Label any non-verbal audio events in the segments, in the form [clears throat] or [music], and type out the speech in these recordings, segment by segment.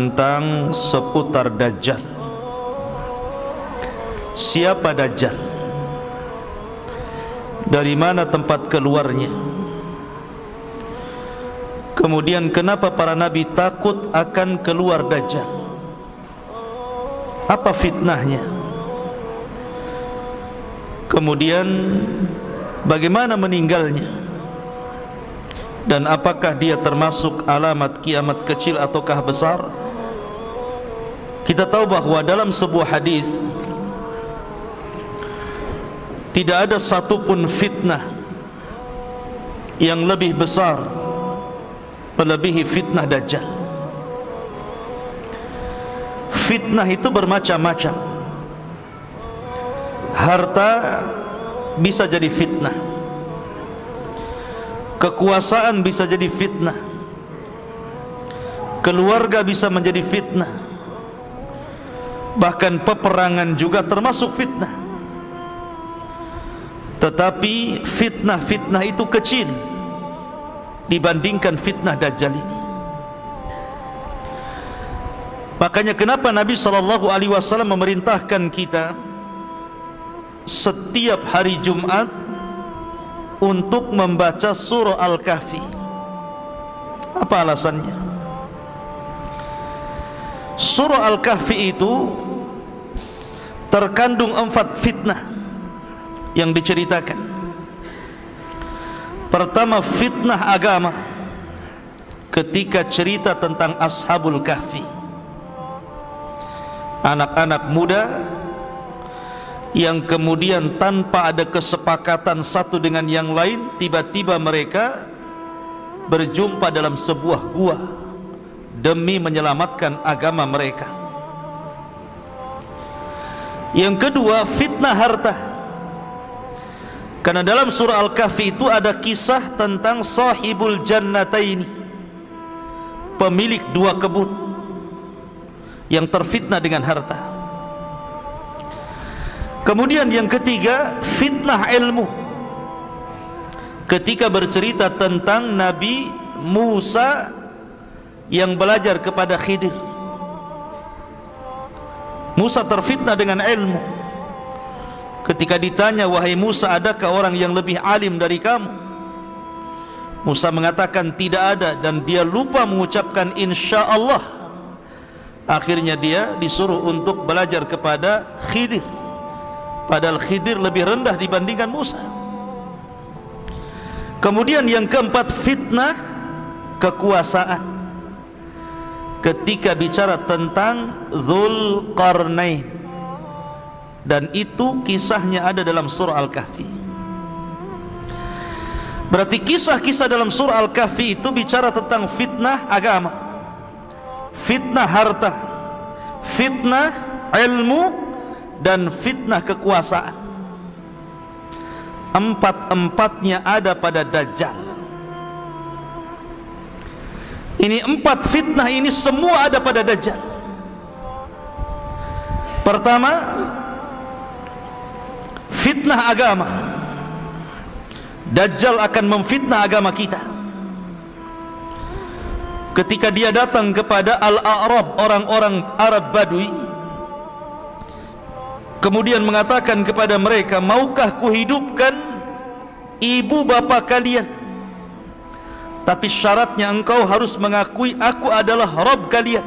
Tentang seputar Dajjal. Siapa Dajjal? Dari mana tempat keluarnya? Kemudian kenapa para nabi takut akan keluar Dajjal? Apa fitnahnya? Kemudian bagaimana meninggalnya? dan apakah dia termasuk alamat kiamat kecil ataukah besar kita tahu bahwa dalam sebuah hadis tidak ada satupun fitnah yang lebih besar melebihi fitnah dajjal. Fitnah itu bermacam-macam. Harta bisa jadi fitnah. Kekuasaan bisa jadi fitnah. Keluarga bisa menjadi fitnah Bahkan peperangan juga termasuk fitnah Tetapi fitnah-fitnah itu kecil Dibandingkan fitnah Dajjal ini Makanya kenapa Nabi SAW memerintahkan kita Setiap hari Jumat untuk membaca surah Al-Kahfi. Apa alasannya? Surah Al-Kahfi itu terkandung empat fitnah yang diceritakan. Pertama fitnah agama ketika cerita tentang Ashabul Kahfi. Anak-anak muda yang kemudian tanpa ada kesepakatan satu dengan yang lain tiba-tiba mereka berjumpa dalam sebuah gua demi menyelamatkan agama mereka yang kedua fitnah harta. Karena dalam surah Al-Kahfi itu ada kisah tentang sahibul jannataini. Pemilik dua kebun yang terfitnah dengan harta. Kemudian yang ketiga fitnah ilmu. Ketika bercerita tentang Nabi Musa Yang belajar kepada Khidir Musa terfitnah dengan ilmu. Ketika ditanya wahai Musa adakah orang yang lebih alim dari kamu? Musa mengatakan tidak ada dan dia lupa mengucapkan insya Allah akhirnya dia disuruh untuk belajar kepada Khidir. Padahal Khidir lebih rendah dibandingkan Musa. Kemudian yang keempat fitnah kekuasaan ketika bicara tentang Dhul Qarnain. Dan itu kisahnya ada dalam surah Al-Kahfi. Berarti kisah-kisah dalam surah Al-Kahfi itu bicara tentang fitnah agama. Fitnah harta. Fitnah ilmu dan fitnah kekuasaan. Empat-empatnya ada pada Dajjal ini empat fitnah ini semua ada pada Dajjal. Pertama fitnah agama. Dajjal akan memfitnah agama kita. Ketika dia datang kepada Al-A'rab orang-orang Arab Badui kemudian mengatakan kepada mereka maukah kuhidupkan ibu bapa kalian tapi syaratnya engkau harus mengakui aku adalah Rabb kalian.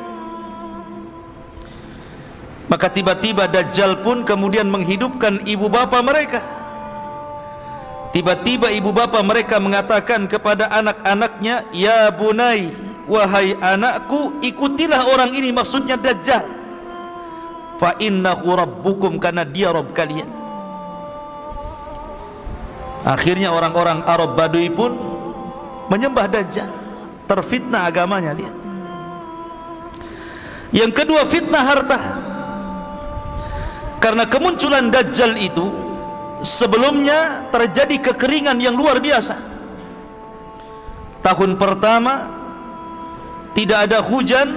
Maka tiba-tiba Dajjal pun kemudian menghidupkan ibu bapa mereka. Tiba-tiba ibu bapa mereka mengatakan kepada anak-anaknya ya bunai wahai anakku ikutilah orang ini maksudnya Dajjal. Fa innahu rabbukum karena dia Rabb kalian. Akhirnya orang-orang Arab Badui pun menyembah dajjal terfitnah agamanya lihat. Yang kedua fitnah harta. Karena kemunculan dajjal itu sebelumnya terjadi kekeringan yang luar biasa. Tahun pertama tidak ada hujan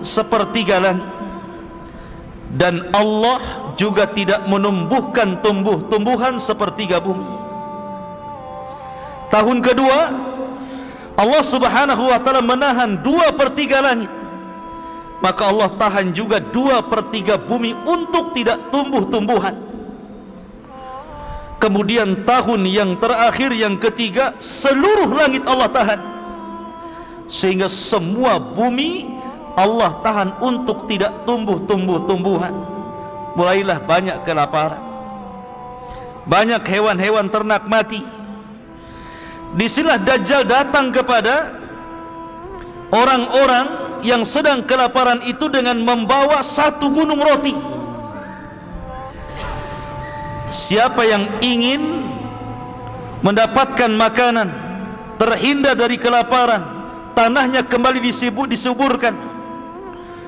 sepertiga langit dan Allah juga tidak menumbuhkan tumbuh-tumbuhan sepertiga bumi tahun kedua Allah subhanahu wa ta'ala menahan dua per tiga langit. Maka Allah tahan juga dua per tiga bumi untuk tidak tumbuh-tumbuhan. Kemudian tahun yang terakhir yang ketiga seluruh langit Allah tahan. Sehingga semua bumi Allah tahan untuk tidak tumbuh-tumbuh-tumbuhan. Mulailah banyak kelaparan. Banyak hewan-hewan ternak mati Di sinilah Dajjal datang kepada orang-orang yang sedang kelaparan itu dengan membawa satu gunung roti. Siapa yang ingin mendapatkan makanan, terhindar dari kelaparan, tanahnya kembali disibuk disuburkan.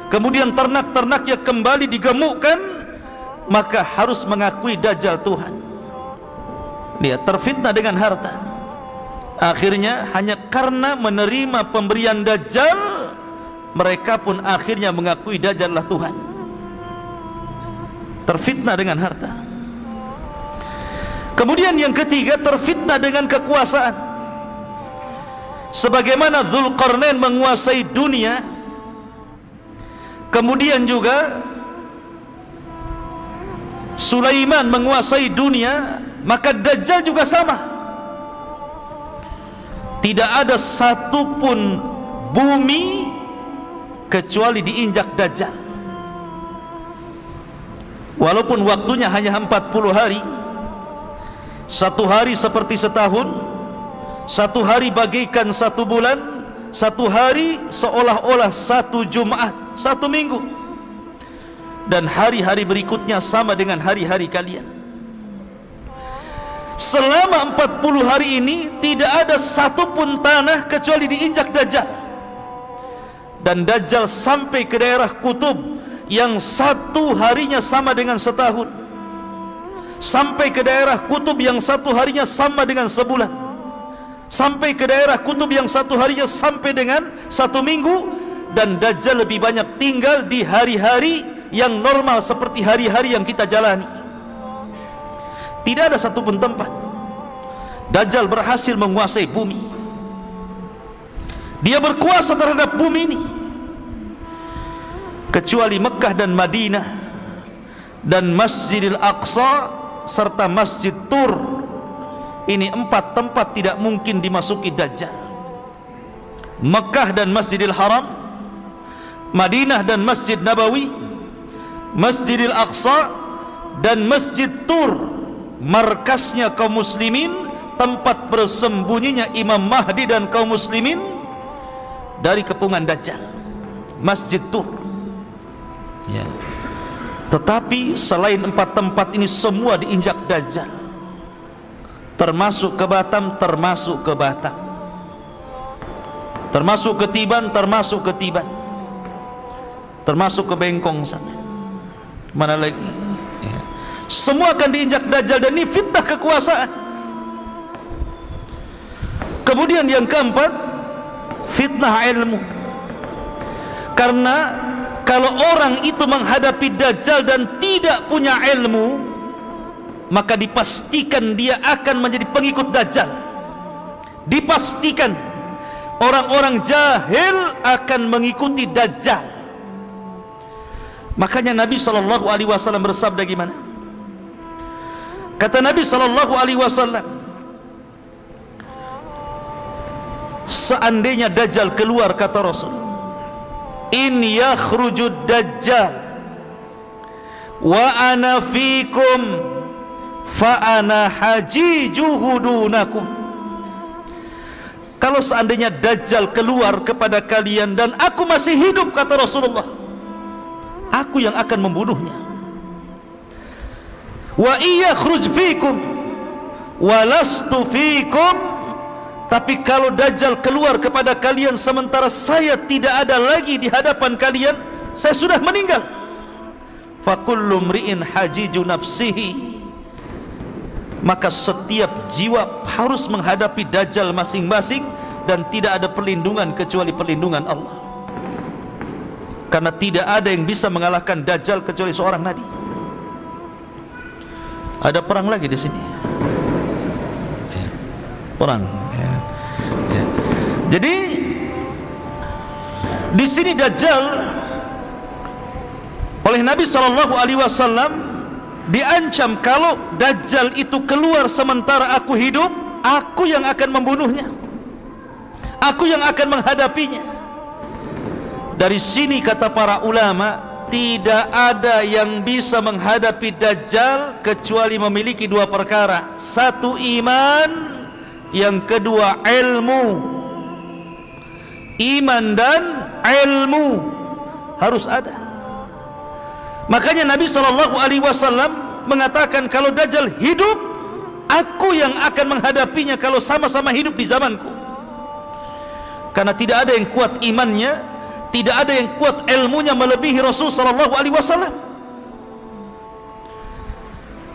Kemudian ternak-ternaknya kembali digemukkan, maka harus mengakui Dajjal Tuhan. Dia terfitnah dengan harta akhirnya hanya karena menerima pemberian Dajjal mereka pun akhirnya mengakui Dajjal lah Tuhan. Terfitnah dengan harta. Kemudian yang ketiga terfitnah dengan kekuasaan. Sebagaimana Zulkarnain menguasai dunia kemudian juga Sulaiman menguasai dunia maka Dajjal juga sama tidak ada satupun bumi kecuali diinjak dajjal. Walaupun waktunya hanya 40 hari satu hari seperti setahun satu hari bagaikan satu bulan satu hari seolah-olah satu Jumat satu minggu. Dan hari-hari berikutnya sama dengan hari-hari kalian selama 40 hari ini tidak ada satupun tanah kecuali diinjak Dajjal. Dan Dajjal sampai ke daerah kutub yang satu harinya sama dengan setahun. Sampai ke daerah kutub yang satu harinya sama dengan sebulan. Sampai ke daerah kutub yang satu harinya sampai dengan satu minggu dan Dajjal lebih banyak tinggal di hari-hari yang normal seperti hari-hari yang kita jalani tidak ada satupun tempat Dajjal berhasil menguasai bumi. Dia berkuasa terhadap bumi ini. Kecuali Mekah dan Madinah dan Masjidil Aqsa serta Masjid Tur. Ini empat tempat tidak mungkin dimasuki Dajjal. Mekah dan Masjidil Haram Madinah dan Masjid Nabawi Masjidil Aqsa dan Masjid Tur markasnya kaum muslimin tempat bersembunyinya Imam Mahdi dan kaum muslimin dari kepungan Dajjal Masjid Tur. Ya. tetapi selain empat tempat ini semua diinjak Dajjal. Termasuk ke Batam termasuk ke Batam. Termasuk ke Tiban termasuk ke Tiban. Termasuk ke Bengkong sana. Mana lagi. Semua akan diinjak Dajjal dan ini fitnah kekuasaan. Kemudian yang keempat fitnah ilmu. Karena kalau orang itu menghadapi Dajjal dan tidak punya ilmu maka dipastikan dia akan menjadi pengikut Dajjal. Dipastikan orang-orang jahil akan mengikuti Dajjal. Makanya Nabi SAW bersabda gimana kata Nabi SAW seandainya Dajjal keluar kata Rasul in yakhrujud Dajjal wa ana fikum fa ana hajijuhu dunakum. Kalau seandainya Dajjal keluar kepada kalian dan aku masih hidup kata Rasulullah aku yang akan membunuhnya wa iya khruj fikum wa lastu fikum tapi kalau Dajjal keluar kepada kalian sementara saya tidak ada lagi di hadapan kalian, saya sudah meninggal. Fakullu mri'in hajiju nafsihi. Maka setiap jiwa harus menghadapi Dajjal masing-masing dan tidak ada perlindungan kecuali perlindungan Allah. Karena tidak ada yang bisa mengalahkan Dajjal kecuali seorang nabi. Ada perang lagi di sini. Ya. Perang. Ya. Ya. Jadi di sini Dajjal oleh Nabi Shallallahu Alaihi Wasallam diancam kalau Dajjal itu keluar sementara aku hidup, aku yang akan membunuhnya, aku yang akan menghadapinya. Dari sini kata para ulama tidak ada yang bisa menghadapi Dajjal kecuali memiliki dua perkara. Satu iman, yang kedua ilmu. Iman dan ilmu. Harus ada. Makanya Nabi SAW mengatakan kalau Dajjal hidup aku yang akan menghadapinya kalau sama-sama hidup di zamanku. Karena tidak ada yang kuat imannya tidak ada yang kuat ilmunya melebihi Rasul sallallahu alaihi wasallam.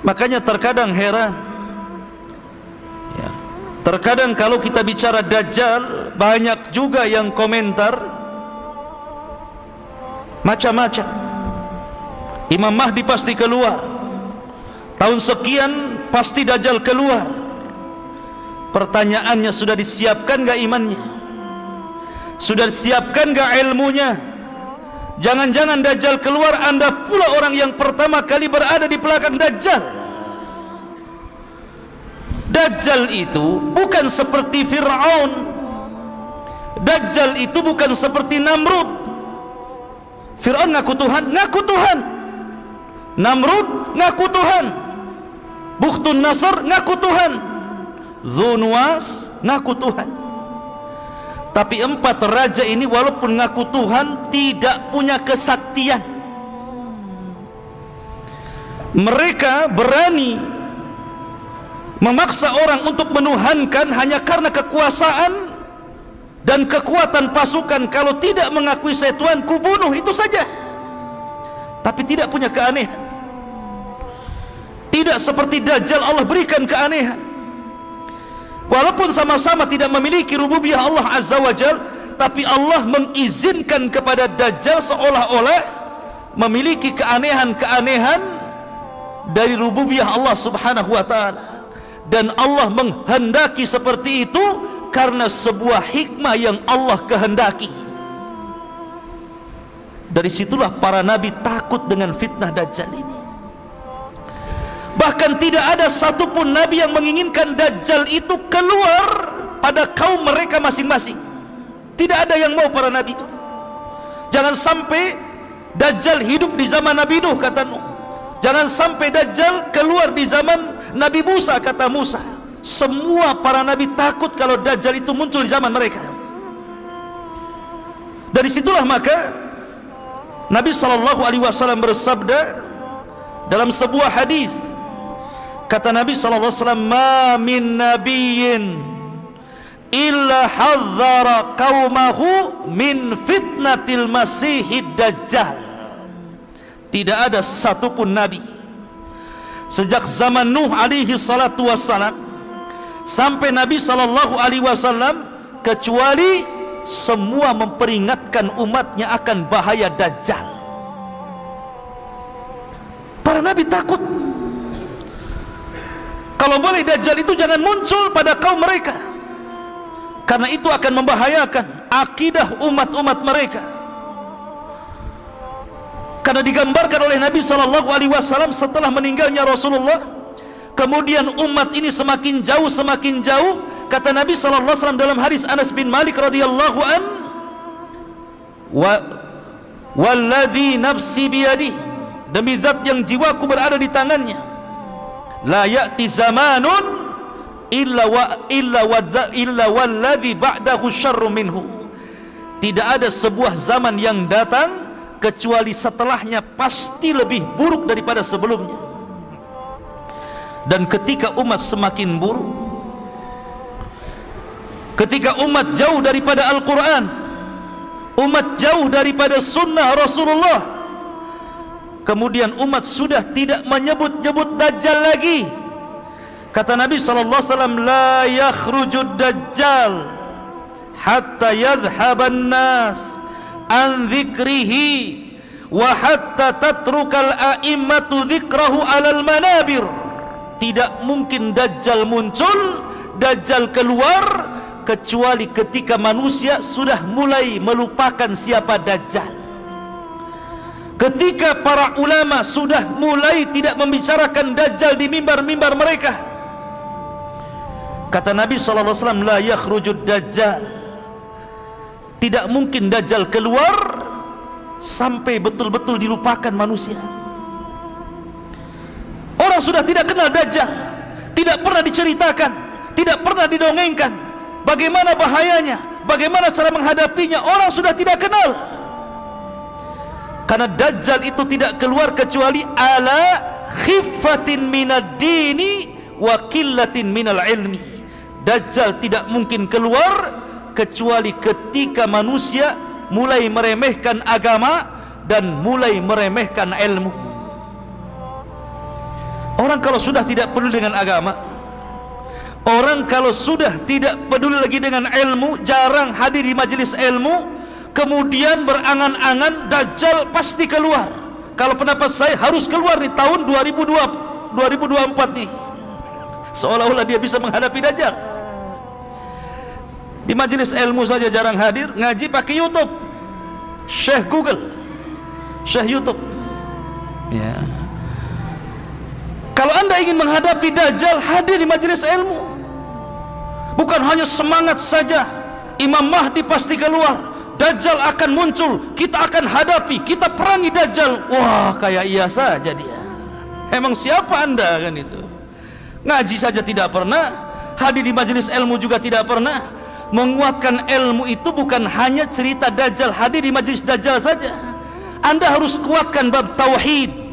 Makanya terkadang heran. Terkadang kalau kita bicara Dajjal Banyak juga yang komentar Macam-macam. Imam Mahdi pasti keluar. Tahun sekian pasti Dajjal keluar. Pertanyaannya sudah disiapkan gak imannya Sudah disiapkan gak ilmunya? Jangan-jangan Dajjal keluar Anda pula orang yang pertama kali berada di belakang Dajjal. Dajjal itu bukan seperti Fir'aun. Dajjal itu bukan seperti Namrud. Fir'aun ngaku Tuhan ngaku Tuhan. Namrud ngaku Tuhan. Bukhtun Nasr ngaku Tuhan. Zunwas ngaku Tuhan tapi empat raja ini walaupun ngaku Tuhan tidak punya kesaktian. Mereka berani memaksa orang untuk menuhankan hanya karena kekuasaan dan kekuatan pasukan. Kalau tidak mengakui saya Tuhan kubunuh itu saja. Tapi tidak punya keanehan. Tidak seperti Dajjal Allah berikan keanehan walaupun sama-sama tidak memiliki rububiyah Allah Azza wa Jal tapi Allah mengizinkan kepada Dajjal seolah-olah memiliki keanehan-keanehan dari rububiyah Allah subhanahu wa ta'ala. Dan Allah menghendaki seperti itu karena sebuah hikmah yang Allah kehendaki. Dari situlah para nabi takut dengan fitnah Dajjal ini bahkan tidak ada satupun nabi yang menginginkan Dajjal itu keluar pada kaum mereka masing-masing tidak ada yang mau para nabi itu jangan sampai Dajjal hidup di zaman Nabi Nuh kata Nuh Jangan sampai Dajjal keluar di zaman Nabi Musa kata Musa. Semua para nabi takut kalau Dajjal itu muncul di zaman mereka. Dari situlah maka Nabi sallallahu alaihi wasallam bersabda dalam sebuah hadis kata Nabi wasallam ma min nabiyyin illa hadzara qaumahu min fitnatil masihid dajjal. Tidak ada satupun nabi sejak zaman Nuh alaihi salatu wassalam sampai Nabi sallallahu alaihi wasallam kecuali semua memperingatkan umatnya akan bahaya dajjal. Para nabi takut kalau boleh dajjal itu jangan muncul pada kaum mereka. Karena itu akan membahayakan akidah umat-umat mereka. Karena digambarkan oleh Nabi sallallahu alaihi wasallam setelah meninggalnya Rasulullah kemudian umat ini semakin jauh semakin jauh. Kata Nabi sallallahu alaihi wasallam dalam hadis Anas bin Malik radhiyallahu an wa walladzi nafsi biyadi demi zat yang jiwaku berada di tangannya la ya'ti zamanun illa wa illa wa illa walladzi ba'dahu syarru minhu. Tidak ada sebuah zaman yang datang kecuali setelahnya pasti lebih buruk daripada sebelumnya. Dan ketika umat semakin buruk ketika umat jauh daripada Al-Quran umat jauh daripada sunnah Rasulullah kemudian umat sudah tidak menyebut-nyebut Dajjal lagi. Kata Nabi SAW la yakhrujud Dajjal hatta yadhaban nas an dzikrihi wa hatta tatrukal a'immatu dzikrahu alal manabir. Tidak mungkin dajjal muncul dajjal keluar kecuali ketika manusia sudah mulai melupakan siapa dajjal ketika para ulama sudah mulai tidak membicarakan dajjal di mimbar-mimbar mereka kata Nabi sallallahu alaihi wasallam la yakhrujud dajjal. Tidak mungkin Dajjal keluar sampai betul-betul dilupakan manusia. Orang sudah tidak kenal Dajjal tidak pernah diceritakan tidak pernah didongengkan. Bagaimana bahayanya? Bagaimana cara menghadapinya? Orang sudah tidak kenal karena Dajjal itu tidak keluar kecuali ala khifatin minad dini wa killatin minal ilmi. Dajjal tidak mungkin keluar kecuali ketika manusia mulai meremehkan agama dan mulai meremehkan ilmu. Orang kalau sudah tidak peduli dengan agama orang kalau sudah tidak peduli lagi dengan ilmu jarang hadir di majelis ilmu kemudian berangan-angan dajjal pasti keluar. Kalau pendapat saya harus keluar di tahun 2002 2024 nih. Seolah-olah dia bisa menghadapi dajjal. Di majelis ilmu saja jarang hadir ngaji pakai YouTube. Syekh Google. Syekh YouTube. Ya. Kalau anda ingin menghadapi Dajjal hadir di majelis ilmu. Bukan hanya semangat saja Imam Mahdi pasti keluar Dajjal akan muncul kita akan hadapi kita perangi Dajjal. Wah kayak iya saja dia. Emang siapa anda kan itu? Ngaji saja tidak pernah hadir di majelis ilmu juga tidak pernah. Menguatkan ilmu itu bukan hanya cerita Dajjal hadir di majlis Dajjal saja. Anda harus kuatkan bab tauhid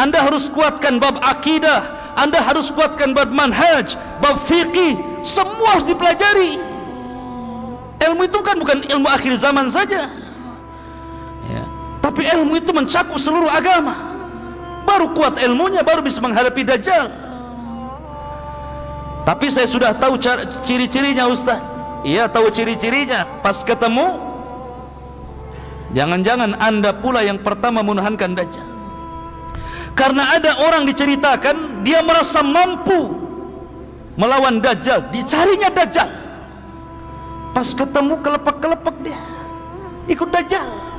anda harus kuatkan bab akidah anda harus kuatkan bab manhaj bab fiqih semua harus dipelajari ilmu itu kan bukan ilmu akhir zaman saja. Ya. tapi ilmu itu mencakup seluruh agama. Baru kuat ilmunya baru bisa menghadapi Dajjal. Tapi saya sudah tahu ciri-cirinya Ustaz. Ia tahu ciri-cirinya. Pas ketemu jangan-jangan anda pula yang pertama menuhankan Dajjal. Karena ada orang diceritakan dia merasa mampu melawan Dajjal dicarinya Dajjal pas ketemu kelepek-kelepek dia. Ikut Dajjal.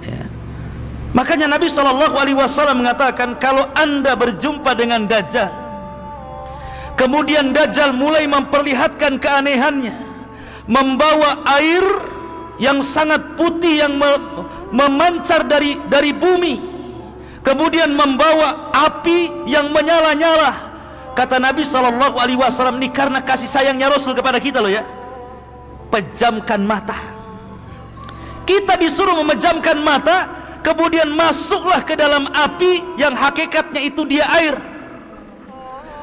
Ya. makanya Nabi SAW mengatakan kalau anda berjumpa dengan Dajjal kemudian Dajjal mulai memperlihatkan keanehannya membawa air yang sangat putih yang memancar dari dari bumi kemudian membawa api yang menyala-nyala. Kata Nabi sallallahu alaihi wasallam ini karena kasih sayangnya Rasul kepada kita loh ya pejamkan mata. Kita disuruh memejamkan mata kemudian masuklah ke dalam api yang hakikatnya itu dia air.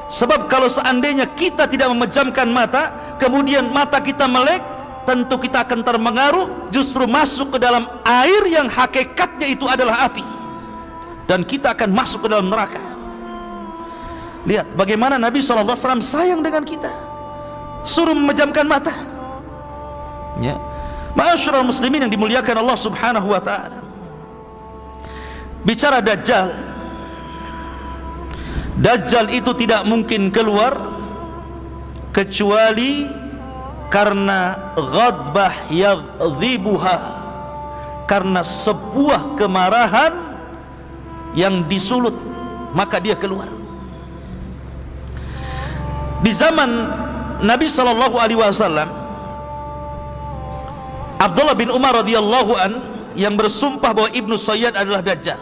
Sebab kalau seandainya kita tidak memejamkan mata kemudian mata kita melek tentu kita akan termengaruh justru masuk ke dalam air yang hakikatnya itu adalah api. Dan kita akan masuk ke dalam neraka. Lihat bagaimana Nabi SAW sayang dengan kita. Suruh memejamkan mata ya Ma'asyiral muslimin yang dimuliakan Allah Subhanahu wa taala. Bicara dajjal. Dajjal itu tidak mungkin keluar kecuali karena ghadbah yaghdhibuha karena sebuah kemarahan yang disulut maka dia keluar. Di zaman Nabi sallallahu alaihi wasallam Abdullah bin Umar radhiyallahu an yang bersumpah bahwa Ibnu Sayyad adalah dajjal.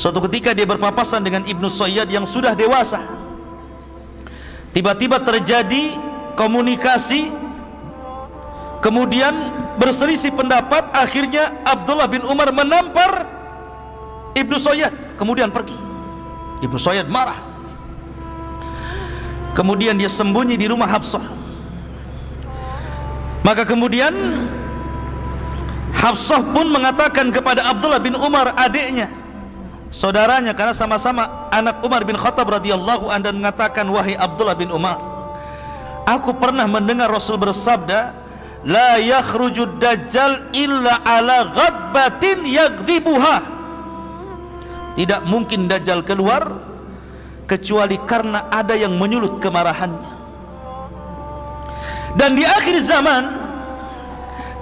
Suatu ketika dia berpapasan dengan Ibnu Sayyad yang sudah dewasa. Tiba-tiba terjadi komunikasi kemudian berselisih pendapat akhirnya Abdullah bin Umar menampar Ibnu Sayyad kemudian pergi. Ibnu Sayyad marah. Kemudian dia sembunyi di rumah Hafsah maka kemudian Hafsah pun mengatakan kepada Abdullah bin Umar adiknya saudaranya karena sama-sama anak Umar bin Khattab radhiyallahu anhu dan mengatakan wahai Abdullah bin Umar Aku pernah mendengar Rasul bersabda, "La yakhrujud dajjal illa ala ghadbatin yaghdhibuha." Tidak mungkin dajjal keluar kecuali karena ada yang menyulut kemarahannya. Dan di akhir zaman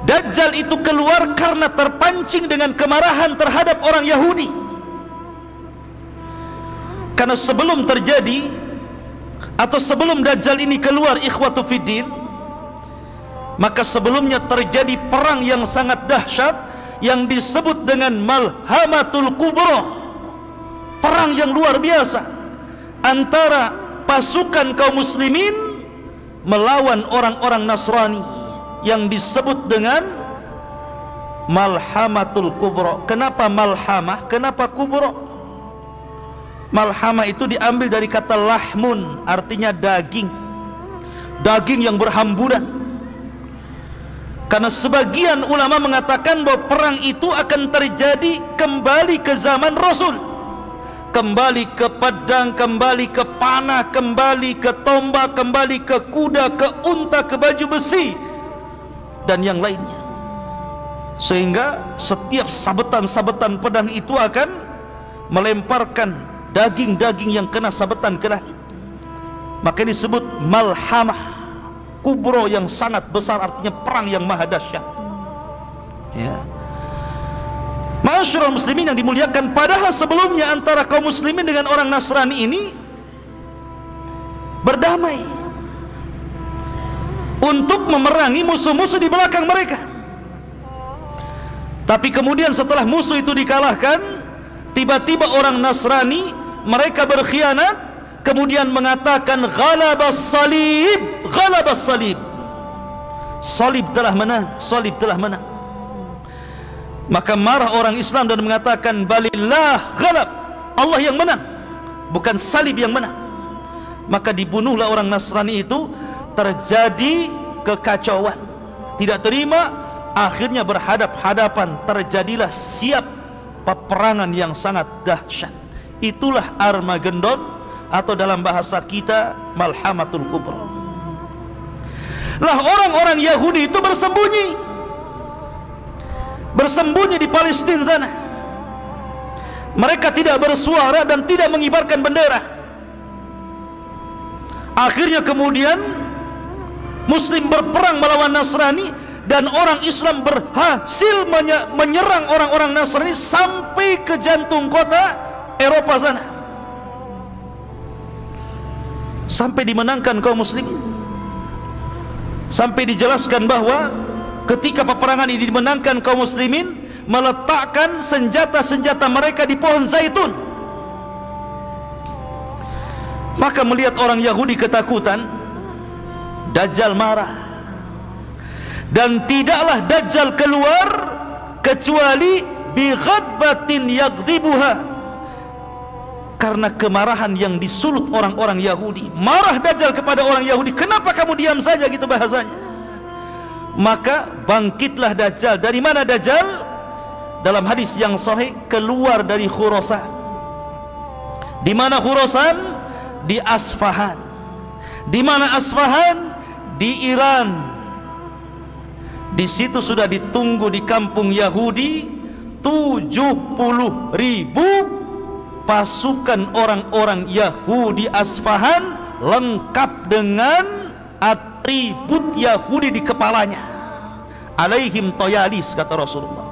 Dajjal itu keluar karena terpancing dengan kemarahan terhadap orang Yahudi. Karena sebelum terjadi atau sebelum Dajjal ini keluar ikhwatu fiddin maka sebelumnya terjadi perang yang sangat dahsyat yang disebut dengan Malhamatul Kubra perang yang luar biasa antara pasukan kaum muslimin melawan orang-orang Nasrani yang disebut dengan Malhamatul Kubra. Kenapa Malhamah? Kenapa Kubra? Malhama itu diambil dari kata lahmun artinya daging. Daging yang berhamburan. Karena sebagian ulama mengatakan bahwa perang itu akan terjadi kembali ke zaman Rasul kembali ke pedang, kembali ke panah, kembali ke tombak, kembali ke kuda, ke unta, ke baju besi dan yang lainnya. Sehingga setiap sabetan-sabetan pedang itu akan melemparkan daging-daging yang kena sabetan ke langit. Maka disebut malhamah kubro yang sangat besar artinya perang yang maha dahsyat. Ya Masyurul muslimin yang dimuliakan padahal sebelumnya antara kaum muslimin dengan orang Nasrani ini berdamai untuk memerangi musuh-musuh di belakang mereka. Tapi kemudian setelah musuh itu dikalahkan tiba-tiba orang Nasrani mereka berkhianat kemudian mengatakan ghalabas salib ghalabas salib. Salib telah menang salib telah menang maka marah orang Islam dan mengatakan balillah ghalab. Allah yang menang bukan salib yang menang. Maka dibunuhlah orang Nasrani itu terjadi kekacauan. Tidak terima akhirnya berhadap-hadapan terjadilah siap peperangan yang sangat dahsyat. Itulah Armageddon atau dalam bahasa kita Malhamatul Kubra. Lah orang-orang Yahudi itu bersembunyi bersembunyi di Palestina sana. Mereka tidak bersuara dan tidak mengibarkan bendera. Akhirnya kemudian Muslim berperang melawan Nasrani dan orang Islam berhasil menyerang orang-orang Nasrani sampai ke jantung kota Eropa sana. Sampai dimenangkan kaum muslimin. Sampai dijelaskan bahwa ketika peperangan ini dimenangkan kaum muslimin meletakkan senjata-senjata mereka di pohon zaitun. Maka melihat orang Yahudi ketakutan Dajjal marah. Dan tidaklah Dajjal keluar kecuali bi ghadbatin yaghdhibuha. Karena kemarahan yang disulut orang-orang Yahudi. Marah Dajjal kepada orang Yahudi kenapa kamu diam saja gitu bahasanya maka bangkitlah Dajjal. Dari mana Dajjal? Dalam hadis yang sahih keluar dari Khurasan. Di mana Khurasan? Di Asfahan. Di mana Asfahan? Di Iran. Di situ sudah ditunggu di kampung Yahudi 70 ribu pasukan orang-orang Yahudi Asfahan lengkap dengan atribut Yahudi di kepalanya alaihim toyalis kata Rasulullah.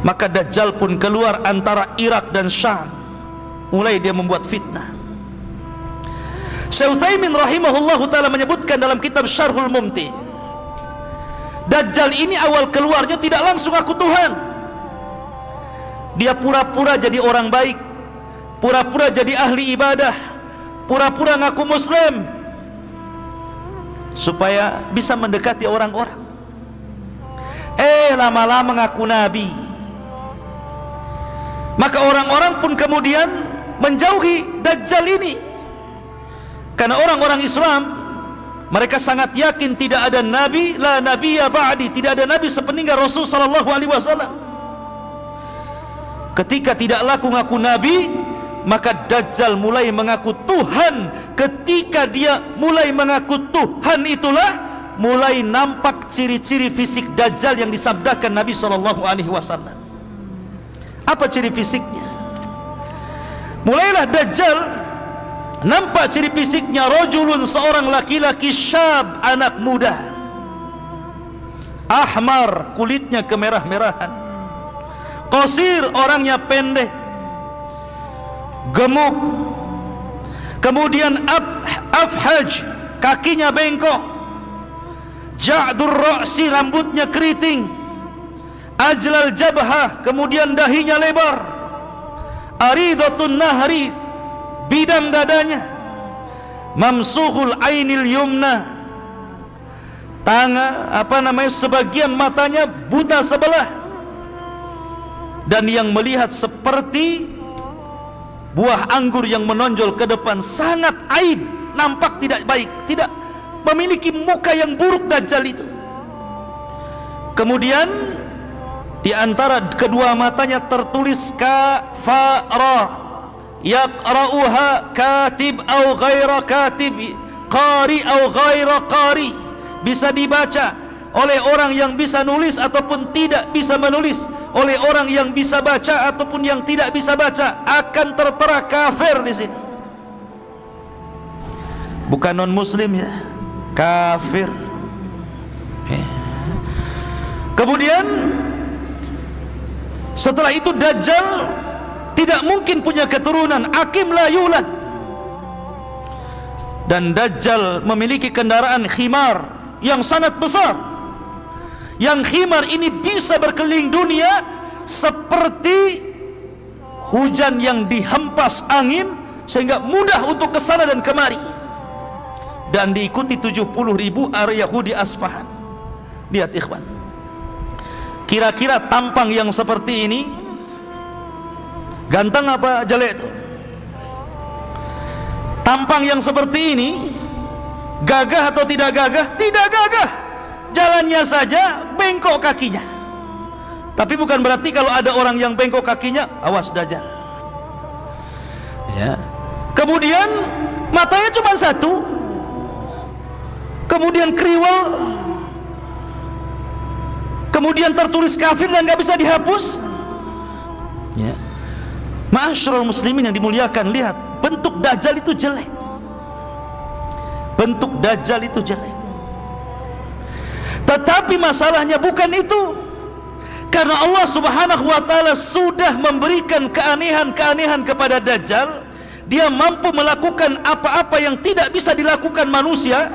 Maka Dajjal pun keluar antara Irak dan Syam. Mulai dia membuat fitnah. Syekh Utsaimin rahimahullah taala menyebutkan dalam kitab Syarhul Mumti Dajjal ini awal keluarnya tidak langsung aku Tuhan. Dia pura-pura jadi orang baik pura-pura jadi ahli ibadah pura-pura ngaku muslim supaya bisa mendekati orang-orang. Eh lama-lama ngaku nabi. Maka orang-orang pun kemudian menjauhi Dajjal ini. Karena orang-orang Islam mereka sangat yakin tidak ada nabi la nabiyya ba'di, tidak ada nabi sepeninggal Rasul sallallahu alaihi wasallam. Ketika tidak laku ngaku nabi, maka Dajjal mulai mengaku Tuhan. Ketika dia mulai mengaku Tuhan itulah mulai nampak ciri-ciri fisik Dajjal yang disabdakan Nabi sallallahu alaihi wasallam. Apa ciri fisiknya? Mulailah Dajjal nampak ciri fisiknya rojulun seorang laki-laki syab anak muda ahmar kulitnya kemerah-merahan qasir orangnya pendek gemuk. Kemudian af, afhaj kakinya bengkok. Ja'dur ra'si rambutnya keriting. Ajlal jabhah kemudian dahinya lebar. Aridatun nahri bidang dadanya. Mamsuhul ainil yumna. Tanga apa namanya sebagian matanya buta sebelah. Dan yang melihat seperti buah anggur yang menonjol ke depan sangat aib nampak tidak baik tidak memiliki muka yang buruk dajjal itu. Kemudian di antara kedua matanya tertulis kafara yaqra'uha katib au ghaira katib qari au ghaira qari. Bisa dibaca oleh orang yang bisa nulis ataupun tidak bisa menulis oleh orang yang bisa baca ataupun yang tidak bisa baca akan tertera kafir di sini. Bukan non muslim ya kafir. Kemudian setelah itu Dajjal tidak mungkin punya keturunan Akim la yulad. Dan Dajjal memiliki kendaraan khimar yang sangat besar yang khimar ini bisa berkeliling dunia seperti hujan yang dihempas angin sehingga mudah untuk ke sana dan kemari dan diikuti 70 ribu area Yahudi Asfahan lihat ikhwan kira-kira tampang yang seperti ini Ganteng apa jelek itu? Tampang yang seperti ini gagah atau tidak gagah? Tidak gagah. Jalannya saja bengkok kakinya. Tapi bukan berarti kalau ada orang yang bengkok kakinya, awas dajjal. Ya. Kemudian matanya cuma satu. Kemudian kriwel. Kemudian tertulis kafir dan nggak bisa dihapus. Ya. Muslimin yang dimuliakan, lihat, bentuk dajjal itu jelek. Bentuk dajjal itu jelek. Tetapi masalahnya bukan itu. Karena Allah Subhanahu wa taala sudah memberikan keanehan-keanehan kepada dajjal, dia mampu melakukan apa-apa yang tidak bisa dilakukan manusia,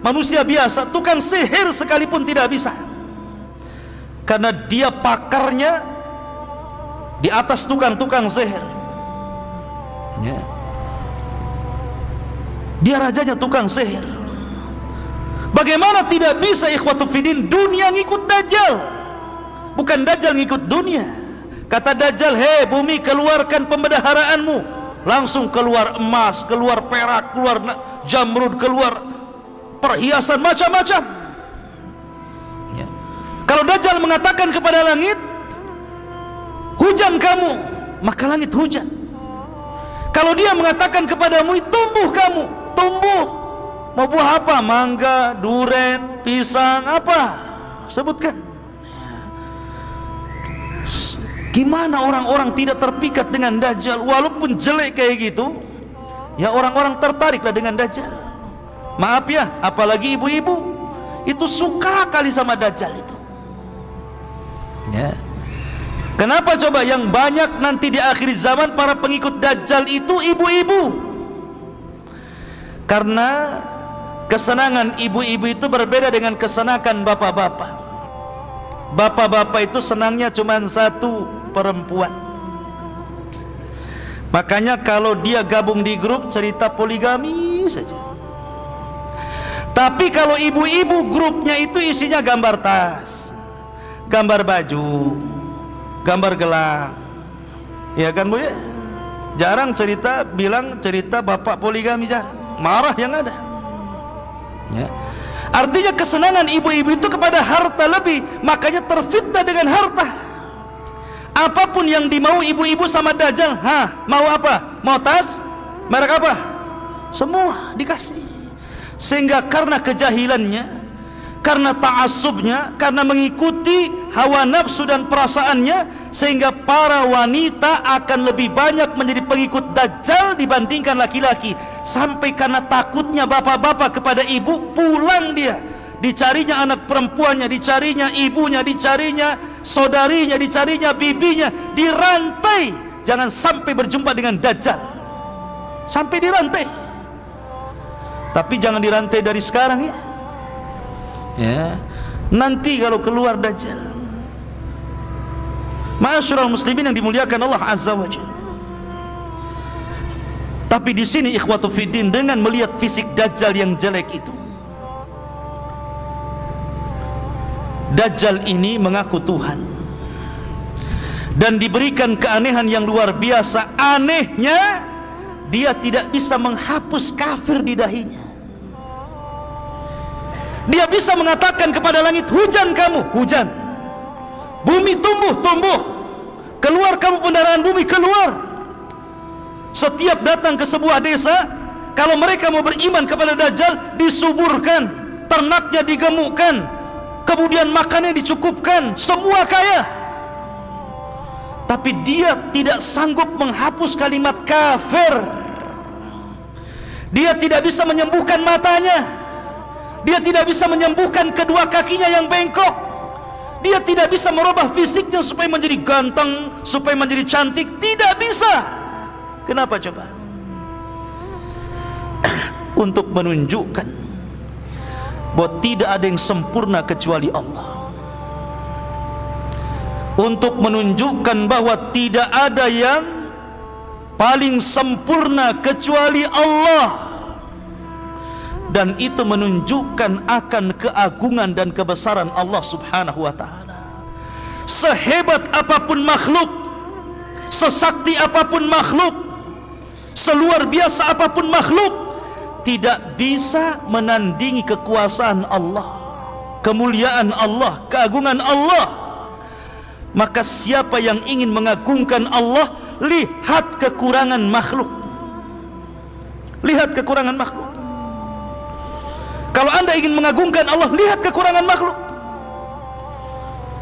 manusia biasa, tukang sihir sekalipun tidak bisa. karena dia pakarnya di atas tukang-tukang sihir ya. dia rajanya tukang sihir bagaimana tidak bisa ikhwatu fidin dunia ngikut dajjal? Bukan dajjal ngikut dunia. Kata dajjal hei bumi keluarkan pembedaharaanmu. Langsung keluar emas keluar perak keluar jamrud keluar perhiasan macam-macam. Ya. kalau dajjal mengatakan kepada langit hujan kamu maka langit hujan. Kalau dia mengatakan kepadamu tumbuh kamu tumbuh mau buah apa? Mangga duren pisang apa? Sebutkan. Gimana orang-orang tidak terpikat dengan dajjal? Walaupun jelek kayak gitu ya orang-orang tertariklah dengan dajjal. Maaf ya apalagi ibu-ibu. Itu suka kali sama dajjal itu. Ya. Kenapa coba yang banyak nanti di akhir zaman para pengikut dajjal itu ibu-ibu? Karena kesenangan ibu-ibu itu berbeda dengan kesenangan bapak-bapak. Bapak-bapak itu senangnya cuma satu perempuan. Makanya kalau dia gabung di grup cerita poligami saja. Tapi kalau ibu-ibu grupnya itu isinya gambar tas gambar baju gambar gelang. Ya kan bu ya? Jarang cerita bilang cerita bapak poligami jarang. Marah yang ada ya. Artinya kesenangan ibu-ibu itu kepada harta lebih makanya terfitnah dengan harta. Apa pun yang dimau ibu-ibu sama dajjal ha mau apa? Mau tas? Merek apa? Semua dikasih. Sehingga karena kejahilannya karena ta'assubnya karena mengikuti hawa nafsu dan perasaannya sehingga para wanita akan lebih banyak menjadi pengikut dajjal dibandingkan laki-laki. Sampai karena takutnya bapak-bapak kepada ibu pulang dia. Dicarinya anak perempuannya dicarinya ibunya dicarinya saudarinya dicarinya bibinya dirantai. Jangan sampai berjumpa dengan dajjal. Sampai dirantai. Tapi jangan dirantai dari sekarang ya. Ya. Nanti kalau keluar dajjal Ma'asyiral muslimin yang dimuliakan Allah Azza wa Jalla. Tapi di sini ikhwatu fiddin dengan melihat fisik dajjal yang jelek itu. Dajjal ini mengaku Tuhan. Dan diberikan keanehan yang luar biasa. Anehnya dia tidak bisa menghapus kafir di dahinya. Dia bisa mengatakan kepada langit hujan kamu hujan bumi tumbuh tumbuh. Keluar kamu pendaraan bumi keluar. Setiap datang ke sebuah desa kalau mereka mau beriman kepada Dajjal disuburkan. Ternaknya digemukkan. Kemudian makannya dicukupkan. Semua kaya. Tapi dia tidak sanggup menghapus kalimat kafir. Dia tidak bisa menyembuhkan matanya. Dia tidak bisa menyembuhkan kedua kakinya yang bengkok dia tidak bisa merubah fisiknya supaya menjadi ganteng supaya menjadi cantik. Tidak bisa. Kenapa coba? [clears throat] Untuk menunjukkan bahwa tidak ada yang sempurna kecuali Allah. Untuk menunjukkan bahwa tidak ada yang paling sempurna kecuali Allah dan itu menunjukkan akan keagungan dan kebesaran Allah subhanahu wa ta'ala. Sehebat apapun makhluk sesakti apapun makhluk seluar biasa apapun makhluk tidak bisa menandingi kekuasaan Allah kemuliaan Allah keagungan Allah. Maka siapa yang ingin mengagungkan Allah lihat kekurangan makhluk. Lihat kekurangan makhluk kalau anda ingin mengagungkan Allah lihat kekurangan makhluk.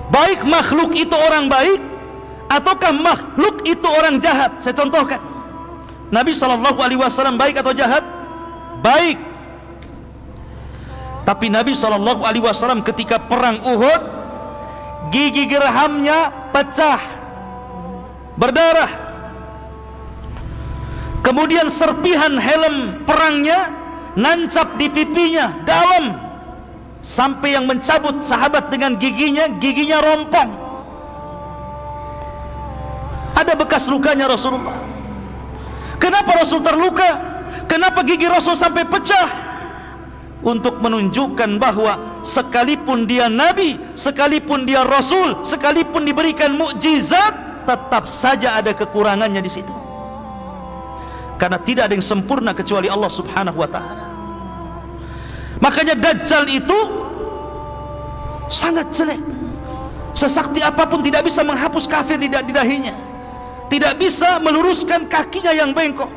Baik makhluk itu orang baik ataukah makhluk itu orang jahat? Saya contohkan. Nabi SAW baik atau jahat? Baik. Tapi Nabi SAW ketika perang Uhud gigi gerhamnya pecah berdarah. Kemudian serpihan helm perangnya nancap di pipinya dalam. Sampai yang mencabut sahabat dengan giginya giginya rompong. Ada bekas lukanya Rasulullah. Kenapa Rasul terluka? Kenapa gigi Rasul sampai pecah? Untuk menunjukkan bahwa sekalipun dia nabi sekalipun dia rasul sekalipun diberikan mukjizat tetap saja ada kekurangannya di situ karena tidak ada yang sempurna kecuali Allah Subhanahu wa taala. Makanya dajjal itu sangat jelek. Sesakti apa pun tidak bisa menghapus kafir di dahinya. Tidak bisa meluruskan kakinya yang bengkok.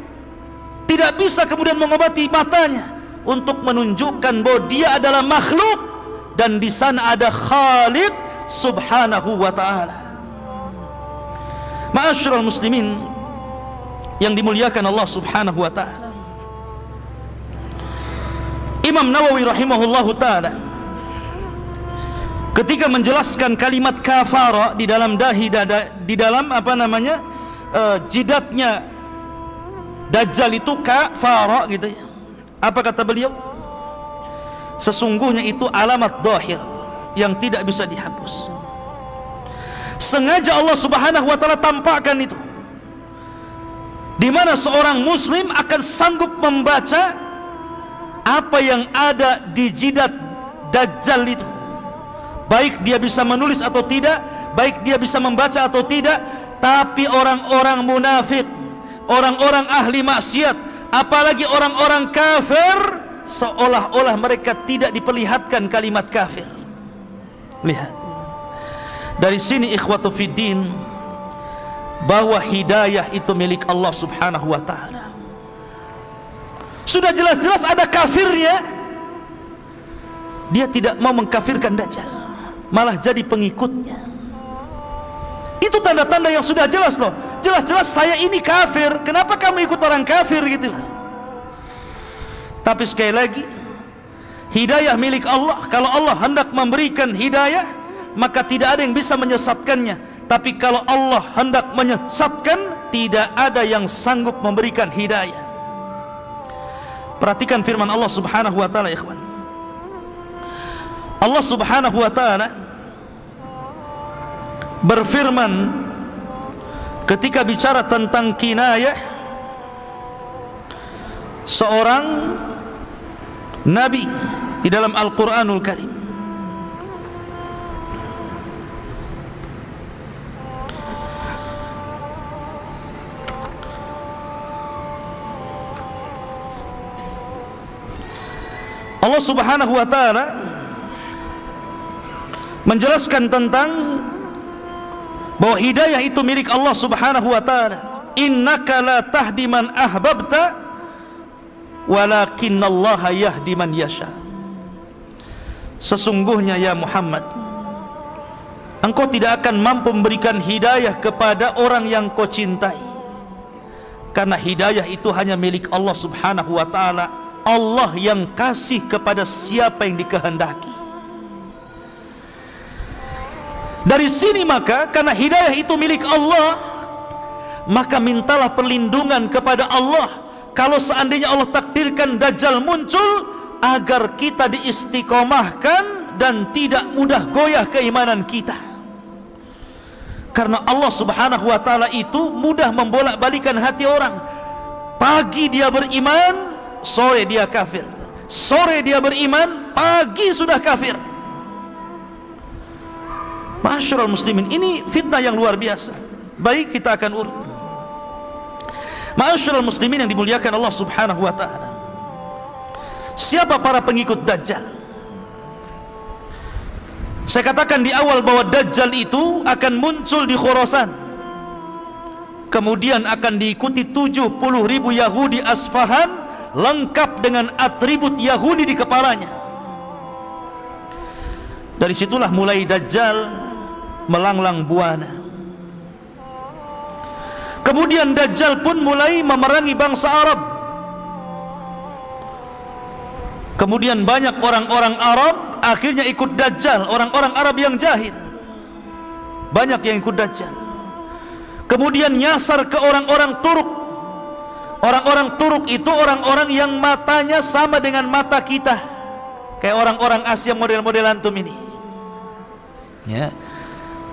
Tidak bisa kemudian mengobati matanya untuk menunjukkan bahwa dia adalah makhluk dan di sana ada Khalik subhanahu wa taala. Ma'asyiral muslimin yang dimuliakan Allah Subhanahu wa taala. Imam Nawawi rahimahullahu taala ketika menjelaskan kalimat kafara di dalam dahi dada di dalam apa namanya uh, jidatnya dajjal itu kafara gitu ya. Apa kata beliau? Sesungguhnya itu alamat dohir yang tidak bisa dihapus. Sengaja Allah subhanahu wa ta'ala tampakkan itu di mana seorang muslim akan sanggup membaca apa yang ada di jidat dajjal itu. Baik dia bisa menulis atau tidak baik dia bisa membaca atau tidak tapi orang-orang munafik orang-orang ahli maksiat apalagi orang-orang kafir seolah-olah mereka tidak diperlihatkan kalimat kafir. Lihat. Dari sini ikhwatu fiddin bahwa hidayah itu milik Allah subhanahu wa ta'ala. Sudah jelas-jelas ada kafirnya. Dia tidak mau mengkafirkan Dajjal. Malah jadi pengikutnya. Itu tanda-tanda yang sudah jelas loh. Jelas-jelas saya ini kafir. Kenapa kamu ikut orang kafir gitu? Tapi sekali lagi hidayah milik Allah. Kalau Allah hendak memberikan hidayah maka tidak ada yang bisa menyesatkannya tapi kalau Allah hendak menyesatkan tidak ada yang sanggup memberikan hidayah. Perhatikan firman Allah subhanahu wa ta'ala ikhwan. Allah subhanahu wa ta'ala berfirman ketika bicara tentang kinayah seorang nabi di dalam Al-Qur'anul Karim Allah Subhanahu wa taala menjelaskan tentang bahwa hidayah itu milik Allah Subhanahu wa taala. Innaka la tahdi man ahbabta walakinallaha yahdi man yasha. Sesungguhnya ya Muhammad Engkau tidak akan mampu memberikan hidayah kepada orang yang kau cintai Karena hidayah itu hanya milik Allah subhanahu wa ta'ala Allah yang kasih kepada siapa yang dikehendaki. Dari sini maka karena hidayah itu milik Allah maka mintalah perlindungan kepada Allah. Kalau seandainya Allah takdirkan Dajjal muncul agar kita diistiqomahkan dan tidak mudah goyah keimanan kita. Karena Allah subhanahu wa ta'ala itu mudah membolak-balikan hati orang. Pagi dia beriman sore dia kafir. Sore dia beriman pagi sudah kafir. Masyurul muslimin ini fitnah yang luar biasa. Baik kita akan urut. Masyurul muslimin yang dimuliakan Allah subhanahu wa ta'ala. Siapa para pengikut Dajjal? Saya katakan di awal bahwa Dajjal itu akan muncul di Khurasan. Kemudian akan diikuti 70 ribu Yahudi Asfahan lengkap dengan atribut Yahudi di kepalanya. Dari situlah mulai Dajjal melanglang buana. Kemudian Dajjal pun mulai memerangi bangsa Arab. Kemudian banyak orang-orang Arab akhirnya ikut Dajjal orang-orang Arab yang jahil. Banyak yang ikut Dajjal. Kemudian nyasar ke orang-orang Turuk orang-orang Turuk itu orang-orang yang matanya sama dengan mata kita. Kayak orang-orang Asia model-model antum ini. Ya.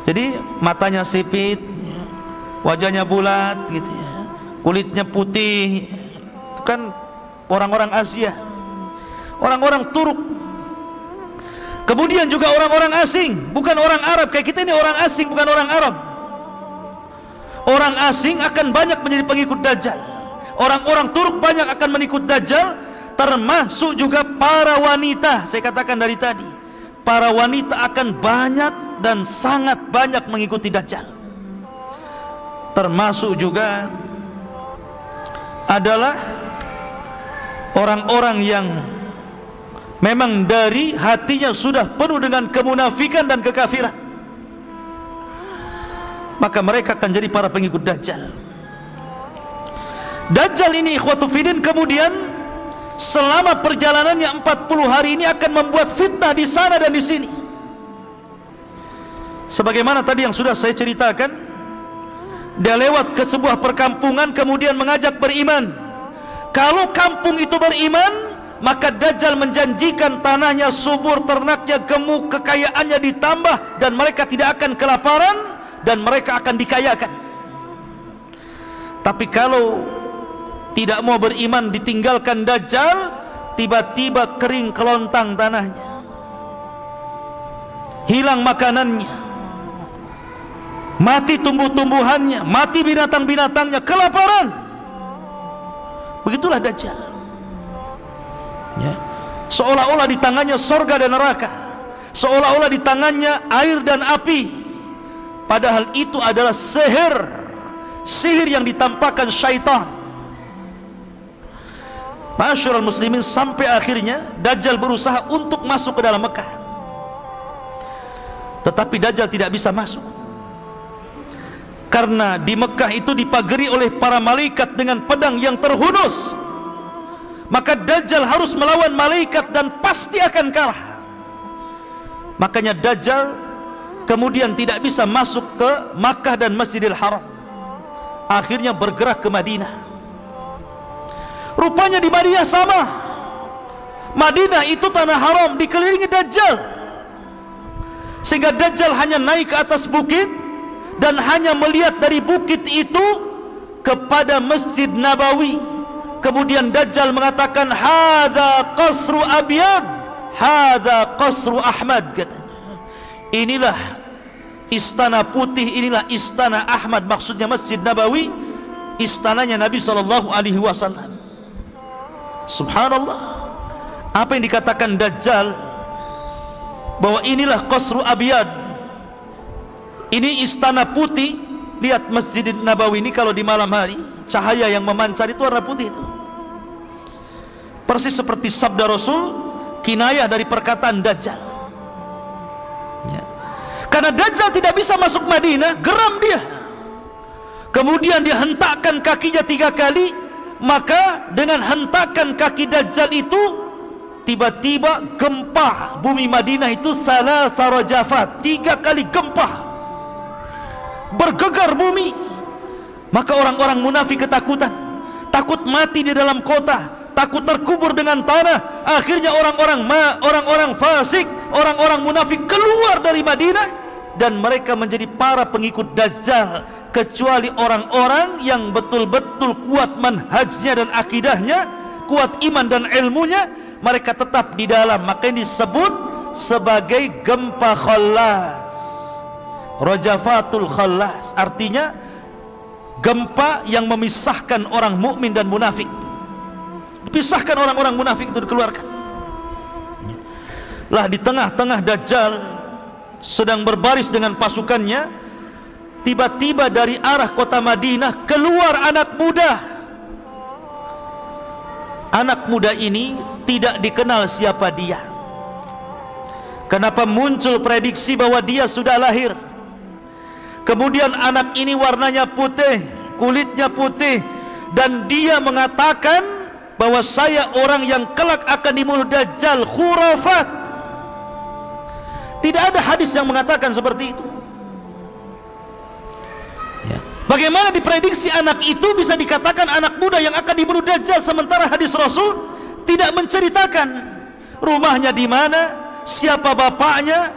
Jadi matanya sipit wajahnya bulat gitu ya. Kulitnya putih itu kan orang-orang Asia. Orang-orang Turuk. Kemudian juga orang-orang asing. Bukan orang Arab. Kayak kita ini orang asing bukan orang Arab. Orang asing akan banyak menjadi pengikut Dajjal orang-orang Turuk banyak akan mengikut Dajjal termasuk juga para wanita. Saya katakan dari tadi para wanita akan banyak dan sangat banyak mengikuti Dajjal. Termasuk juga adalah orang-orang yang memang dari hatinya sudah penuh dengan kemunafikan dan kekafiran. Maka mereka akan jadi para pengikut Dajjal Dajjal ini ikhwatu fidin kemudian selama perjalanannya 40 hari ini akan membuat fitnah di sana dan di sini. Sebagaimana tadi yang sudah saya ceritakan dia lewat ke sebuah perkampungan kemudian mengajak beriman. Kalau kampung itu beriman maka Dajjal menjanjikan tanahnya subur ternaknya gemuk kekayaannya ditambah dan mereka tidak akan kelaparan dan mereka akan dikayakan. Tapi kalau tidak mau beriman ditinggalkan Dajjal tiba-tiba kering kelontang tanahnya. Hilang makanannya. Mati tumbuh-tumbuhannya mati binatang-binatangnya kelaparan. Begitulah Dajjal. Ya. seolah-olah di tangannya sorga dan neraka. Seolah-olah di tangannya air dan api. Padahal itu adalah sihir. Sihir yang ditampakkan syaitan Masyurul muslimin sampai akhirnya Dajjal berusaha untuk masuk ke dalam Mekah. Tetapi Dajjal tidak bisa masuk. Karena di Mekah itu dipagari oleh para malaikat dengan pedang yang terhunus. Maka Dajjal harus melawan malaikat dan pasti akan kalah. Makanya Dajjal kemudian tidak bisa masuk ke Makkah dan Masjidil Haram. Akhirnya bergerak ke Madinah Rupanya di Madinah sama. Madinah itu tanah haram dikelilingi Dajjal. Sehingga Dajjal hanya naik ke atas bukit dan hanya melihat dari bukit itu kepada Masjid Nabawi. Kemudian Dajjal mengatakan hadza qasru abyad, hadza qasru Ahmad katanya. Inilah istana putih, inilah istana Ahmad maksudnya Masjid Nabawi, istananya Nabi wasallam. Subhanallah. Apa yang dikatakan Dajjal? Bahwa inilah Qasru Abiyad. Ini istana putih. Lihat Masjid Nabawi ini kalau di malam hari Cahaya yang memancar itu warna putih itu. Persis seperti sabda Rasul Kinayah dari perkataan Dajjal. Ya. Karena Dajjal tidak bisa masuk Madinah Geram dia. Kemudian dia hentakkan kakinya tiga kali maka dengan hentakan kaki Dajjal itu tiba-tiba gempa bumi Madinah itu salah sarajafat tiga kali gempa. Bergegar bumi. Maka orang-orang munafik ketakutan. Takut mati di dalam kota. Takut terkubur dengan tanah. Akhirnya orang-orang orang-orang fasik orang-orang munafik keluar dari Madinah. Dan mereka menjadi para pengikut Dajjal kecuali orang-orang yang betul-betul kuat manhajnya dan akidahnya kuat iman dan ilmunya mereka tetap di dalam. Maka ini disebut sebagai gempa khallas rajafatul khallas artinya gempa yang memisahkan orang mukmin dan munafik. Pisahkan orang-orang munafik itu dikeluarkan. Lah di tengah-tengah dajjal sedang berbaris dengan pasukannya tiba-tiba dari arah kota Madinah keluar anak muda. Anak muda ini tidak dikenal siapa dia. Kenapa muncul prediksi bahwa dia sudah lahir? Kemudian anak ini warnanya putih kulitnya putih dan dia mengatakan bahwa saya orang yang kelak akan dibunuh Dajjal khurafat. Tidak ada hadis yang mengatakan seperti itu Bagaimana diprediksi anak itu bisa dikatakan anak muda yang akan dibunuh Dajjal sementara hadis Rasul tidak menceritakan rumahnya di mana, siapa bapaknya,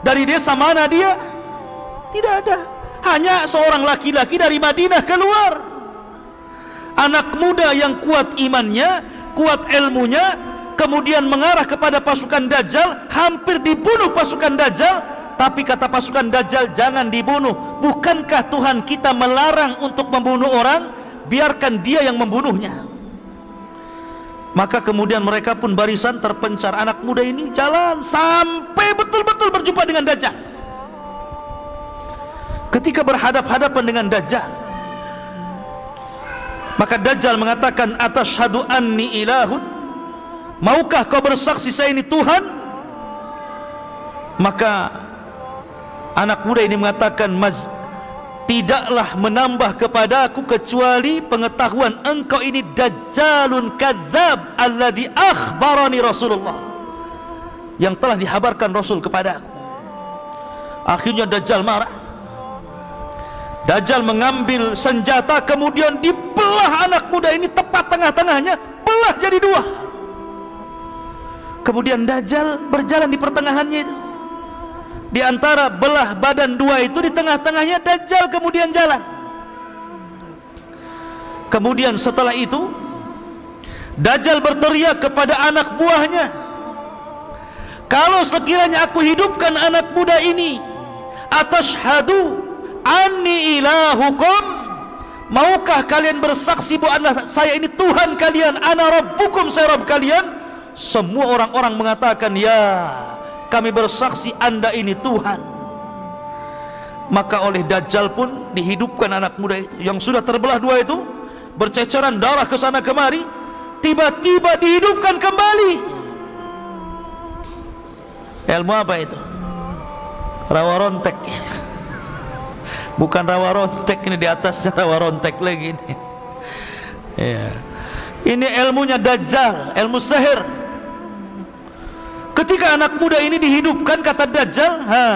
dari desa mana dia? Tidak ada. Hanya seorang laki-laki dari Madinah keluar. Anak muda yang kuat imannya, kuat ilmunya, kemudian mengarah kepada pasukan Dajjal, hampir dibunuh pasukan Dajjal, tapi kata pasukan Dajjal jangan dibunuh. Bukankah Tuhan kita melarang untuk membunuh orang? Biarkan dia yang membunuhnya. Maka kemudian mereka pun barisan terpencar anak muda ini jalan sampai betul-betul berjumpa dengan Dajjal. Ketika berhadap-hadapan dengan Dajjal, maka Dajjal mengatakan atas hadu anni ilahun. Maukah kau bersaksi saya ini Tuhan? Maka anak muda ini mengatakan Maz tidaklah menambah kepadaku kecuali pengetahuan engkau ini dajjalun kadzab alladhi akhbarani Rasulullah. Yang telah dihabarkan Rasul kepada aku. Akhirnya Dajjal marah. Dajjal mengambil senjata kemudian dibelah anak muda ini tepat tengah-tengahnya belah jadi dua. Kemudian Dajjal berjalan di pertengahannya itu di antara belah badan dua itu di tengah-tengahnya Dajjal kemudian jalan. Kemudian setelah itu Dajjal berteriak kepada anak buahnya kalau sekiranya aku hidupkan anak muda ini atas hadu anni ilahukum? Maukah kalian bersaksi bahwa saya ini Tuhan kalian? Ana rabbukum saya Rabb kalian? Semua orang-orang mengatakan ya kami bersaksi anda ini Tuhan. Maka oleh Dajjal pun dihidupkan anak muda itu yang sudah terbelah dua itu berceceran darah ke sana kemari tiba-tiba dihidupkan kembali. Ilmu apa itu? Rawa rontek. Bukan rawa rontek ini di atas [laughs] rawa rontek lagi ini. Ya. ini ilmunya Dajjal ilmu sihir Ketika anak muda ini dihidupkan kata Dajjal, ha,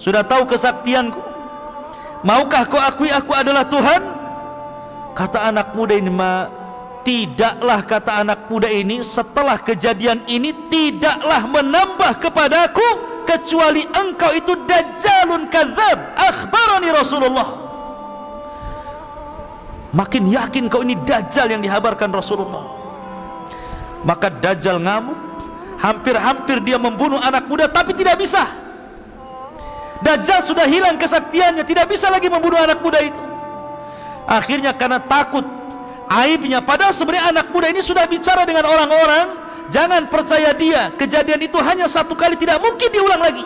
sudah tahu kesaktianku. Maukah kau akui aku adalah Tuhan? Kata anak muda ini, ma, tidaklah kata anak muda ini setelah kejadian ini tidaklah menambah kepadaku kecuali engkau itu dajjalun kadzab akhbarani Rasulullah makin yakin kau ini dajjal yang dihabarkan Rasulullah maka dajjal ngamuk hampir-hampir dia membunuh anak muda tapi tidak bisa. Dajjal sudah hilang kesaktiannya tidak bisa lagi membunuh anak muda itu. Akhirnya karena takut aibnya padahal sebenarnya anak muda ini sudah bicara dengan orang-orang jangan percaya dia kejadian itu hanya satu kali tidak mungkin diulang lagi.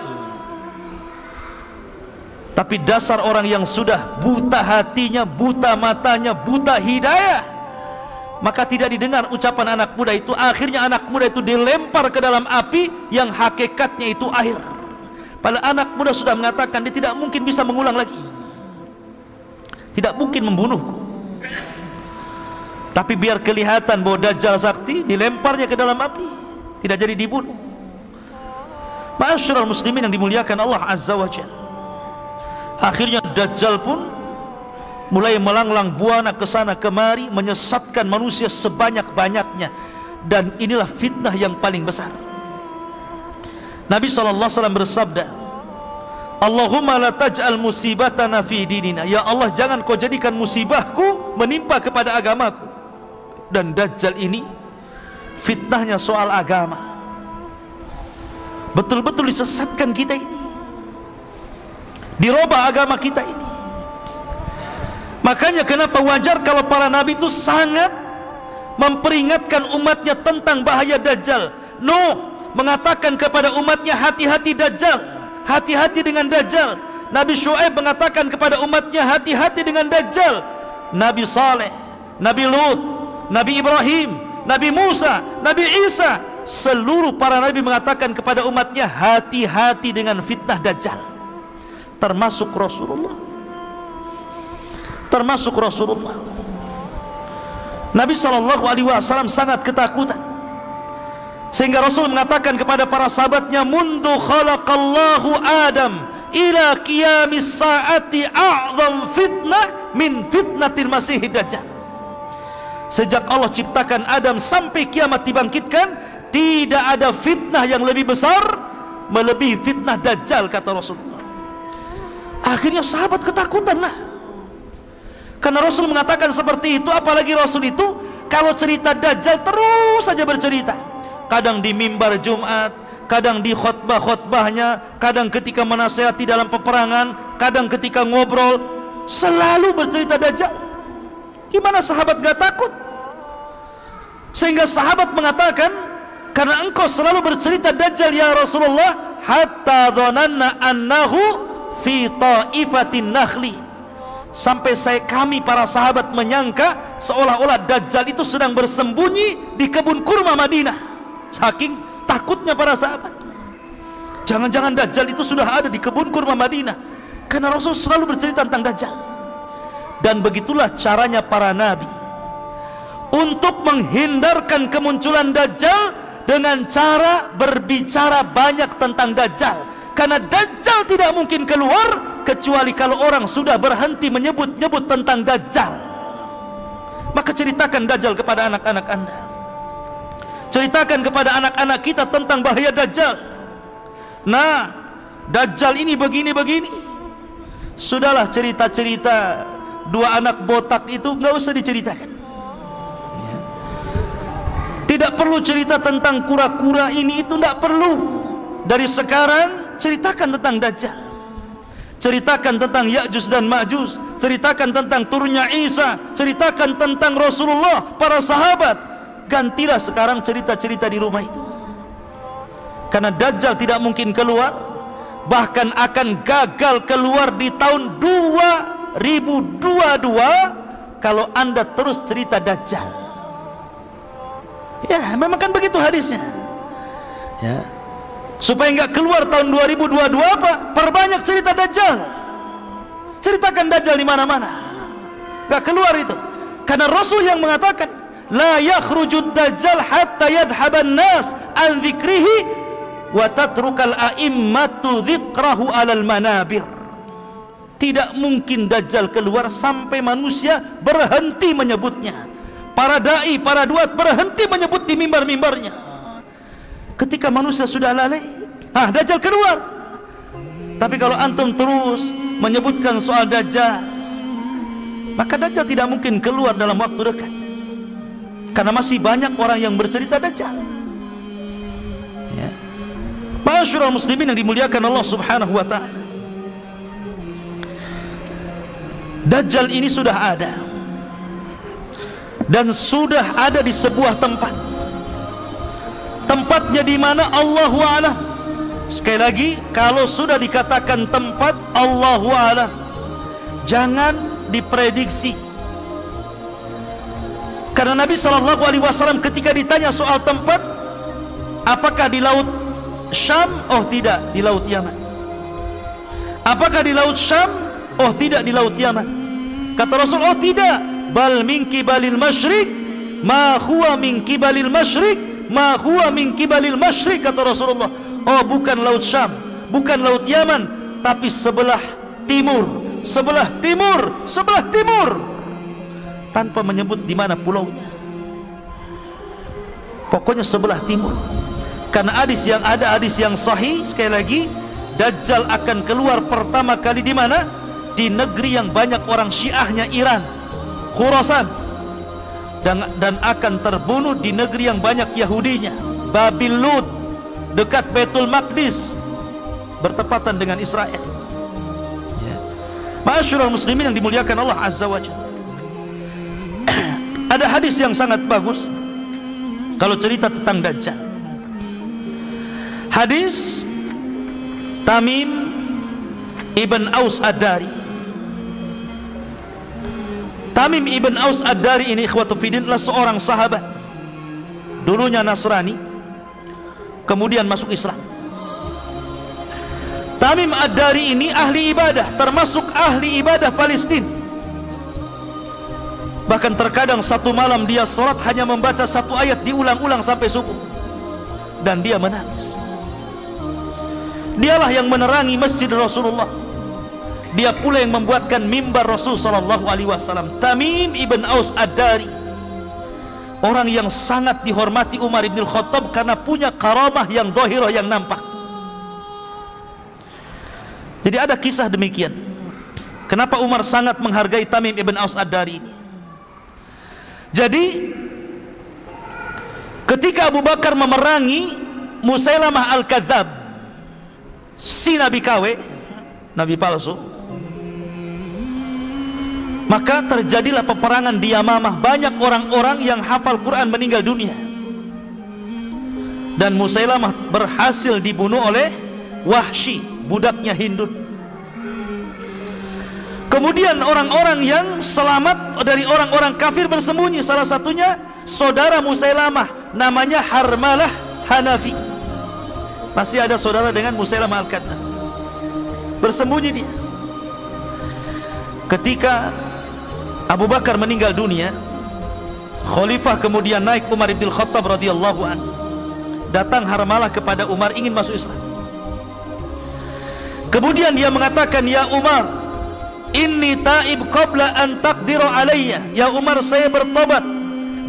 Tapi dasar orang yang sudah buta hatinya buta matanya buta hidayah maka tidak didengar ucapan anak muda itu. Akhirnya anak muda itu dilempar ke dalam api yang hakikatnya itu air. Pada anak muda sudah mengatakan dia tidak mungkin bisa mengulang lagi. Tidak mungkin membunuhku. Tapi biar kelihatan bahwa Dajjal sakti dilemparnya ke dalam api tidak jadi dibunuh. Ma'asyiral muslimin yang dimuliakan Allah Azza wa Jalla. Akhirnya Dajjal pun mulai melanglang buana ke sana kemari menyesatkan manusia sebanyak-banyaknya. Dan inilah fitnah yang paling besar. Nabi SAW bersabda Allahumma la taj'al musibatana fi dinina. Ya Allah jangan kau jadikan musibahku menimpa kepada agamaku. Dan Dajjal ini fitnahnya soal agama. Betul-betul disesatkan kita ini. Dirubah agama kita ini Makanya kenapa wajar kalau para nabi itu sangat memperingatkan umatnya tentang bahaya Dajjal. Nuh mengatakan kepada umatnya hati-hati Dajjal, hati-hati dengan Dajjal. Nabi Shu'aib mengatakan kepada umatnya hati-hati dengan Dajjal. Nabi Saleh, Nabi Lut, Nabi Ibrahim, Nabi Musa, Nabi Isa, seluruh para nabi mengatakan kepada umatnya hati-hati dengan fitnah Dajjal. Termasuk Rasulullah termasuk Rasulullah. Nabi Shallallahu Alaihi Wasallam sangat ketakutan. Sehingga Rasul mengatakan kepada para sahabatnya mundu khalaqallahu Adam ila qiyamis saati a'zam fitnah min fitnatil masih dajjal. Sejak Allah ciptakan Adam sampai kiamat dibangkitkan tidak ada fitnah yang lebih besar melebihi fitnah dajjal kata Rasulullah. Akhirnya sahabat ketakutan lah karena Rasul mengatakan seperti itu apalagi Rasul itu kalau cerita dajjal terus saja bercerita. Kadang di mimbar Jumat kadang di khutbah-khutbahnya kadang ketika menasehati dalam peperangan kadang ketika ngobrol selalu bercerita dajjal. Gimana sahabat gak takut? Sehingga sahabat mengatakan karena engkau selalu bercerita dajjal ya Rasulullah hatta dhananna annahu fi ta'ifatin nakhli sampai saya kami para sahabat menyangka seolah-olah dajjal itu sedang bersembunyi di kebun kurma Madinah. Saking takutnya para sahabat. Jangan-jangan dajjal itu sudah ada di kebun kurma Madinah. Karena Rasul selalu bercerita tentang dajjal. Dan begitulah caranya para nabi untuk menghindarkan kemunculan Dajjal dengan cara berbicara banyak tentang Dajjal karena Dajjal tidak mungkin keluar kecuali kalau orang sudah berhenti menyebut-nyebut tentang Dajjal. Maka ceritakan Dajjal kepada anak-anak anda. Ceritakan kepada anak-anak kita tentang bahaya Dajjal. Nah Dajjal ini begini-begini. Sudahlah cerita-cerita dua anak botak itu nggak usah diceritakan. Tidak perlu cerita tentang kura-kura ini itu tidak perlu. Dari sekarang ceritakan tentang Dajjal. Ceritakan tentang Ya'juj dan Ma'juj ceritakan tentang turunnya Isa. Ceritakan tentang Rasulullah para sahabat. Gantilah sekarang cerita-cerita di rumah itu. Karena Dajjal tidak mungkin keluar bahkan akan gagal keluar di tahun 2022 kalau anda terus cerita Dajjal. Ya, memang kan begitu hadisnya. Ya. Supaya enggak keluar tahun 2022 apa? Perbanyak cerita Dajjal. Ceritakan Dajjal di mana-mana. Enggak keluar itu. Karena Rasul yang mengatakan, la yakhrujud Dajjal hatta yadhhaban nas an dzikrihi wa tatrukal a'immatu dzikrahu alal manabir. Tidak mungkin Dajjal keluar sampai manusia berhenti menyebutnya para dai, para duat berhenti menyebut di mimbar-mimbarnya. Ketika manusia sudah lalai, ah Dajjal keluar. Tapi kalau antum terus menyebutkan soal Dajjal, maka Dajjal tidak mungkin keluar dalam waktu dekat. Karena masih banyak orang yang bercerita Dajjal. Ya. Muslimin yang dimuliakan Allah subhanahu wa ta'ala. Dajjal ini sudah ada dan sudah ada di sebuah tempat tempatnya di mana? Allahu a'lam. Sekali lagi kalau sudah dikatakan tempat Allahu a'lam. Jangan diprediksi. Karena Nabi sallallahu alaihi wasallam ketika ditanya soal tempat apakah di laut Syam? Oh tidak di laut Yaman. Apakah di laut Syam? Oh tidak di laut Yaman. Kata Rasul oh tidak. Bal min kibalil masyrik ma huwa min kibalil masyrik ma huwa min kibalil kata Rasulullah. Oh bukan laut Syam bukan laut Yaman tapi sebelah timur sebelah timur sebelah timur. Tanpa menyebut di mana pulaunya pokoknya sebelah timur. Karena hadis yang ada hadis yang sahih sekali lagi Dajjal akan keluar pertama kali di mana? Di negeri yang banyak orang Syiahnya Iran Khurasan dan, dan akan terbunuh di negeri yang banyak Yahudinya. Babil Lut dekat Betul Maqdis bertepatan dengan Israel. Ya. Masyurul muslimin yang dimuliakan Allah Azza wa Jalla. Ada hadis yang sangat bagus. Kalau cerita tentang Dajjal. Hadis Tamim Ibn Aus Ad-Dari Tamim ibn Aus Ad-Dari ini ikhwatu fidin adalah seorang sahabat. Dulunya Nasrani kemudian masuk Islam. Tamim Ad-Dari ini ahli ibadah termasuk ahli ibadah Palestin. Bahkan terkadang satu malam dia sholat hanya membaca satu ayat diulang-ulang sampai subuh. Dan dia menangis. Dialah yang menerangi masjid Rasulullah dia pula yang membuatkan mimbar Rasul sallallahu alaihi wasallam Tamim ibn Aus Ad-Dari. Orang yang sangat dihormati Umar ibn Khattab karena punya karamah yang dohiroh yang nampak. Jadi ada kisah demikian. Kenapa Umar sangat menghargai Tamim ibn Aus Ad-Dari ini? Jadi ketika Abu Bakar memerangi Musailamah Al-Kadzab si Nabi KW Nabi palsu maka terjadilah peperangan di Yamamah. Banyak orang-orang yang hafal Quran meninggal dunia. Dan Musailamah berhasil dibunuh oleh Wahsy budaknya Hindun kemudian orang-orang yang selamat dari orang-orang kafir bersembunyi. Salah satunya saudara Musailamah namanya Harmalah Hanafi. Masih ada saudara dengan Musailamah Al-Kadzab bersembunyi dia. Ketika Abu Bakar meninggal dunia. Khalifah kemudian naik Umar ibn Khattab radhiyallahu an. Datang Harmalah kepada Umar ingin masuk Islam. Kemudian dia mengatakan ya Umar inni taib qabla an taqdiru alayya. Ya Umar saya bertobat.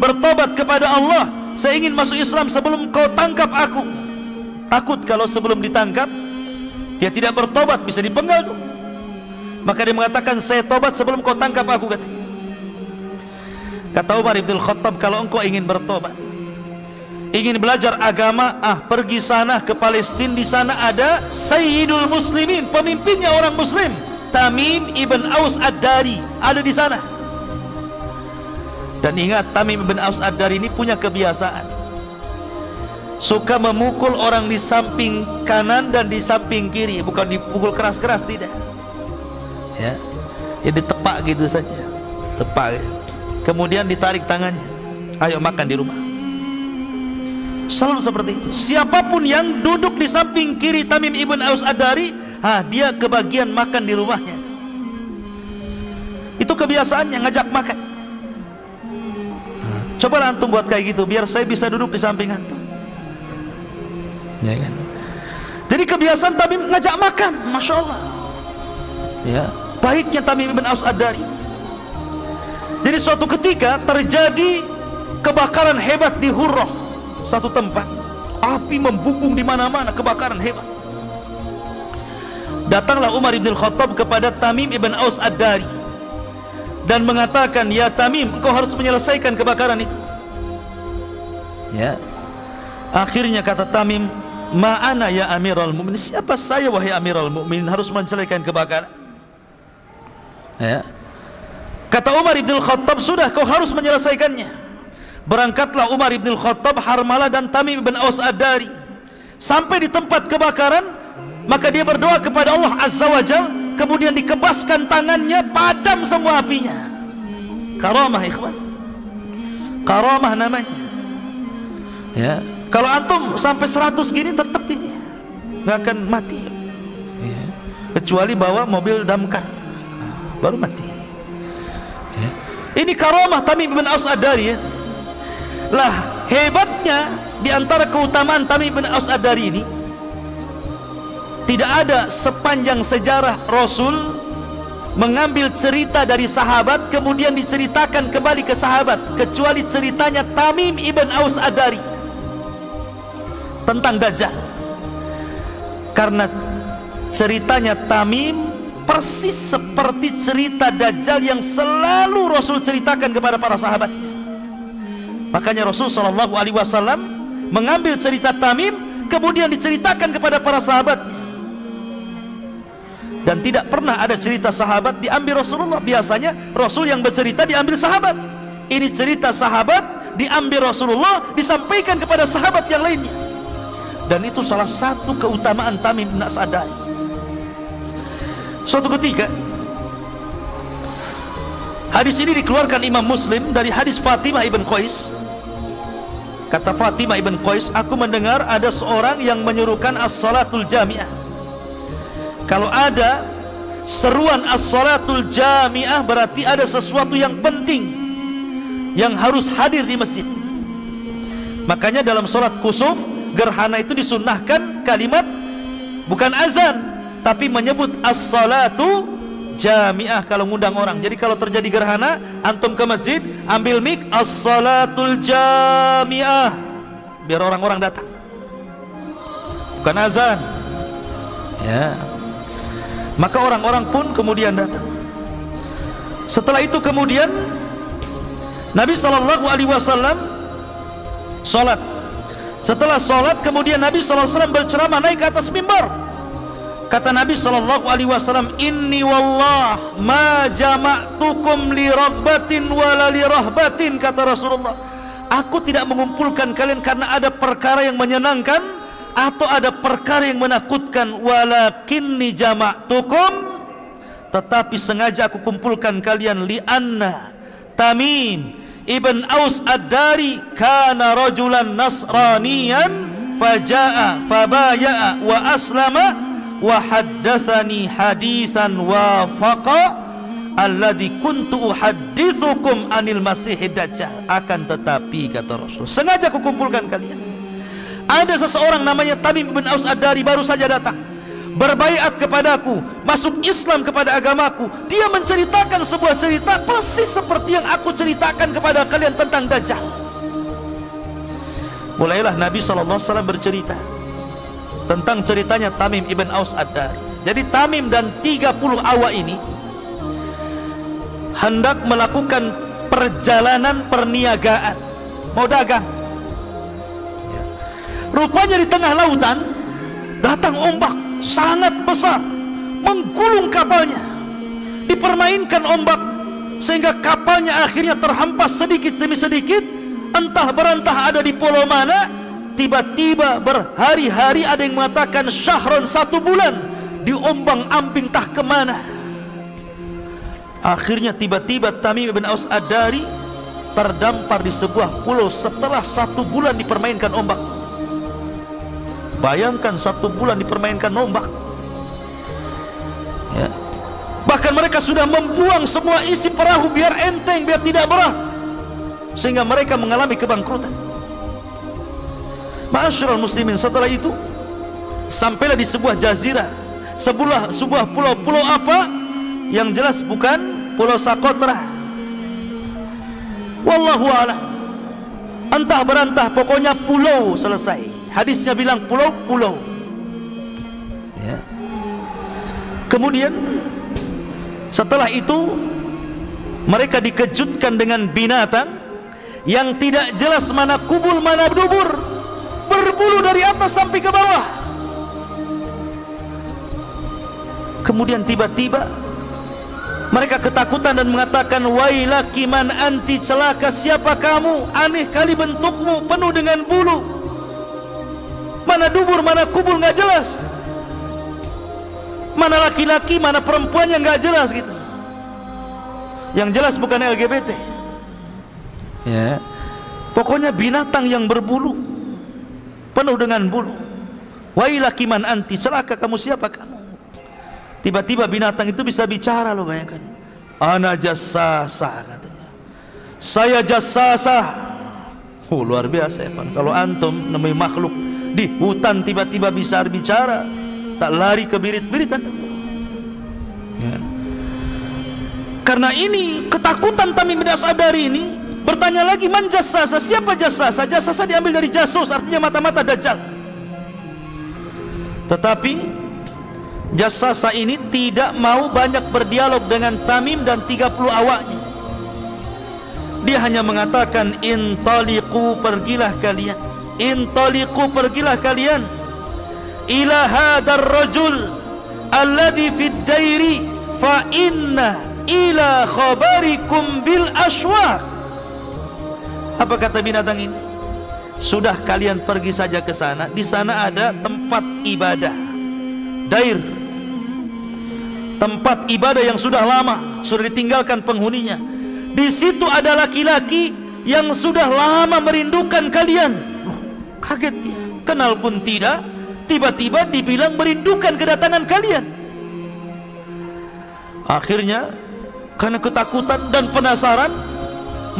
Bertobat kepada Allah. Saya ingin masuk Islam sebelum kau tangkap aku. Takut kalau sebelum ditangkap dia tidak bertobat bisa dipenggal tuh. Maka dia mengatakan saya tobat sebelum kau tangkap aku katanya Kata Umar Ibn Khattab kalau engkau ingin bertobat Ingin belajar agama Ah pergi sana ke Palestina Di sana ada Sayyidul Muslimin Pemimpinnya orang Muslim. Tamim Ibn Aus Ad-Dari Ada di sana. Dan ingat Tamim Ibn Aus Ad-Dari ini punya kebiasaan. Suka memukul orang di samping kanan dan di samping kiri. Bukan dipukul keras-keras tidak. Ya Jadi tepak gitu saja. Tepak gitu kemudian ditarik tangannya. Ayo makan di rumah. Selalu seperti itu. Siapa pun yang duduk di samping kiri Tamim ibn Aus Adari ha, dia kebagian makan di rumahnya. Itu kebiasaannya ngajak makan. Coba antum buat kayak gitu biar saya bisa duduk di samping antum. Ya kan? Jadi kebiasaan Tamim ngajak makan Masya Allah. Ya baiknya Tamim ibn Aus Adari jadi suatu ketika terjadi kebakaran hebat di Hurrah, satu tempat. Api membubung di mana-mana, kebakaran hebat. Datanglah Umar bin Khattab kepada Tamim ibn Aus Ad-Dari dan mengatakan, "Ya Tamim, kau harus menyelesaikan kebakaran itu." Ya. Akhirnya kata Tamim, "Ma'ana ya Amirul Mukminin?" Siapa saya wahai Amirul Mukminin harus menyelesaikan kebakaran? Ya. Kata Umar ibn Khattab sudah kau harus menyelesaikannya. Berangkatlah Umar ibn Khattab Harmalah dan Tamim ibn Aus Ad-Dari. Sampai di tempat kebakaran Maka dia berdoa kepada Allah Azza wa Jal Kemudian dikebaskan tangannya Padam semua apinya. Karamah ikhwan. Karamah namanya. Ya. Kalau antum sampai 100 gini tetap ini. Nggak akan mati. Ya. Kecuali bawa mobil damkar. Baru mati ini karamah Tamim bin Aus Ad-Dari ya. Lah hebatnya di antara keutamaan Tamim bin Aus Ad-Dari ini tidak ada sepanjang sejarah Rasul mengambil cerita dari sahabat kemudian diceritakan kembali ke sahabat kecuali ceritanya Tamim ibn Aus Ad-Dari tentang Dajjal karena ceritanya Tamim persis seperti cerita Dajjal yang selalu Rasul ceritakan kepada para sahabatnya. Makanya Rasul Shallallahu Alaihi Wasallam mengambil cerita Tamim kemudian diceritakan kepada para sahabatnya. Dan tidak pernah ada cerita sahabat diambil Rasulullah. Biasanya Rasul yang bercerita diambil sahabat. Ini cerita sahabat diambil Rasulullah disampaikan kepada sahabat yang lainnya. Dan itu salah satu keutamaan Tamim bin As'adari. Suatu ketika Hadis ini dikeluarkan Imam Muslim dari hadis Fatimah ibn Qais. Kata Fatimah ibn Qais, aku mendengar ada seorang yang menyuruhkan as-salatul jami'ah. Kalau ada seruan as-salatul jami'ah berarti ada sesuatu yang penting yang harus hadir di masjid. Makanya dalam solat kusuf gerhana itu disunnahkan kalimat bukan azan tapi menyebut as-salatu jamiah kalau ngundang orang. Jadi kalau terjadi gerhana, antum ke masjid, ambil mic as-salatul jamiah. Biar orang-orang datang. Bukan azan. Ya. Maka orang-orang pun kemudian datang. Setelah itu kemudian Nabi sallallahu alaihi wasallam salat. Setelah salat kemudian Nabi sallallahu alaihi wasallam berceramah naik ke atas mimbar. Kata Nabi sallallahu alaihi wasallam, "Inni wallah ma jama'tukum li rabbatin wala li rahbatin," kata Rasulullah. Aku tidak mengumpulkan kalian karena ada perkara yang menyenangkan atau ada perkara yang menakutkan, walakinni jama'tukum tetapi sengaja aku kumpulkan kalian. Li anna Tamim. Ibn Aus ad-Dari kana rajulan nasraniyan faja'a fabaya'a wa aslama wa haddathani hadithan wa faqa alladhi kuntu uhaddithukum anil masih dajjal akan tetapi kata Rasul sengaja aku kumpulkan kalian ada seseorang namanya Tamim bin Aus ad-Dari baru saja datang berbaiat kepadaku, masuk Islam kepada agamaku. Dia menceritakan sebuah cerita persis seperti yang aku ceritakan kepada kalian tentang Dajjal. Mulailah Nabi SAW bercerita tentang ceritanya Tamim ibn Aus Ad-Dari. Jadi Tamim dan 30 awak ini hendak melakukan perjalanan perniagaan, mau dagang. Ya. Rupanya di tengah lautan datang ombak sangat besar menggulung kapalnya dipermainkan ombak sehingga kapalnya akhirnya terhempas sedikit demi sedikit entah berantah ada di pulau mana tiba-tiba berhari-hari ada yang mengatakan syahron satu bulan diombang ambing tah ke mana akhirnya tiba-tiba Tamim bin Aus Adari terdampar di sebuah pulau setelah satu bulan dipermainkan ombak Bayangkan satu bulan dipermainkan ombak. Ya. Bahkan mereka sudah membuang semua isi perahu biar enteng, biar tidak berat. Sehingga mereka mengalami kebangkrutan. Ma'asyiral muslimin setelah itu sampailah di sebuah jazirah, sebuah sebuah pulau-pulau apa yang jelas bukan pulau Sakotra. Wallahu a'lam. Entah berantah pokoknya pulau selesai hadisnya bilang pulau-pulau ya. kemudian setelah itu mereka dikejutkan dengan binatang yang tidak jelas mana kubul mana dubur berbulu dari atas sampai ke bawah kemudian tiba-tiba mereka ketakutan dan mengatakan wailaki man anti celaka siapa kamu aneh kali bentukmu penuh dengan bulu mana dubur, mana kubur nggak jelas. Mana laki-laki, mana perempuan yang nggak jelas gitu. Yang jelas bukan LGBT. Ya. Pokoknya binatang yang berbulu penuh dengan bulu. Wailaki man anti, celaka kamu siapa kamu? Tiba-tiba binatang itu bisa bicara loh bayangkan. Ana jasasa katanya. Saya jasasa. Oh, luar biasa ya, Kalau antum namanya makhluk di hutan tiba-tiba bisa bicara tak lari ke birit-birit ya. karena ini ketakutan Tamim bin Asadari ini bertanya lagi man jasasa siapa jasasa? Jasasa diambil dari jasus artinya mata-mata dajjal. Tetapi jasasa ini tidak mau banyak berdialog dengan Tamim dan 30 awaknya. Dia hanya mengatakan intaliqu pergilah kalian. Intaliqu pergilah kalian. Ila hadar rajul alladhi fid dairi fa inna ila khabarikum bil aswaq apa kata binatang ini sudah kalian pergi saja ke sana di sana ada tempat ibadah dair tempat ibadah yang sudah lama sudah ditinggalkan penghuninya di situ ada laki-laki yang sudah lama merindukan kalian Kaget dia. Kenal pun tidak. Tiba-tiba dibilang merindukan kedatangan kalian. Akhirnya karena ketakutan dan penasaran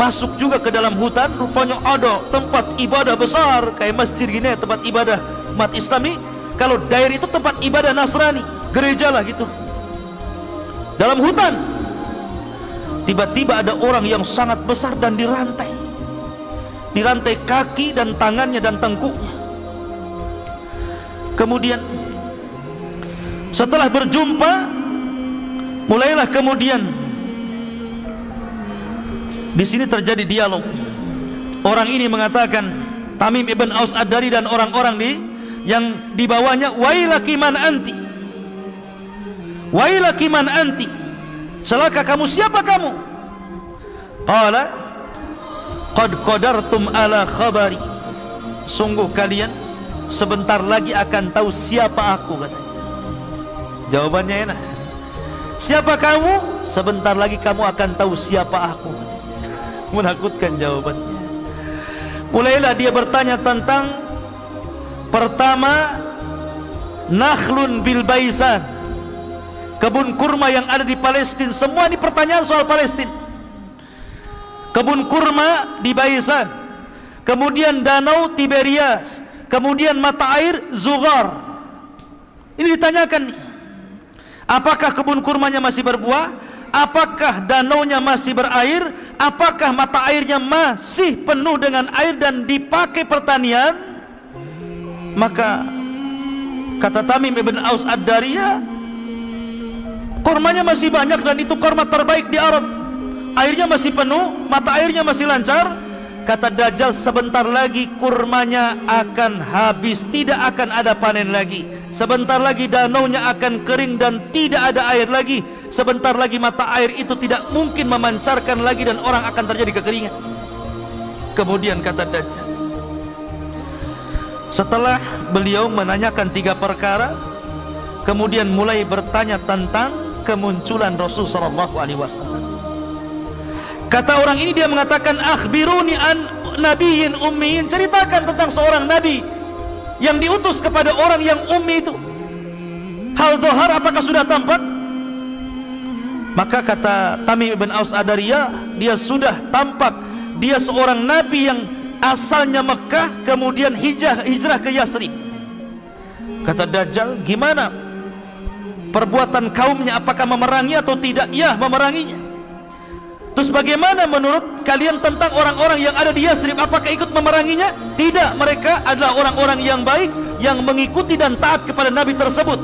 masuk juga ke dalam hutan rupanya ada tempat ibadah besar kayak masjid gini tempat ibadah umat Islami kalau daerah itu tempat ibadah Nasrani gereja lah gitu. Dalam hutan tiba-tiba ada orang yang sangat besar dan dirantai. Dirantai kaki dan tangannya dan tengkuknya. Kemudian setelah berjumpa mulailah kemudian di sini terjadi dialog. Orang ini mengatakan Tamim ibn Aus Ad-Dari dan orang-orang di yang dibawanya wailaki man anti? Wailaki man anti? Celaka kamu siapa kamu? Qala qad qadartum ala khabari. Sungguh kalian sebentar lagi akan tahu siapa aku katanya. Jawabannya enak. Siapa kamu? Sebentar lagi kamu akan tahu siapa aku menakutkan jawabannya. Mulailah dia bertanya tentang pertama nakhlun bil baisan kebun kurma yang ada di Palestina semua ini pertanyaan soal Palestina kebun kurma di Baisan kemudian danau Tiberias. Kemudian mata air Zugar ini ditanyakan apakah kebun kurmanya masih berbuah? Apakah danaunya masih berair apakah mata airnya masih penuh dengan air dan dipakai pertanian? Maka kata Tamim ibn Aus Ad-Dariyah kurmanya masih banyak dan itu kurma terbaik di Arab. Airnya masih penuh mata airnya masih lancar. Kata Dajjal sebentar lagi kurmanya akan habis tidak akan ada panen lagi. Sebentar lagi danaunya akan kering dan tidak ada air lagi sebentar lagi mata air itu tidak mungkin memancarkan lagi dan orang akan terjadi kekeringan. Kemudian kata Dajjal setelah beliau menanyakan tiga perkara kemudian mulai bertanya tentang kemunculan Rasul sallallahu alaihi wasallam. Kata orang ini dia mengatakan akhbiruni an nabiyyin ummiyin. Ceritakan tentang seorang nabi yang diutus kepada orang yang ummi itu. Hal dohar apakah sudah tampak maka kata Tamim ibn Aus Adariyah dia sudah tampak dia seorang nabi yang asalnya Mekah kemudian hijrah hijrah ke Yathrib kata Dajjal gimana? Perbuatan kaumnya apakah memerangi atau tidak? Ya memeranginya. Terus bagaimana menurut kalian tentang orang-orang yang ada di Yathrib apakah ikut memeranginya? Tidak mereka adalah orang-orang yang baik yang mengikuti dan taat kepada nabi tersebut.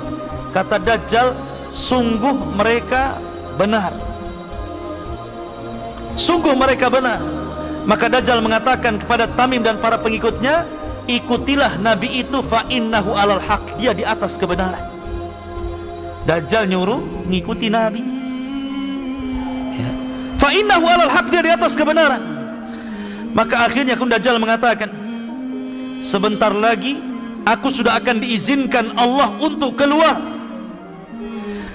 Kata Dajjal sungguh mereka benar. Sungguh mereka benar. Maka Dajjal mengatakan kepada Tamim dan para pengikutnya ikutilah Nabi itu fa innahu alal haq. Dia di atas kebenaran. Dajjal nyuruh ngikuti Nabi. Ya. fa innahu alal haq dia di atas kebenaran. Maka akhirnya kun Dajjal mengatakan sebentar lagi aku sudah akan diizinkan Allah untuk keluar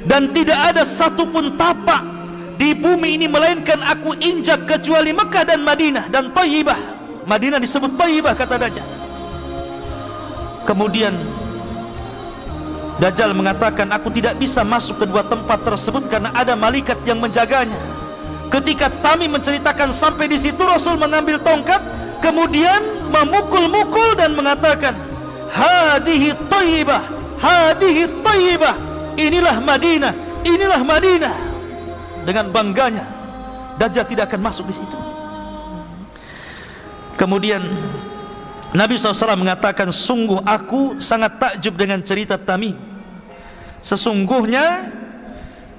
dan tidak ada satupun tapak di bumi ini melainkan aku injak kecuali Mekah dan Madinah dan Tayyibah Madinah disebut Tayyibah kata Dajjal. Kemudian Dajjal mengatakan aku tidak bisa masuk ke dua tempat tersebut karena ada malaikat yang menjaganya. Ketika Tami menceritakan sampai di situ Rasul mengambil tongkat kemudian memukul-mukul dan mengatakan hadihi Tayyibah hadihi Tayyibah inilah Madinah. Inilah Madinah. Dengan bangganya Dajjal tidak akan masuk di situ. Kemudian Nabi SAW mengatakan sungguh aku sangat takjub dengan cerita Tamim. Sesungguhnya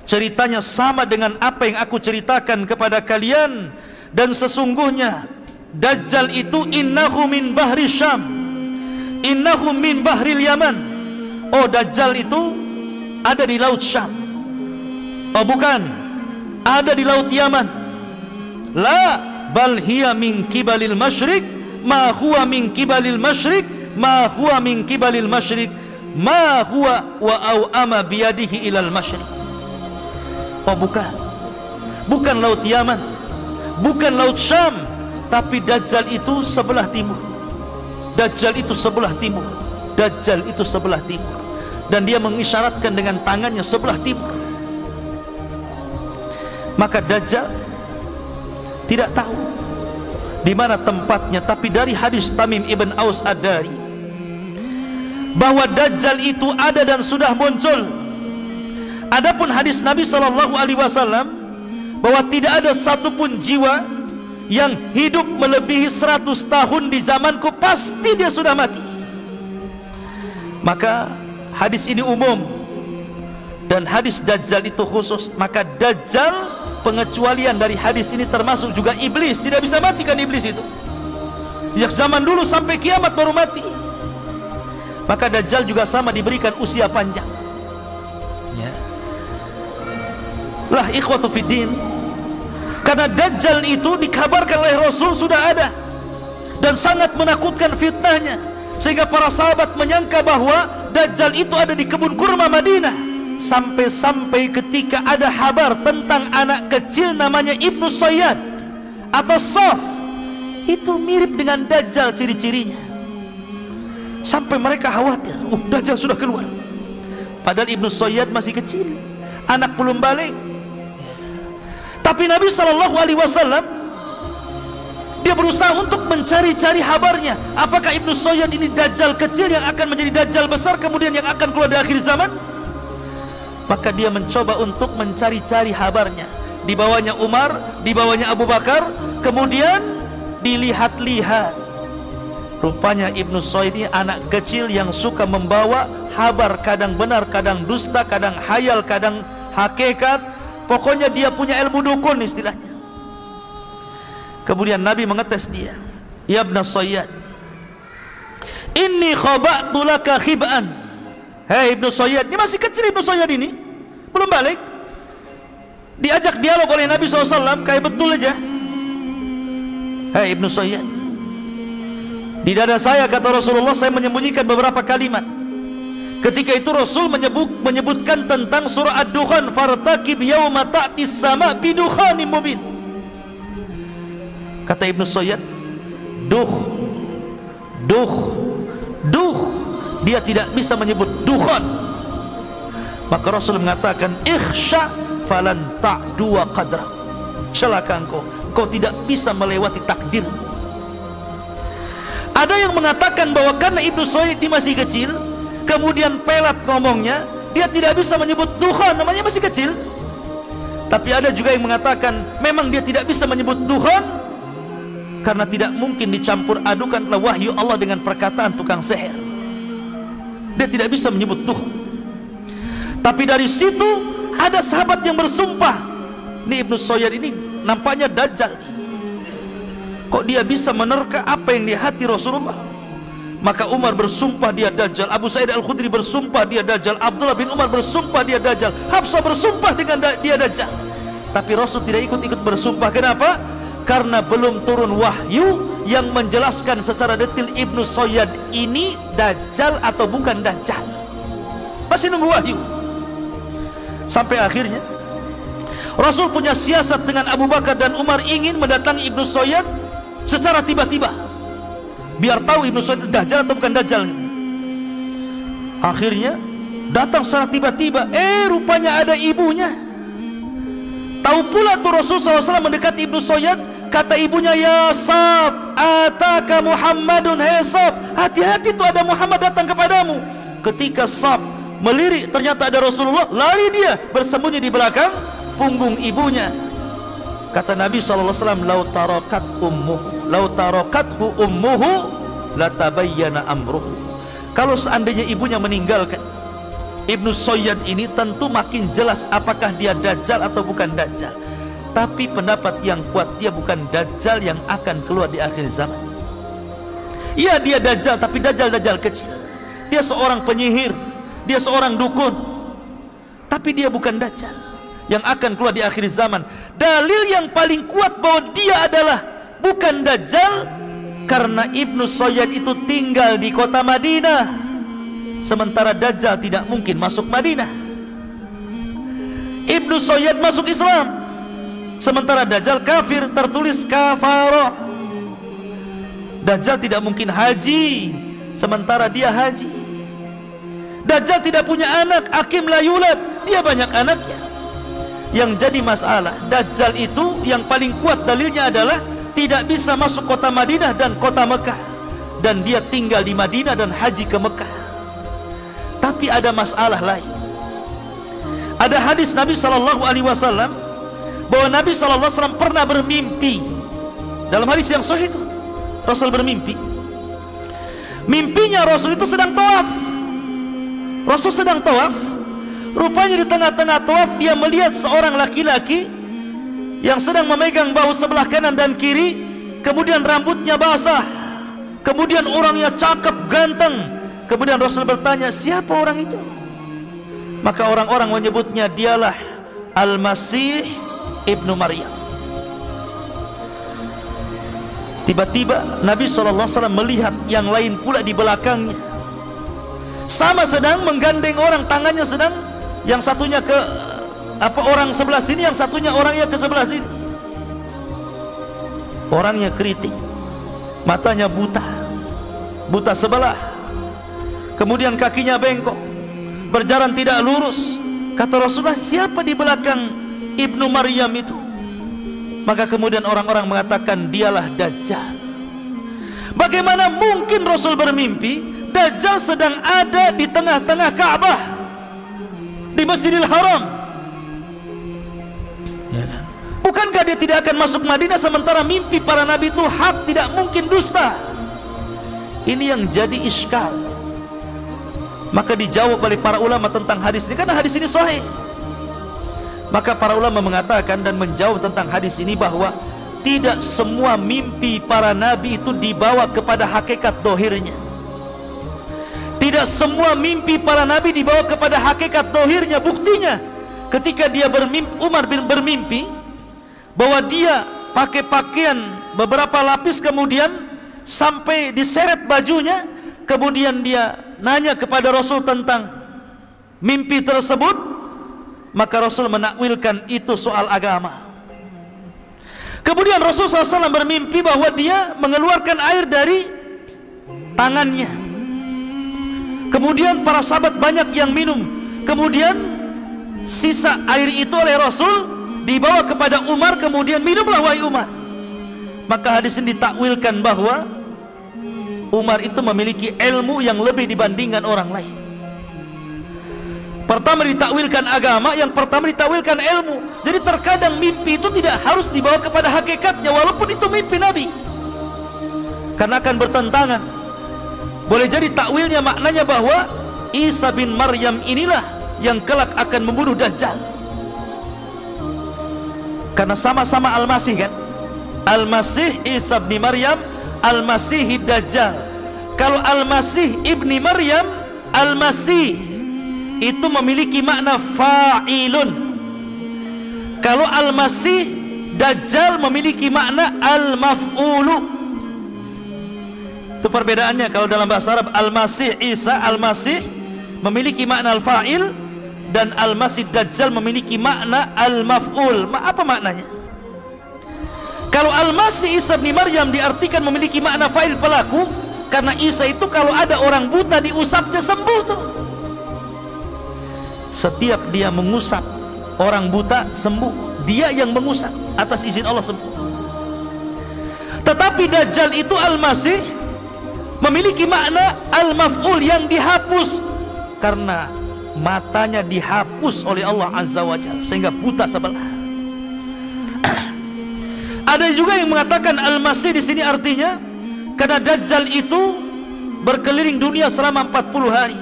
ceritanya sama dengan apa yang aku ceritakan kepada kalian. Dan sesungguhnya Dajjal itu innahu min bahri Syam. Innahu min bahril Yaman. Oh Dajjal itu ada di laut Syam. Oh bukan. Ada di laut Yaman. La bal hiya min kibalil masyrik ma huwa min kibalil masyrik ma huwa min kibalil masyrik ma huwa wa au ama biyadihi ilal masyrik oh bukan. Bukan laut Yaman. Bukan laut Syam tapi Dajjal itu sebelah timur. Dajjal itu sebelah timur. Dajjal itu sebelah timur dan dia mengisyaratkan dengan tangannya sebelah timur maka Dajjal tidak tahu di mana tempatnya tapi dari hadis Tamim ibn Aus Ad-Dari bahwa Dajjal itu ada dan sudah muncul Adapun hadis Nabi sallallahu alaihi wasallam bahwa tidak ada satupun jiwa yang hidup melebihi 100 tahun di zamanku pasti dia sudah mati. Maka hadis ini umum dan hadis dajjal itu khusus. Maka dajjal pengecualian dari hadis ini termasuk juga iblis, tidak bisa matikan iblis itu. Sejak zaman dulu sampai kiamat baru mati. Maka dajjal juga sama diberikan usia panjang. Ya. Lah ikhwatu fiddin karena Dajjal itu dikabarkan oleh Rasul sudah ada dan sangat menakutkan fitnahnya sehingga para sahabat menyangka bahwa Dajjal itu ada di kebun kurma Madinah. Sampai-sampai ketika ada kabar tentang anak kecil namanya Ibnu Sayyad atau Saf itu mirip dengan Dajjal ciri-cirinya. Sampai mereka khawatir uh Dajjal sudah keluar. Padahal Ibnu Sayyad masih kecil anak belum balik. Tapi Nabi Shallallahu Alaihi Wasallam dia berusaha untuk mencari-cari kabarnya. Apakah Ibnu Sayyad ini dajjal kecil yang akan menjadi dajjal besar kemudian yang akan keluar di akhir zaman? Maka dia mencoba untuk mencari-cari kabarnya. Di bawahnya Umar, di bawahnya Abu Bakar, kemudian dilihat-lihat. Rupanya Ibnu Sayyid ini anak kecil yang suka membawa kabar kadang benar, kadang dusta, kadang hayal, kadang hakikat Pokoknya dia punya ilmu dukun istilahnya. Kemudian Nabi mengetes dia. Ya ibn Sayyad. Inni khaba'tu laka khib'an. Hei Ibnu Sayyad, ini masih kecil Ibnu Sayyad ini. Belum balik. Diajak dialog oleh Nabi SAW, kayak betul aja. Hei Ibnu Sayyad. Di dada saya kata Rasulullah saya menyembunyikan beberapa kalimat Ketika itu Rasul menyebut, menyebutkan tentang surah Ad-Dukhan fartaqib yauma ta'tis sama bidukhanin mubin. Kata Ibnu Sayyid, duh duh duh dia tidak bisa menyebut dukhan. Maka Rasul mengatakan ikhsha falan ta'dua qadra. Celaka engkau, engkau tidak bisa melewati takdir. Ada yang mengatakan bahwa karena Ibnu Sayyid ini masih kecil, kemudian pelat ngomongnya dia tidak bisa menyebut Tuhan namanya masih kecil tapi ada juga yang mengatakan memang dia tidak bisa menyebut Tuhan karena tidak mungkin dicampur adukanlah wahyu Allah dengan perkataan tukang seher. Dia tidak bisa menyebut Tuhan tapi dari situ ada sahabat yang bersumpah ini Ibnu Sayyid ini nampaknya dajjal kok dia bisa menerka apa yang di hati Rasulullah? Maka Umar bersumpah dia dajjal Abu Sa'id Al-Khudri bersumpah dia dajjal Abdullah bin Umar bersumpah dia dajjal Hafsah bersumpah dengan dia dajjal. Tapi Rasul tidak ikut-ikut bersumpah. Kenapa? Karena belum turun wahyu yang menjelaskan secara detail Ibnu Sayyad ini dajjal atau bukan dajjal. Masih nunggu wahyu. Sampai akhirnya Rasul punya siasat dengan Abu Bakar dan Umar ingin mendatangi Ibnu Sayyad secara tiba-tiba. Biar tahu Ibnu Said dajjal atau bukan dajjal. Akhirnya datang secara tiba-tiba. Eh rupanya ada ibunya. Tahu pula tuh Rasul SAW mendekati Ibnu Sayyid kata ibunya ya Sab ataka Muhammadun? Hei Sab hati-hati tuh ada Muhammad datang kepadamu. Ketika Sab melirik ternyata ada Rasulullah lari dia bersembunyi di belakang punggung ibunya. Kata Nabi SAW lau tarakat ummuhu lau tarakathu ummuhu latabayyana amruhu. Kalau seandainya ibunya meninggalkan Ibnu Sayyad ini tentu makin jelas apakah dia dajjal atau bukan dajjal tapi pendapat yang kuat dia bukan dajjal yang akan keluar di akhir zaman. Iya dia dajjal tapi dajjal-dajjal kecil. Dia seorang penyihir dia seorang dukun. Tapi dia bukan dajjal yang akan keluar di akhir zaman. Dalil yang paling kuat bahwa dia adalah bukan Dajjal karena Ibnu Sayyad itu tinggal di kota Madinah. Sementara Dajjal tidak mungkin masuk Madinah. Ibnu Sayyad masuk Islam sementara Dajjal kafir tertulis kafaroh Dajjal tidak mungkin haji sementara dia haji. Dajjal tidak punya anak Akim layulat dia banyak anaknya. Yang jadi masalah Dajjal itu yang paling kuat dalilnya adalah tidak bisa masuk kota Madinah dan kota Mekah. Dan dia tinggal di Madinah dan haji ke Mekah. Tapi ada masalah lain. Ada hadis Nabi sallallahu alaihi wasallam bahwa Nabi wasallam pernah bermimpi. Dalam hadis yang sahih itu Rasul bermimpi. Mimpinya Rasul itu sedang tawaf. Rasul sedang tawaf. Rupanya di tengah-tengah tawaf dia melihat seorang laki-laki yang sedang memegang bahu sebelah kanan dan kiri, kemudian rambutnya basah. Kemudian orangnya cakep, ganteng. Kemudian Rasul bertanya, "Siapa orang itu?" Maka orang-orang menyebutnya dialah Al-Masih Ibnu Maryam. Tiba-tiba Nabi SAW melihat yang lain pula di belakangnya. Sama sedang menggandeng orang, tangannya sedang yang satunya ke apa orang sebelah sini, yang satunya orangnya ke sebelah sini. Orangnya keriting, matanya buta, buta sebelah. Kemudian kakinya bengkok, berjalan tidak lurus. Kata Rasulullah, siapa di belakang Ibnu Maryam itu? Maka kemudian orang-orang mengatakan dialah Dajjal. Bagaimana mungkin Rasul bermimpi Dajjal sedang ada di tengah-tengah Ka'bah di Masjidil Haram? Ya kan? Bukankah dia tidak akan masuk Madinah sementara mimpi para nabi itu hak tidak mungkin dusta? Ini yang jadi iskal. Maka dijawab oleh para ulama tentang hadis ini karena hadis ini sahih. Maka para ulama mengatakan dan menjawab tentang hadis ini bahwa tidak semua mimpi para nabi itu dibawa kepada hakikat dohirnya. Tidak semua mimpi para nabi dibawa kepada hakikat dohirnya. Buktinya, ketika dia bermimpi, Umar bin bermimpi bahwa dia pakai pakaian beberapa lapis kemudian sampai diseret bajunya, kemudian dia nanya kepada Rasul tentang mimpi tersebut maka Rasul menakwilkan itu soal agama. Kemudian Rasul SAW bermimpi bahwa dia mengeluarkan air dari tangannya. Kemudian para sahabat banyak yang minum. Kemudian sisa air itu oleh Rasul dibawa kepada Umar kemudian minumlah wahai Umar. Maka hadis ini ditakwilkan bahwa Umar itu memiliki ilmu yang lebih dibandingkan orang lain Pertama ditakwilkan agama, yang pertama ditakwilkan ilmu. Jadi terkadang mimpi itu tidak harus dibawa kepada hakikatnya walaupun itu mimpi Nabi. Karena akan bertentangan. Boleh jadi takwilnya maknanya bahwa Isa bin Maryam inilah yang kelak akan membunuh Dajjal. Karena sama-sama Al-Masih kan? Al-Masih Isa bin Maryam, Al-Masih Dajjal. Kalau Al-Masih ibni Maryam, Al-Masih itu memiliki makna fa'ilun. Kalau al-masih dajjal memiliki makna al-maf'ulu. Itu perbedaannya kalau dalam bahasa Arab al-masih Isa al-masih memiliki makna al-fa'il dan al-masih dajjal memiliki makna al-maf'ul. Ma apa maknanya? Kalau al-masih Isa bin Maryam diartikan memiliki makna fa'il pelaku karena Isa itu kalau ada orang buta diusapnya sembuh tuh setiap dia mengusap orang buta sembuh. Dia yang mengusap atas izin Allah sembuh. Tetapi Dajjal itu Al-Masih memiliki makna Al-Maf'ul yang dihapus. Karena matanya dihapus oleh Allah Azza wa Jalla sehingga buta sebelah [clears throat] ada juga yang mengatakan Al-Masih di sini artinya karena Dajjal itu berkeliling dunia selama 40 hari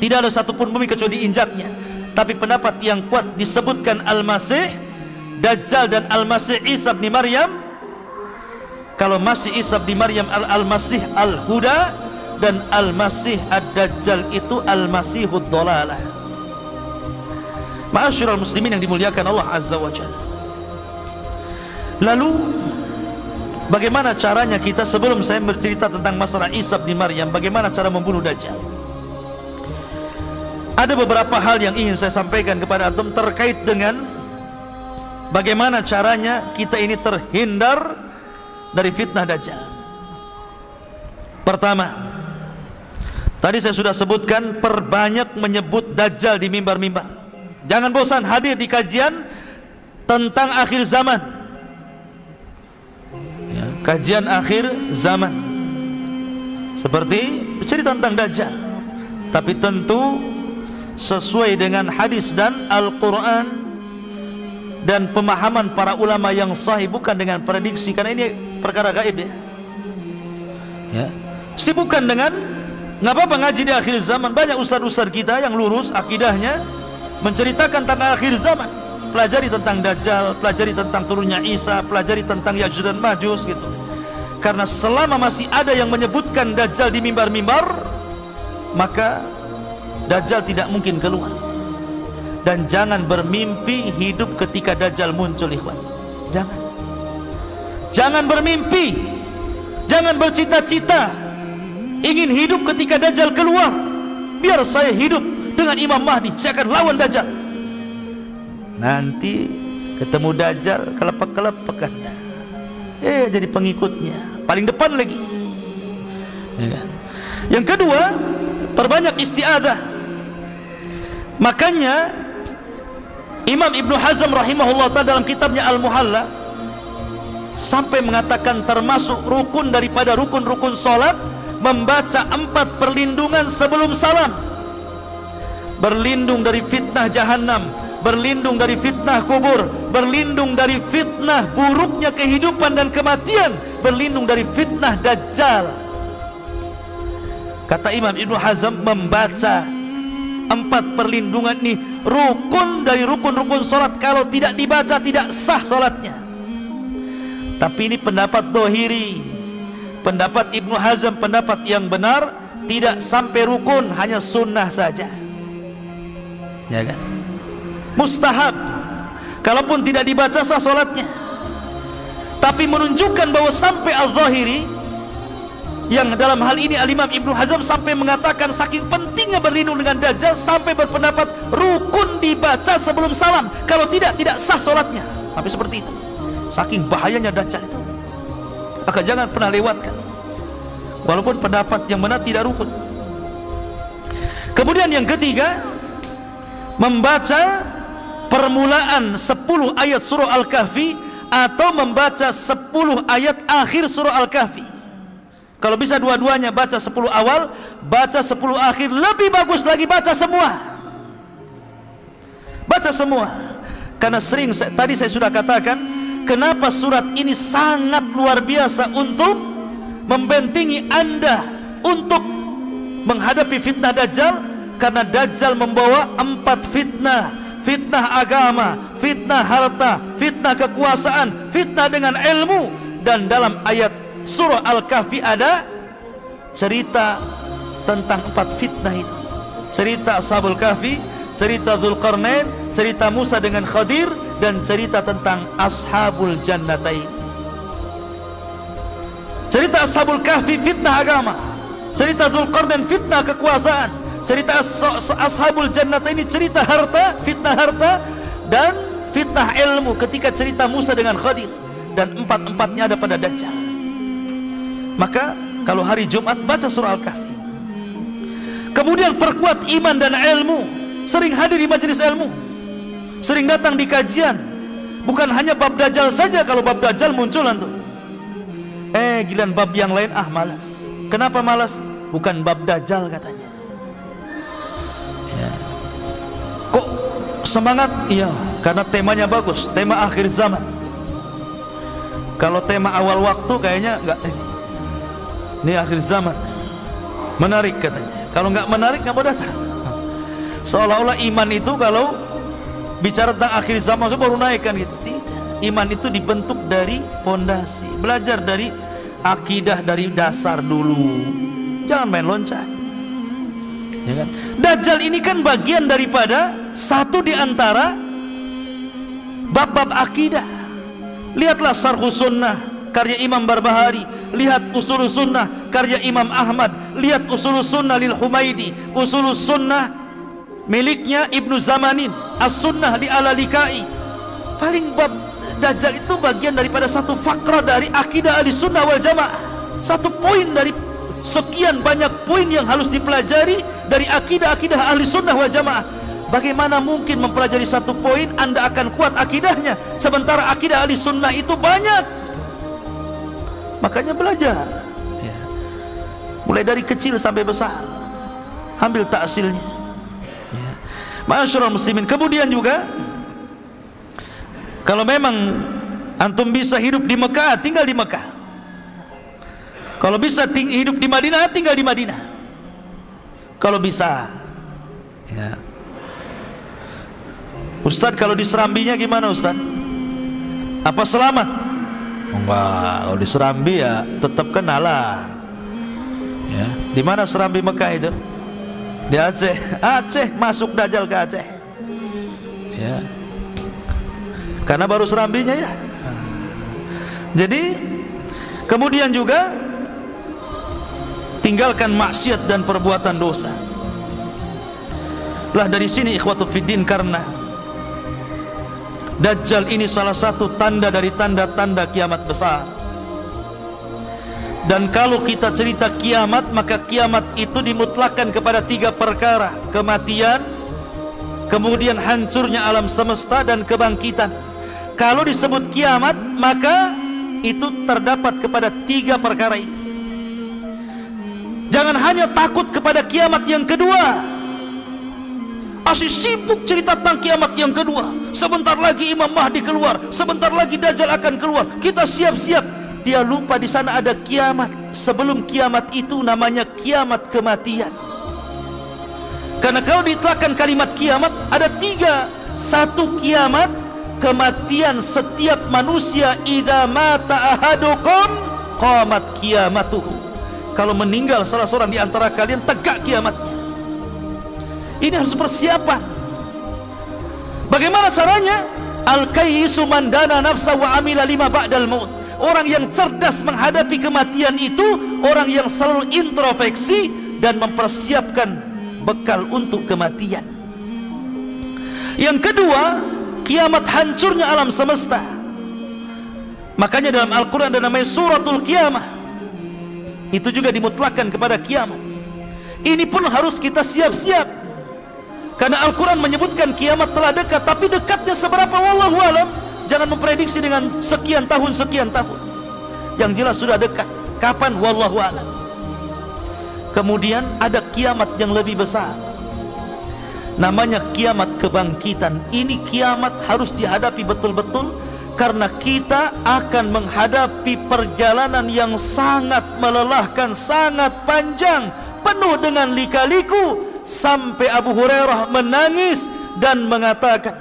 tidak ada satupun bumi kecuali diinjaknya tapi pendapat yang kuat disebutkan Al-Masih Dajjal dan Al-Masih Isa bin Maryam kalau Masih Isa bin Maryam Al-Masih Al-Huda dan Al-Masih Ad-Dajjal itu Al-Masihud Dolalah Ma'asyiral muslimin yang dimuliakan Allah Azza wa Jalla. Lalu Bagaimana caranya kita sebelum saya bercerita tentang masalah Isa bin Maryam Bagaimana cara membunuh Dajjal ada beberapa hal yang ingin saya sampaikan kepada antum terkait dengan bagaimana caranya kita ini terhindar dari fitnah dajjal. Pertama, tadi saya sudah sebutkan perbanyak menyebut dajjal di mimbar-mimbar. Jangan bosan hadir di kajian tentang akhir zaman. Ya, kajian akhir zaman. Seperti cerita tentang dajjal. Tapi tentu sesuai dengan hadis dan Al-Quran dan pemahaman para ulama yang sahih bukan dengan prediksi. Karena ini perkara gaib ya. Ya. Sibukkan dengan nggak apa-apa ngaji di akhir zaman. Banyak ustad-ustad kita yang lurus akidahnya menceritakan tentang akhir zaman. Pelajari tentang Dajjal pelajari tentang turunnya Isa pelajari tentang Ya'juj dan Majus gitu. Karena selama masih ada yang menyebutkan Dajjal di mimbar-mimbar maka Dajjal tidak mungkin keluar. Dan jangan bermimpi hidup ketika Dajjal muncul ikhwan. Jangan. Jangan bermimpi. Jangan bercita-cita. Ingin hidup ketika Dajjal keluar. Biar saya hidup dengan Imam Mahdi. Saya akan lawan Dajjal. Nanti ketemu Dajjal kelepek-kelepek anda eh jadi pengikutnya. Paling depan lagi. Ya kan? yang kedua perbanyak istiadah Makanya Imam Ibn Hazm rahimahullah ta'ala dalam kitabnya Al-Muhalla sampai mengatakan termasuk rukun daripada rukun-rukun solat membaca empat perlindungan sebelum salam. Berlindung dari fitnah jahannam berlindung dari fitnah kubur berlindung dari fitnah buruknya kehidupan dan kematian berlindung dari fitnah dajjal. Kata Imam Ibn Hazm membaca empat perlindungan ini rukun dari rukun-rukun solat. Kalau tidak dibaca tidak sah solatnya. Tapi ini pendapat dohiri pendapat Ibnu Hazm pendapat yang benar tidak sampai rukun hanya sunnah saja. Ya kan? Mustahab. Kalaupun tidak dibaca sah solatnya. Tapi menunjukkan bahwa sampai al-zahiri yang dalam hal ini Al-Imam Ibnu Hazm sampai mengatakan saking pentingnya berlindung dengan Dajjal sampai berpendapat rukun dibaca sebelum salam. Kalau tidak tidak sah solatnya. Sampai seperti itu. Saking bahayanya Dajjal itu. Maka jangan pernah lewatkan. Walaupun pendapat yang benar tidak rukun. Kemudian yang ketiga membaca permulaan 10 ayat surah Al-Kahfi atau membaca 10 ayat akhir surah Al-Kahfi kalau bisa dua-duanya baca 10 awal, baca 10 akhir, lebih bagus lagi baca semua. Baca semua. Karena sering tadi saya sudah katakan, kenapa surat ini sangat luar biasa untuk membentengi Anda untuk menghadapi fitnah Dajjal karena Dajjal membawa empat fitnah fitnah agama, fitnah harta, fitnah kekuasaan, fitnah dengan ilmu dan dalam ayat surah Al-Kahfi ada cerita tentang empat fitnah itu. Cerita Ashabul Kahfi cerita Zulkarnain cerita Musa dengan Khadir dan cerita tentang Ashabul Jannatain cerita Ashabul Kahfi fitnah agama. Cerita Zulkarnain fitnah kekuasaan. Cerita Ashabul Jannatain ini cerita harta fitnah harta dan fitnah ilmu ketika cerita Musa dengan Khadir. Dan empat-empatnya ada pada Dajjal maka kalau hari Jumat baca surah Al-Kahfi. Kemudian perkuat iman dan ilmu. Sering hadir di majelis ilmu. Sering datang di kajian. Bukan hanya bab dajjal saja kalau bab dajjal muncul antum eh gilan bab yang lain ah malas. Kenapa malas? Bukan bab dajjal katanya. Ya. kok semangat? Iya karena temanya bagus. Tema akhir zaman. Kalau tema awal waktu kayaknya enggak ini akhir zaman. Menarik katanya. Kalau nggak menarik nggak mau datang. Seolah-olah iman itu kalau bicara tentang akhir zaman itu baru naik kan gitu. Tidak. Iman itu dibentuk dari pondasi. Belajar dari akidah dari dasar dulu. Jangan main loncat. Ya kan? Dajjal ini kan bagian daripada satu di antara bab-bab akidah. Lihatlah sarhu sunnah karya Imam Barbahari. Lihat usul sunnah karya Imam Ahmad. Lihat usul sunnah lil Humaidi usul sunnah miliknya Ibnu Zamanin. As sunnah li alalikai paling bab Dajjal itu bagian daripada satu fakra dari akidah ahli sunnah wal jamaah. Satu poin dari sekian banyak poin yang harus dipelajari dari akidah-akidah ahli sunnah wal jamaah. Bagaimana mungkin mempelajari satu poin anda akan kuat akidahnya. Sementara akidah ahli sunnah itu banyak makanya belajar. Ya. mulai dari kecil sampai besar. Ambil taksilnya. Ya. Masyarakat muslimin. Kemudian juga kalau memang antum bisa hidup di Mekah tinggal di Mekah. Kalau bisa hidup di Madinah tinggal di Madinah. Kalau bisa. Ya. Ustaz kalau di Serambinya gimana Ustaz apa selamat enggak kalau di Serambi ya tetap kenalah ya. Di mana Serambi Mekah itu? Di Aceh. [laughs] Aceh masuk Dajjal ke Aceh. Ya. Karena baru serambinya ya. Jadi kemudian juga tinggalkan maksiat dan perbuatan dosa. Lah dari sini ikhwatu fiddin karena Dajjal ini salah satu tanda dari tanda-tanda kiamat besar. Dan kalau kita cerita kiamat maka kiamat itu dimutlakan kepada tiga perkara. Kematian kemudian hancurnya alam semesta dan kebangkitan. Kalau disebut kiamat maka itu terdapat kepada tiga perkara itu. Jangan hanya takut kepada kiamat yang kedua masih sibuk cerita tentang kiamat yang kedua. Sebentar lagi Imam Mahdi keluar. Sebentar lagi Dajjal akan keluar. Kita siap-siap. Dia lupa di sana ada kiamat. Sebelum kiamat itu namanya kiamat kematian. Karena kalau ditelakan kalimat kiamat ada tiga. Satu kiamat kematian setiap manusia. Idza mata ahadukum qamat kiamatuhu. Kalau meninggal salah seorang di antara kalian tegak kiamatnya ini harus persiapan. Bagaimana caranya? Al-kayyisu mandana nafsa wa amila lima ba'dal maut. Orang yang cerdas menghadapi kematian itu orang yang selalu introspeksi dan mempersiapkan bekal untuk kematian. Yang kedua, kiamat hancurnya alam semesta. Makanya dalam Al-Quran ada namanya suratul kiamah. Itu juga dimutlakan kepada kiamat. Ini pun harus kita siap-siap karena Al-Quran menyebutkan kiamat telah dekat Tapi dekatnya seberapa Wallahu alam. Jangan memprediksi dengan sekian tahun Sekian tahun. Yang jelas sudah dekat. Kapan? Wallahu alam. Kemudian ada kiamat yang lebih besar. Namanya kiamat kebangkitan. Ini kiamat harus dihadapi betul-betul Karena kita akan menghadapi perjalanan yang sangat melelahkan Sangat panjang Penuh dengan lika-liku sampai Abu Hurairah menangis dan mengatakan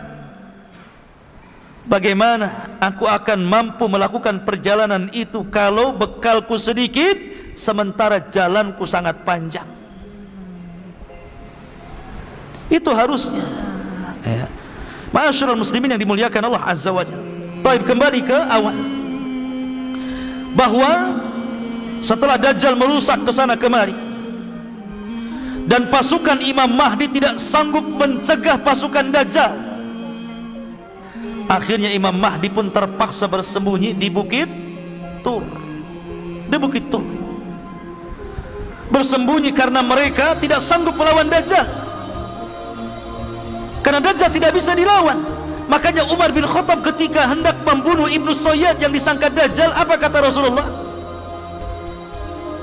bagaimana aku akan mampu melakukan perjalanan itu kalau bekalku sedikit sementara jalanku sangat panjang? Itu harusnya. Ya. Masyurul muslimin yang dimuliakan Allah Azza wa Jalla. Taib kembali ke awal. Bahwa setelah Dajjal merusak ke sana kemari dan pasukan Imam Mahdi tidak sanggup mencegah pasukan Dajjal. Akhirnya Imam Mahdi pun terpaksa bersembunyi di bukit Tur. Di bukit Tur. Bersembunyi karena mereka tidak sanggup melawan Dajjal. Karena Dajjal tidak bisa dilawan. Makanya Umar bin Khattab ketika hendak membunuh Ibnu Sayyad yang disangka Dajjal apa kata Rasulullah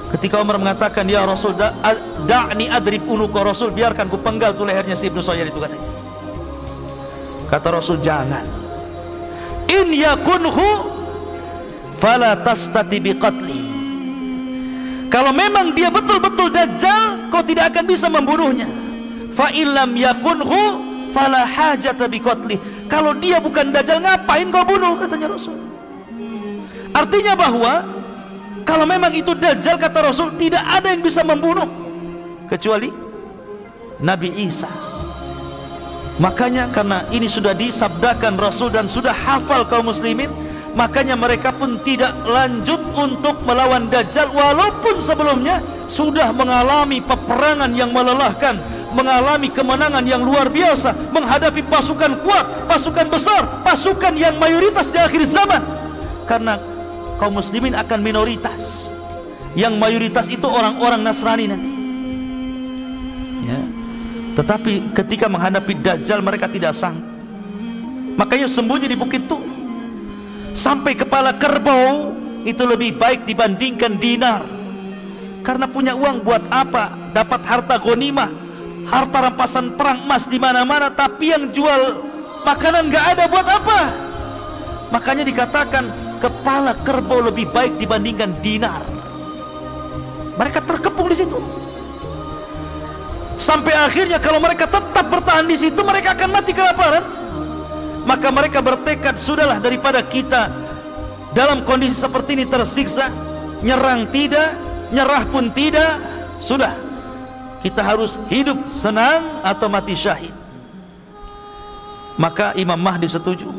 Ketika Umar mengatakan ya Rasul da, da'ni adrib unuka Rasul biarkan ku penggal tu lehernya si Ibnu Sayyid itu katanya. Kata Rasul jangan. In yakunhu fala tastati biqatli. Kalau memang dia betul-betul dajjal kau tidak akan bisa membunuhnya. Fa illam yakunhu fala hajata biqatli. Kalau dia bukan dajjal ngapain kau bunuh katanya Rasul. Artinya bahwa kalau memang itu dajjal kata Rasul tidak ada yang bisa membunuh. Kecuali Nabi Isa. Makanya karena ini sudah disabdakan Rasul dan sudah hafal kaum muslimin makanya mereka pun tidak lanjut untuk melawan dajjal walaupun sebelumnya sudah mengalami peperangan yang melelahkan mengalami kemenangan yang luar biasa menghadapi pasukan kuat pasukan besar pasukan yang mayoritas di akhir zaman. Karena kaum muslimin akan minoritas. Yang mayoritas itu orang-orang Nasrani nanti. Ya. Tetapi ketika menghadapi Dajjal mereka tidak sanggup. Makanya sembunyi di bukit itu. Sampai kepala kerbau itu lebih baik dibandingkan dinar. Karena punya uang buat apa? Dapat harta gonimah harta rampasan perang emas di mana-mana tapi yang jual makanan nggak ada buat apa? Makanya dikatakan kepala kerbau lebih baik dibandingkan dinar. Mereka terkepung di situ. Sampai akhirnya kalau mereka tetap bertahan di situ mereka akan mati kelaparan. Maka mereka bertekad sudahlah daripada kita dalam kondisi seperti ini tersiksa nyerang tidak nyerah pun tidak sudah. Kita harus hidup senang atau mati syahid. Maka Imam Mahdi setuju.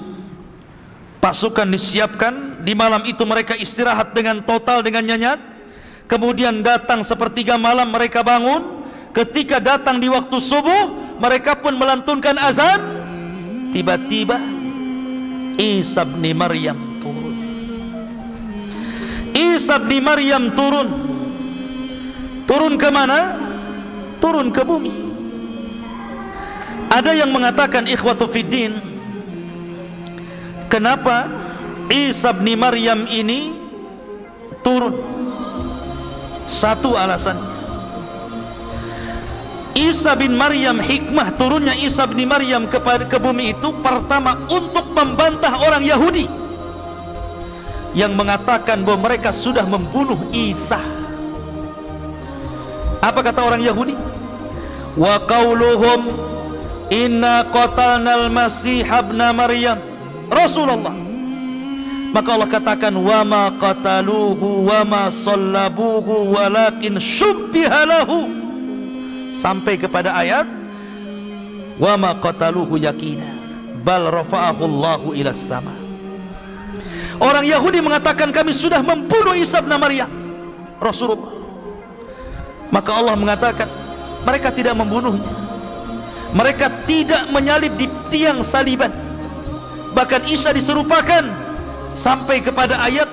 Pasukan disiapkan di malam itu mereka istirahat dengan total dengan nyenyak kemudian datang sepertiga malam mereka bangun. Ketika datang di waktu subuh mereka pun melantunkan azan. Tiba-tiba Isa bin Maryam turun. Isa bin Maryam turun. Turun ke mana? turun ke bumi. Ada yang mengatakan ikhwatu fiddin kenapa Isa bin Maryam ini turun. Satu alasannya Isa bin Maryam hikmah turunnya Isa bin Maryam ke, ke bumi itu pertama untuk membantah orang Yahudi. Yang mengatakan bahwa mereka sudah membunuh Isa. Apa kata orang Yahudi? Wa qauluhum inna qatalnal masih ibn maryam. Rasulullah maka Allah katakan wa ma qataluhu wa ma sallabuhu walakin syubbiha lahu. Sampai kepada ayat wa ma qataluhu yakina bal rafa'ahu Allahu ila sama. Orang Yahudi mengatakan kami sudah membunuh Isa bin Maryam Rasulullah. Maka Allah mengatakan mereka tidak membunuhnya. Mereka tidak menyalib di tiang saliban. Bahkan Isa diserupakan sampai kepada ayat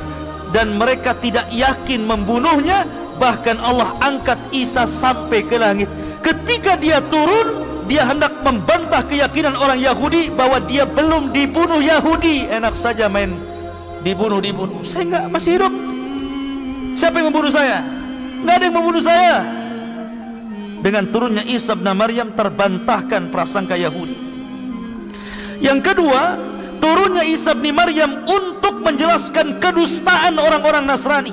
dan mereka tidak yakin membunuhnya bahkan Allah angkat Isa sampai ke langit. Ketika dia turun dia hendak membantah keyakinan orang Yahudi bahwa dia belum dibunuh Yahudi. Enak saja main dibunuh-dibunuh saya enggak masih hidup. Siapa yang membunuh saya? Enggak ada yang membunuh saya. Dengan turunnya Isa bin Maryam terbantahkan prasangka Yahudi. Yang kedua turunnya Isa bin Maryam untuk menjelaskan kedustaan orang-orang Nasrani.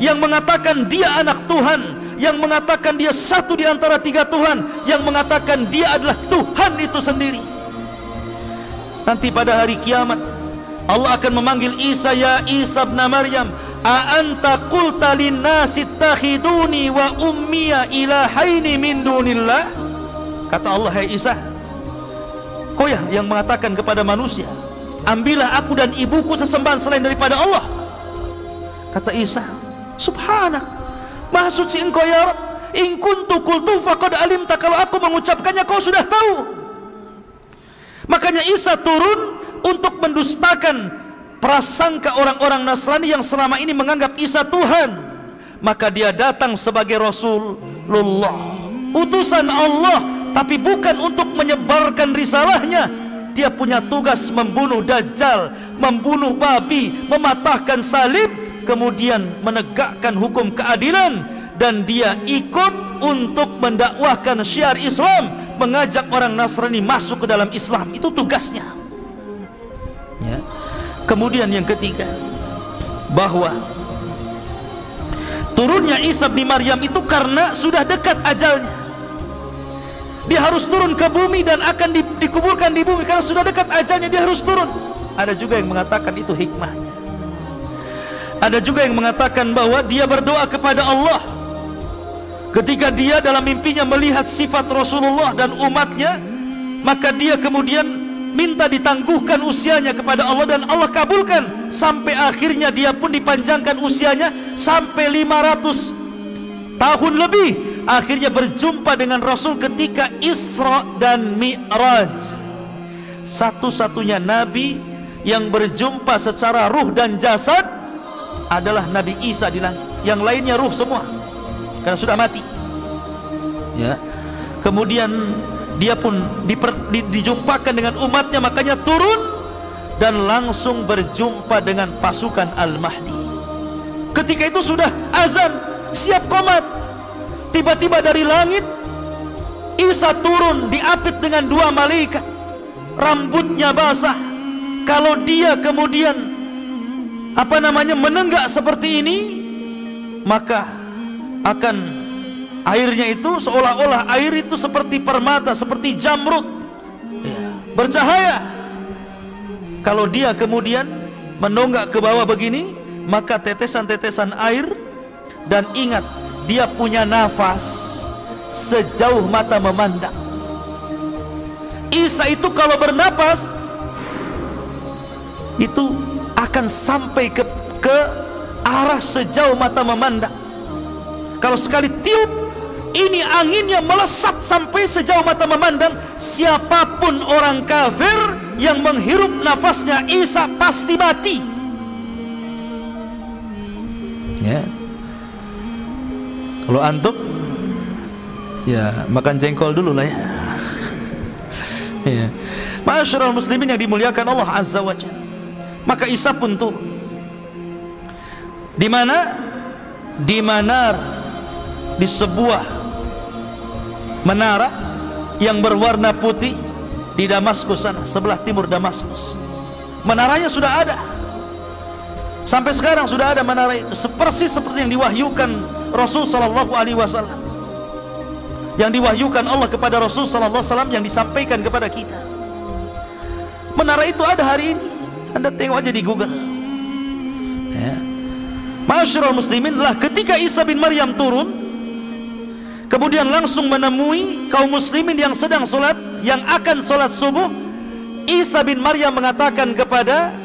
Yang mengatakan dia anak Tuhan yang mengatakan dia satu di antara tiga Tuhan yang mengatakan dia adalah Tuhan itu sendiri. Nanti pada hari kiamat Allah akan memanggil Isa ya Isa bin Maryam a anta qulta linnasi wa ummiya ilahaini min dunillah? Kata Allah hai Isa kau ya yang mengatakan kepada manusia ambillah aku dan ibuku sesembahan selain daripada Allah. Kata Isa subhanak maha suci engkau ya Rabb in kuntu qultu faqad alimta. Kalau aku mengucapkannya kau sudah tahu. Makanya Isa turun untuk mendustakan prasangka orang-orang Nasrani yang selama ini menganggap Isa Tuhan. Maka dia datang sebagai Rasulullah. Utusan Allah tapi bukan untuk menyebarkan risalahnya. Dia punya tugas membunuh Dajjal membunuh babi mematahkan salib kemudian menegakkan hukum keadilan. Dan dia ikut untuk mendakwahkan syiar Islam mengajak orang Nasrani masuk ke dalam Islam. Itu tugasnya. Ya. Kemudian yang ketiga bahwa turunnya Isa bin Maryam itu karena sudah dekat ajalnya. Dia harus turun ke bumi dan akan di, dikuburkan di bumi karena sudah dekat ajalnya dia harus turun. Ada juga yang mengatakan itu hikmahnya. Ada juga yang mengatakan bahwa dia berdoa kepada Allah ketika dia dalam mimpinya melihat sifat Rasulullah dan umatnya maka dia kemudian minta ditangguhkan usianya kepada Allah dan Allah kabulkan sampai akhirnya dia pun dipanjangkan usianya sampai 500 tahun lebih akhirnya berjumpa dengan Rasul ketika Isra dan Mi'raj. Satu-satunya Nabi yang berjumpa secara ruh dan jasad adalah Nabi Isa di langit. Yang lainnya ruh semua karena sudah mati. Ya. Kemudian dia pun diper, di, dijumpakan dengan umatnya makanya turun dan langsung berjumpa dengan pasukan Al-Mahdi. Ketika itu sudah azan siap komat tiba-tiba dari langit Isa turun diapit dengan dua malaikat. Rambutnya basah. Kalau dia kemudian apa namanya menenggak seperti ini maka akan airnya itu seolah-olah air itu seperti permata seperti jamrut. Ya, bercahaya. Kalau dia kemudian menonggak ke bawah begini maka tetesan-tetesan air dan ingat dia punya nafas sejauh mata memandang. Isa itu kalau bernapas itu akan sampai ke ke arah sejauh mata memandang. Kalau sekali tiup ini anginnya melesat sampai sejauh mata memandang siapa pun orang kafir yang menghirup nafasnya Isa pasti mati. Ya kalau antum ya makan jengkol dulu lah ya. [laughs] Ya. Masyarakat muslimin yang dimuliakan Allah Azza wa Jalla. Maka Isa pun turun. Di mana? Di manar di sebuah menara yang berwarna putih di Damaskus sana sebelah timur Damaskus. Menaranya sudah ada. Sampai sekarang sudah ada menara itu. Seperti seperti yang diwahyukan Rasul sallallahu alaihi wasallam. Yang diwahyukan Allah kepada Rasul sallallahu alaihi wasallam yang disampaikan kepada kita. Menara itu ada hari ini. Anda tengok aja di Google. Ya. Masyarul muslimin lah ketika Isa bin Maryam turun kemudian langsung menemui kaum muslimin yang sedang solat yang akan solat subuh Isa bin Maryam mengatakan kepada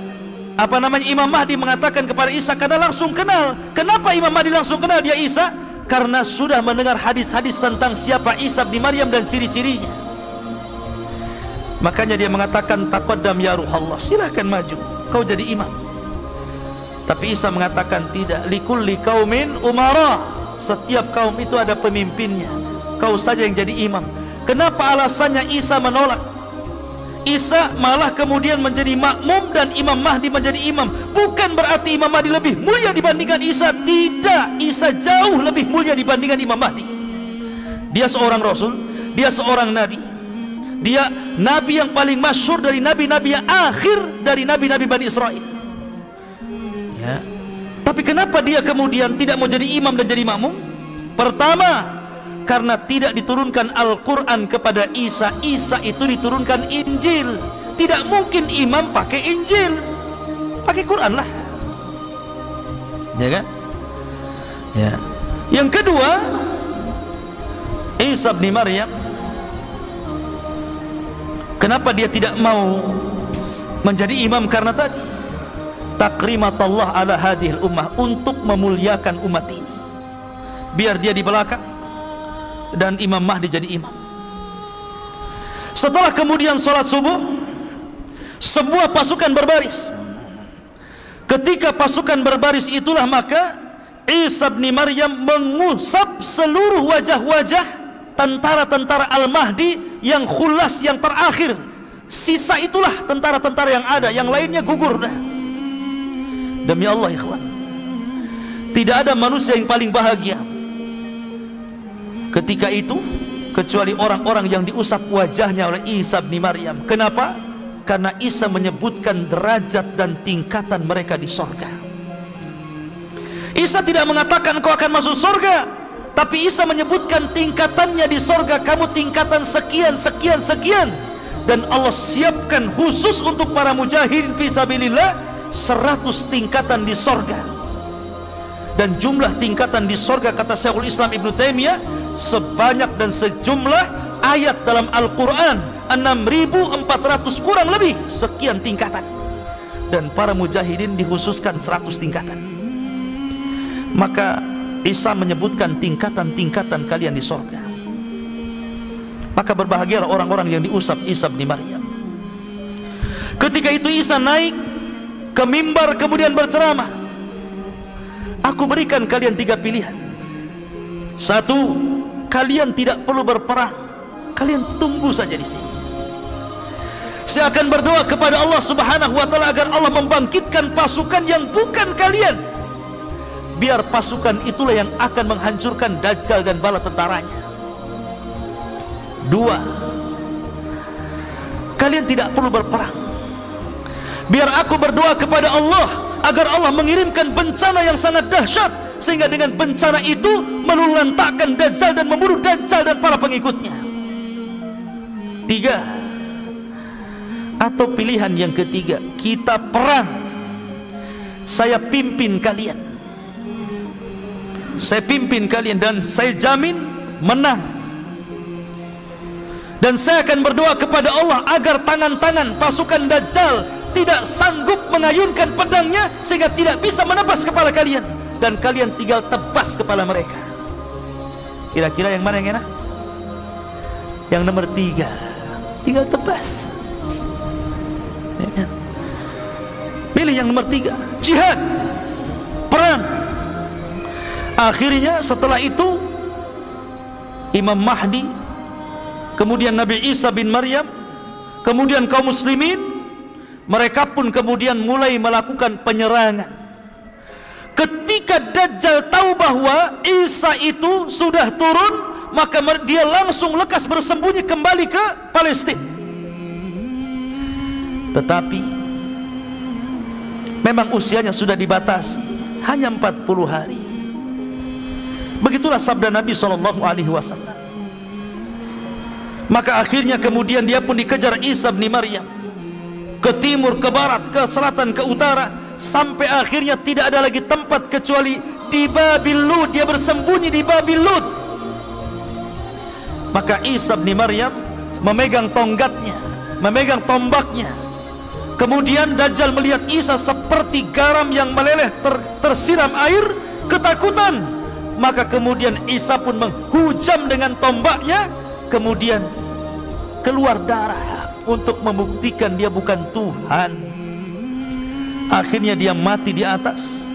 apa namanya? Imam Mahdi mengatakan kepada Isa karena langsung kenal. Kenapa Imam Mahdi langsung kenal dia Isa? Karena sudah mendengar hadis-hadis tentang siapa Isa bin Maryam dan ciri-cirinya. Makanya dia mengatakan taqaddam ya ruhallah silahkan maju. Kau jadi imam. Tapi Isa mengatakan tidak likulli kaumin umara. Setiap kaum itu ada pemimpinnya. Kau saja yang jadi imam. Kenapa alasannya Isa menolak Isa malah kemudian menjadi makmum dan Imam Mahdi menjadi imam. Bukan berarti Imam Mahdi lebih mulia dibandingkan Isa. Tidak Isa jauh lebih mulia dibandingkan Imam Mahdi. Dia seorang Rasul dia seorang Nabi. Dia Nabi yang paling masyur dari Nabi-Nabi yang akhir dari Nabi-Nabi Bani Israel. Ya. Tapi kenapa dia kemudian tidak mau jadi imam dan jadi makmum? Pertama, karena tidak diturunkan Al-Quran kepada Isa. Isa itu diturunkan Injil. Tidak mungkin imam pakai Injil. Pakai Quran lah. Ya kan? Ya. Yang kedua, Isa bin Maryam Kenapa dia tidak mau menjadi imam karena tadi takrimatullah ala hadhil ummah untuk memuliakan umat ini biar dia di belakang dan Imam Mahdi jadi imam. Setelah kemudian sholat subuh sebuah pasukan berbaris. Ketika pasukan berbaris itulah maka Isa bin Maryam mengusap seluruh wajah-wajah tentara-tentara Al-Mahdi yang khulas yang terakhir. Sisa itulah tentara-tentara yang ada yang lainnya gugur dah. Demi Allah ikhwan. Tidak ada manusia yang paling bahagia Ketika itu Kecuali orang-orang yang diusap wajahnya oleh Isa bin Maryam. Kenapa? Karena Isa menyebutkan derajat dan tingkatan mereka di sorga. Isa tidak mengatakan kau akan masuk sorga Tapi Isa menyebutkan tingkatannya di sorga. Kamu tingkatan sekian, sekian, sekian. Dan Allah siapkan khusus untuk para mujahidin Fisabilillah seratus tingkatan di sorga. Dan jumlah tingkatan di sorga kata Syekhul Islam Ibn Taimiyah sebanyak dan sejumlah ayat dalam Al-Quran. 6400 kurang lebih. Sekian tingkatan. Dan para mujahidin dikhususkan 100 tingkatan. Maka Isa menyebutkan tingkatan-tingkatan kalian di sorga. Maka berbahagialah orang-orang yang diusap Isa bin Maryam. Ketika itu Isa naik ke mimbar kemudian berceramah. Aku berikan kalian tiga pilihan. Satu kalian tidak perlu berperang. Kalian tunggu saja di sini. Saya akan berdoa kepada Allah subhanahu wa ta'ala agar Allah membangkitkan pasukan yang bukan kalian. Biar pasukan itulah yang akan menghancurkan dajjal dan bala tentaranya. Dua, kalian tidak perlu berperang. Biar aku berdoa kepada Allah agar Allah mengirimkan bencana yang sangat dahsyat sehingga dengan bencana itu melulantakkan Dajjal dan membunuh Dajjal dan para pengikutnya. Tiga, atau pilihan yang ketiga, kita perang. Saya pimpin kalian. Saya pimpin kalian dan saya jamin menang. Dan saya akan berdoa kepada Allah agar tangan-tangan pasukan Dajjal tidak sanggup mengayunkan pedangnya sehingga tidak bisa menebas kepala kalian dan kalian tinggal tebas kepala mereka. Kira-kira yang mana yang enak? Yang nomor tiga, tinggal tebas. Ya kan? Pilih yang nomor tiga, jihad, perang. Akhirnya setelah itu Imam Mahdi kemudian Nabi Isa bin Maryam kemudian kaum muslimin mereka pun kemudian mulai melakukan penyerangan ketika Dajjal tahu bahwa Isa itu sudah turun maka dia langsung lekas bersembunyi kembali ke Palestina tetapi memang usianya sudah dibatasi hanya 40 hari. Begitulah sabda Nabi sallallahu alaihi wasallam. Maka akhirnya kemudian dia pun dikejar Isa bin Maryam ke timur, ke barat, ke selatan, ke utara sampai akhirnya tidak ada lagi tempat kecuali di Babil dia bersembunyi di Babil maka Isa bin Maryam memegang tonggatnya memegang tombaknya. Kemudian Dajjal melihat Isa seperti garam yang meleleh ter, tersiram air ketakutan. Maka kemudian Isa pun menghujam dengan tombaknya. Kemudian keluar darah untuk membuktikan dia bukan Tuhan akhirnya dia mati di atas.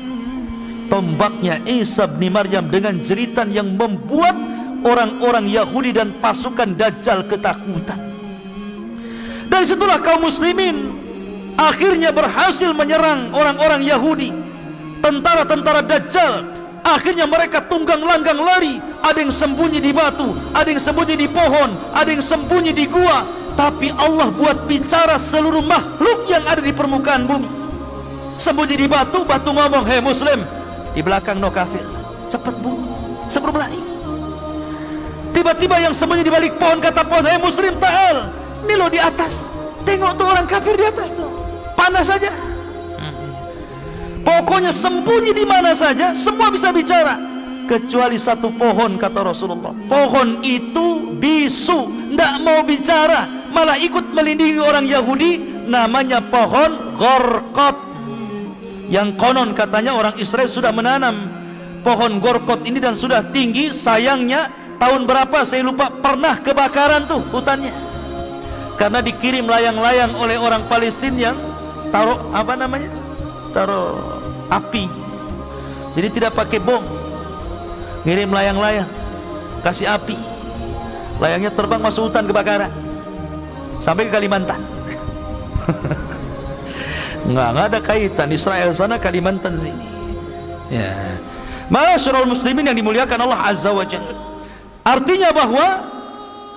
Tombaknya Isa bin Maryam dengan jeritan yang membuat orang-orang Yahudi dan pasukan Dajjal ketakutan. Dari situlah kaum muslimin akhirnya berhasil menyerang orang-orang Yahudi. Tentara-tentara Dajjal akhirnya mereka tunggang langgang lari. Ada yang sembunyi di batu ada yang sembunyi di pohon ada yang sembunyi di gua. Tapi Allah buat bicara seluruh makhluk yang ada di permukaan bumi sembunyi di batu batu ngomong hei muslim di belakang no kafir. Cepat bu sebelum lari. Tiba-tiba yang sembunyi di balik pohon kata pohon hei muslim ta'al ini lo di atas. Tengok tuh orang kafir di atas tuh. Panas saja. Pokoknya sembunyi di mana saja semua bisa bicara. Kecuali satu pohon kata Rasulullah. Pohon itu bisu, tidak mau bicara, malah ikut melindungi orang Yahudi namanya pohon gorkot. Yang konon katanya orang Israel sudah menanam pohon gorkot ini dan sudah tinggi, sayangnya tahun berapa? Saya lupa. Pernah kebakaran tuh hutannya. Karena dikirim layang-layang oleh orang Palestina yang taruh apa namanya? Taruh api. Jadi tidak pakai bom. Ngirim layang-layang kasih api. Layangnya terbang masuk hutan kebakaran. Sampai ke Kalimantan [laughs] enggak, enggak ada kaitan. Israel sana Kalimantan sini. Ya. Masyarul muslimin yang dimuliakan Allah Azza wa Jalla. Artinya bahwa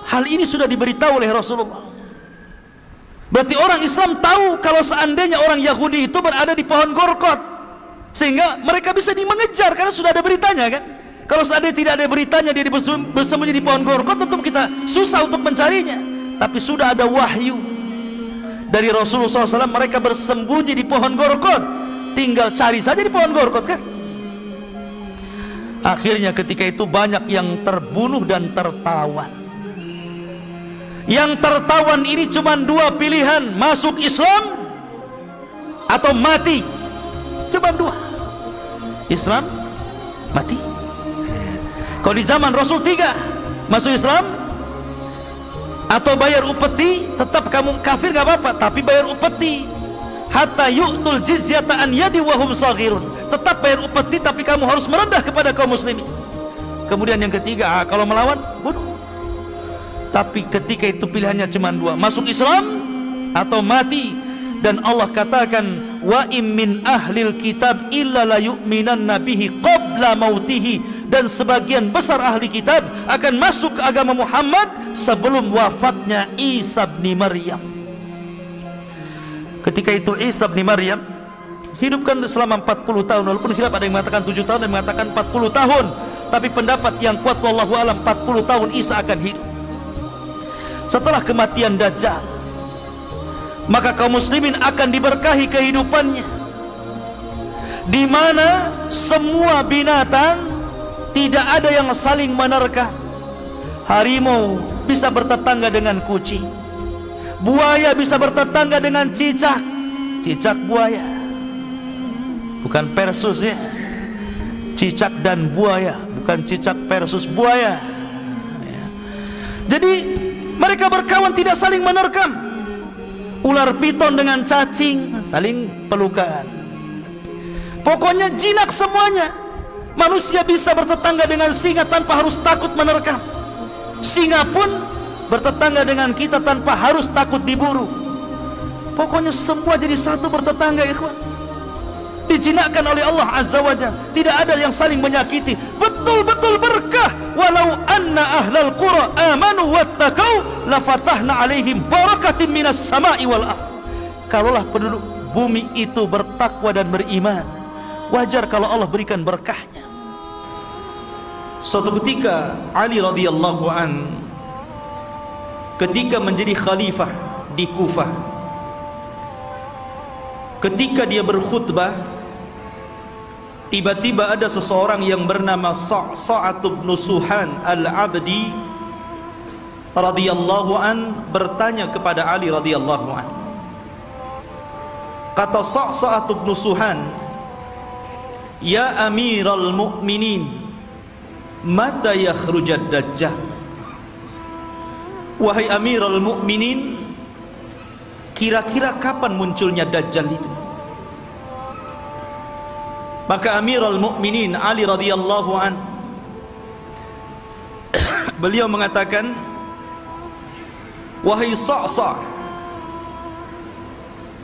hal ini sudah diberitahu oleh Rasulullah. Berarti orang Islam tahu kalau seandainya orang Yahudi itu berada di pohon gorkot. Sehingga mereka bisa dimengejar karena sudah ada beritanya kan? Kalau seandainya tidak ada beritanya dia bersembunyi di pohon gorkot tentu kita susah untuk mencarinya. Tapi sudah ada wahyu dari Rasulullah SAW mereka bersembunyi di pohon gorkot tinggal cari saja di pohon gorkot kan? Akhirnya ketika itu banyak yang terbunuh dan tertawan. Yang tertawan ini cuma dua pilihan masuk Islam atau mati. Cuma dua. Islam mati. Kalau di zaman Rasul tiga. Masuk Islam atau bayar upeti tetap kamu kafir gak apa-apa. Tapi bayar upeti. Hatta yu'tul jizyata an yadi wahum saghirun. Tetap bayar upeti tapi kamu harus merendah kepada kaum muslimin. Kemudian yang ketiga ah, kalau melawan bunuh tapi ketika itu pilihannya cuma dua masuk Islam atau mati. Dan Allah katakan wa im min ahlil kitab illa la yu'minan nabihi qabla mautihi dan sebagian besar ahli kitab akan masuk ke agama Muhammad sebelum wafatnya Isa bin Maryam. Ketika itu Isa bin Maryam hidupkan selama 40 tahun walaupun khilaf ada yang mengatakan 7 tahun dan mengatakan 40 tahun tapi pendapat yang kuat wallahu alam 40 tahun Isa akan hidup. Setelah kematian Dajjal maka kaum muslimin akan diberkahi kehidupannya di mana semua binatang tidak ada yang saling menerkam harimau bisa bertetangga dengan kucing. Buaya bisa bertetangga dengan cicak. Cicak buaya. Bukan persus ya. Cicak dan buaya bukan cicak versus buaya. Ya. jadi mereka berkawan tidak saling menerkam. Ular piton dengan cacing saling pelukan. Pokoknya jinak semuanya manusia bisa bertetangga dengan singa tanpa harus takut menerkam. Singa pun bertetangga dengan kita tanpa harus takut diburu. Pokoknya semua jadi satu bertetangga ikhwan. Dijinakkan oleh Allah Azza wa Jalla. Tidak ada yang saling menyakiti. Betul-betul berkah. Walau anna ahlal qura amanu wattaqau lafatahna alaihim barakatin minas sama'i wal ard. Kalaulah penduduk bumi itu bertakwa dan beriman wajar kalau Allah berikan berkahnya suatu ketika Ali radhiyallahu an ketika menjadi khalifah di Kufah ketika dia berkhutbah Tiba-tiba ada seseorang yang bernama Sa'sa'at bin Suhan Al-Abdi radhiyallahu an bertanya kepada Ali radhiyallahu an. Kata Sa'sa'at bin Suhan, "Ya Amiral Mukminin, mata yakhrujad Dajjal?" Wahai Amiral Mukminin, kira-kira kapan munculnya Dajjal itu? Maka Amirul Mukminin Ali radhiyallahu an [coughs] beliau mengatakan Wahai Sa'sa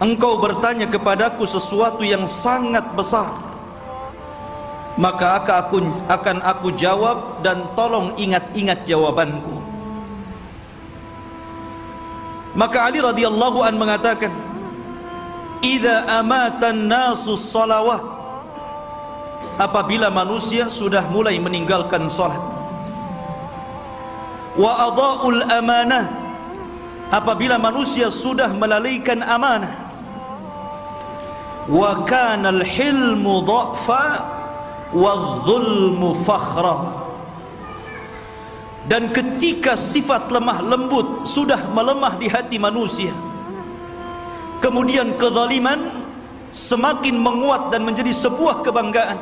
Engkau bertanya kepadaku sesuatu yang sangat besar Maka aku, akan aku jawab dan tolong ingat-ingat jawabanku. Maka Ali radhiyallahu an mengatakan Idza amatan nasu salawat apabila manusia sudah mulai meninggalkan salat. Wa adaul amanah apabila manusia sudah melalaikan amanah. Wa kana al hilmu dha'fa wa dhulmu fakhra dan ketika sifat lemah lembut sudah melemah di hati manusia kemudian kezaliman semakin menguat dan menjadi sebuah kebanggaan.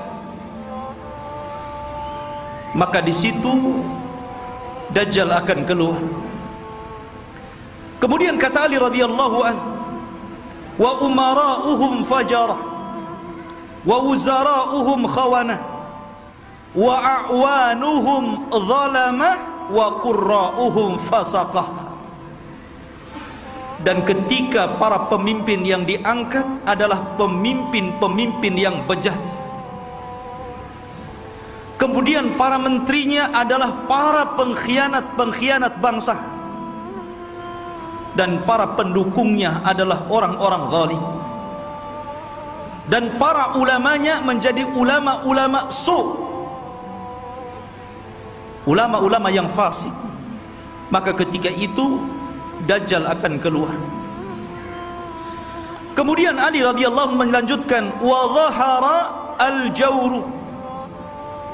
Maka di situ Dajjal akan keluar. Kemudian kata Ali radhiyallahu an wa umara'uhum fajarah wa wuzara'uhum khawanah. Wa a'wanuhum zalamah wa qurra'uhum fasaqah. Dan ketika para pemimpin yang diangkat adalah pemimpin-pemimpin yang bejat Kemudian para menterinya adalah para pengkhianat-pengkhianat bangsa. Dan para pendukungnya adalah orang-orang zalim Dan para ulamanya menjadi ulama-ulama su. Ulama-ulama yang fasik. Maka ketika itu Dajjal akan keluar. Kemudian Ali radhiyallahu melanjutkan wa dhahara al-jawru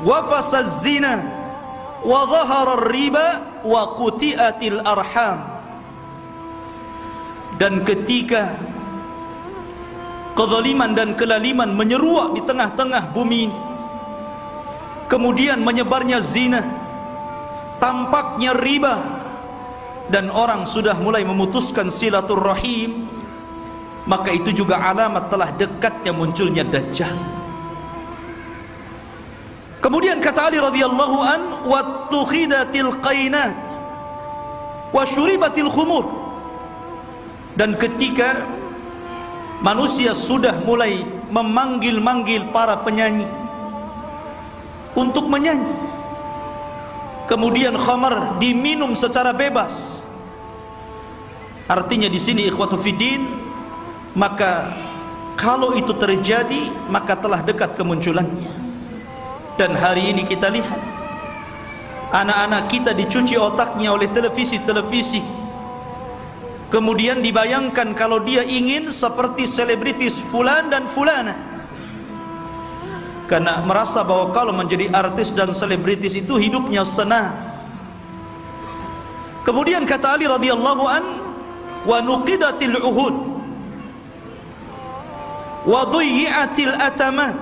wa fasaz zina wa dhahara riba wa quti'atil arham. Dan ketika kezaliman dan kelaliman menyeruak di tengah-tengah bumi ini kemudian menyebarnya zina tampaknya riba dan orang sudah mulai memutuskan silaturrahim maka itu juga alamat telah dekatnya munculnya dajjal Kemudian kata Ali radhiyallahu an wattukhidatil qainat wa syuribatil khumur. Dan ketika manusia sudah mulai memanggil-manggil para penyanyi untuk menyanyi. Kemudian khamar diminum secara bebas. Artinya di sini ikhwatu fiddin maka kalau itu terjadi maka telah dekat kemunculannya. Dan hari ini kita lihat anak-anak kita dicuci otaknya oleh televisi-televisi kemudian dibayangkan kalau dia ingin seperti selebritis fulan dan fulana karena merasa bahwa kalau menjadi artis dan selebritis itu hidupnya senang. Kemudian kata Ali radhiyallahu an wa nuqidatil uhud wa dhuyyatil atamat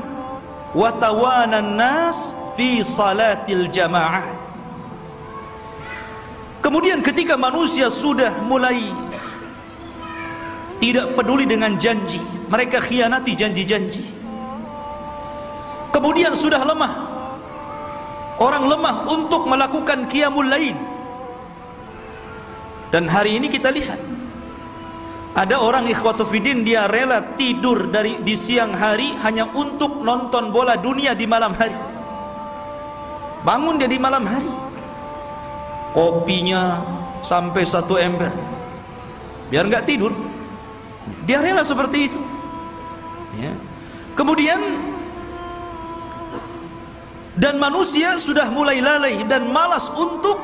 wa tawana nas fi salatil jamaah. Kemudian ketika manusia sudah mulai tidak peduli dengan janji, mereka khianati janji-janji. Kemudian sudah lemah. Orang lemah untuk melakukan qiyamul lain. Dan hari ini kita lihat ada orang ikhwatu fiddin dia rela tidur dari di siang hari hanya untuk nonton bola dunia di malam hari. Bangun dia di malam hari kopinya sampai satu ember biar nggak tidur dia rela seperti itu. Ya. kemudian dan manusia sudah mulai lalai dan malas untuk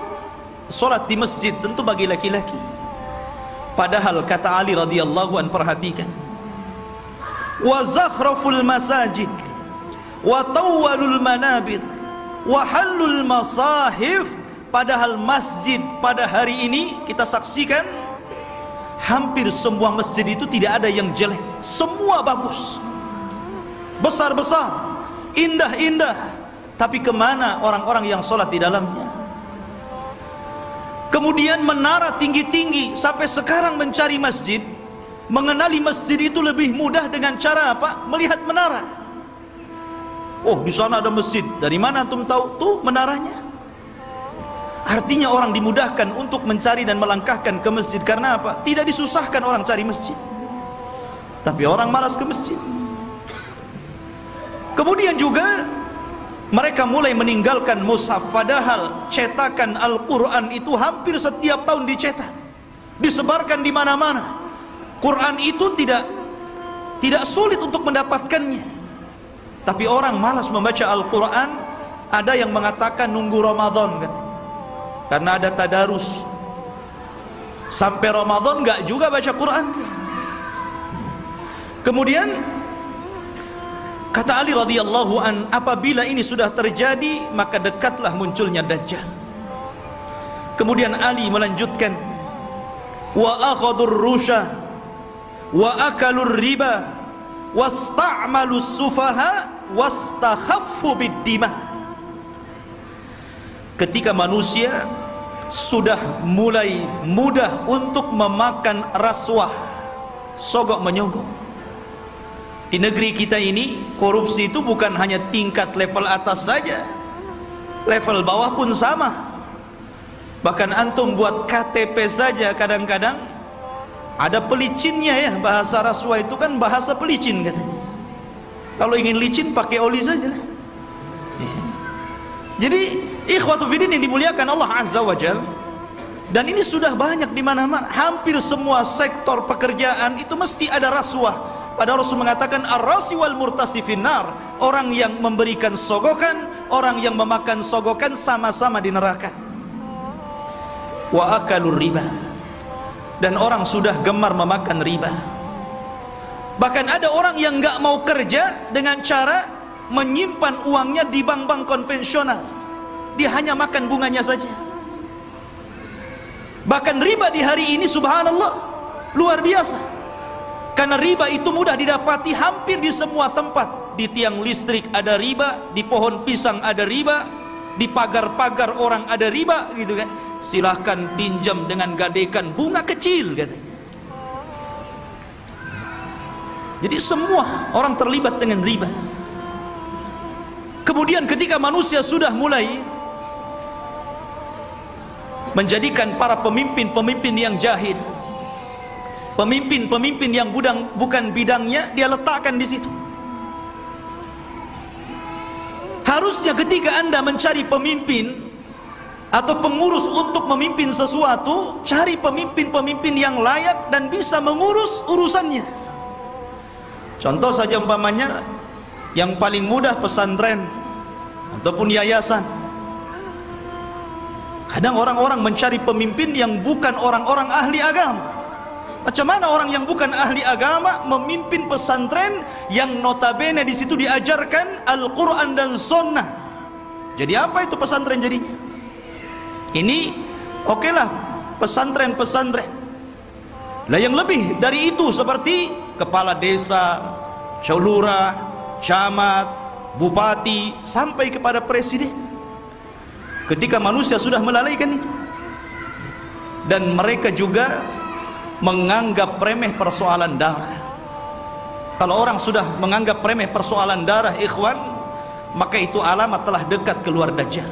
solat di masjid. Tentu bagi laki-laki padahal kata Ali radhiyallahu an perhatikan. Wa zakhraful masajid wa tawwalul manabir wa halul masahif. Padahal masjid pada hari ini kita saksikan hampir semua masjid itu tidak ada yang jelek, semua bagus. Besar-besar, indah-indah, tapi ke mana orang-orang yang sholat di dalamnya? Kemudian menara tinggi-tinggi sampai sekarang mencari masjid, mengenali masjid itu lebih mudah dengan cara apa? Melihat menara. Oh, di sana ada masjid. Dari mana antum tahu? Tuh menaranya. Artinya orang dimudahkan untuk mencari dan melangkahkan ke masjid karena apa? Tidak disusahkan orang cari masjid. Tapi orang malas ke masjid. Kemudian juga mereka mulai meninggalkan mushaf padahal cetakan Al-Qur'an itu hampir setiap tahun dicetak. Disebarkan di mana-mana. Quran itu tidak tidak sulit untuk mendapatkannya. Tapi orang malas membaca Al-Qur'an, ada yang mengatakan nunggu Ramadan katanya karena ada tadarus. Sampai Ramadan enggak juga baca Quran. Kemudian kata Ali radhiyallahu an apabila ini sudah terjadi maka dekatlah munculnya dajjal. Kemudian Ali melanjutkan wa akhadur rusha wa akalur riba wasta'malus sufaha wastakhaffu bid ketika manusia sudah mulai mudah untuk memakan rasuah. Sogok menyogok. Di negeri kita ini korupsi itu bukan hanya tingkat level atas saja. Level bawah pun sama. Bahkan antum buat KTP saja kadang-kadang ada pelicinnya ya bahasa rasuah itu kan bahasa pelicin katanya. Kalau ingin licin pakai oli saja lah. Jadi Ikhwatu fiddin yang dimuliakan Allah Azza wa Jal dan ini sudah banyak di mana-mana. Hampir semua sektor pekerjaan itu mesti ada rasuah. Pada Rasul mengatakan ar-rasi wal murtasi finnar. Orang yang memberikan sogokan, orang yang memakan sogokan sama-sama di neraka. Wa akalur riba. Dan orang sudah gemar memakan riba. Bahkan ada orang yang nggak mau kerja dengan cara menyimpan uangnya di bank-bank konvensional dia hanya makan bunganya saja. Bahkan riba di hari ini subhanallah luar biasa. Karena riba itu mudah didapati hampir di semua tempat. Di tiang listrik ada riba di pohon pisang ada riba di pagar-pagar orang ada riba gitu kan. Silahkan pinjam dengan gadekan bunga kecil katanya jadi semua orang terlibat dengan riba. Kemudian ketika manusia sudah mulai menjadikan para pemimpin-pemimpin yang jahil pemimpin-pemimpin yang budang, bukan bidangnya dia letakkan di situ Harusnya ketika Anda mencari pemimpin atau pengurus untuk memimpin sesuatu, cari pemimpin-pemimpin yang layak dan bisa mengurus urusannya. Contoh saja umpamanya yang paling mudah pesantren ataupun yayasan. Kadang orang-orang mencari pemimpin yang bukan orang-orang ahli agama. Macam mana orang yang bukan ahli agama memimpin pesantren yang notabene di situ diajarkan Al-Quran dan Sunnah. Jadi apa itu pesantren jadinya? Ini oke lah pesantren-pesantren. Lah yang lebih dari itu seperti kepala desa, caulura, camat, bupati sampai kepada presiden. Ketika manusia sudah melalaikan itu. Dan mereka juga menganggap remeh persoalan darah. Kalau orang sudah menganggap remeh persoalan darah ikhwan maka itu alamat telah dekat keluar dajjal.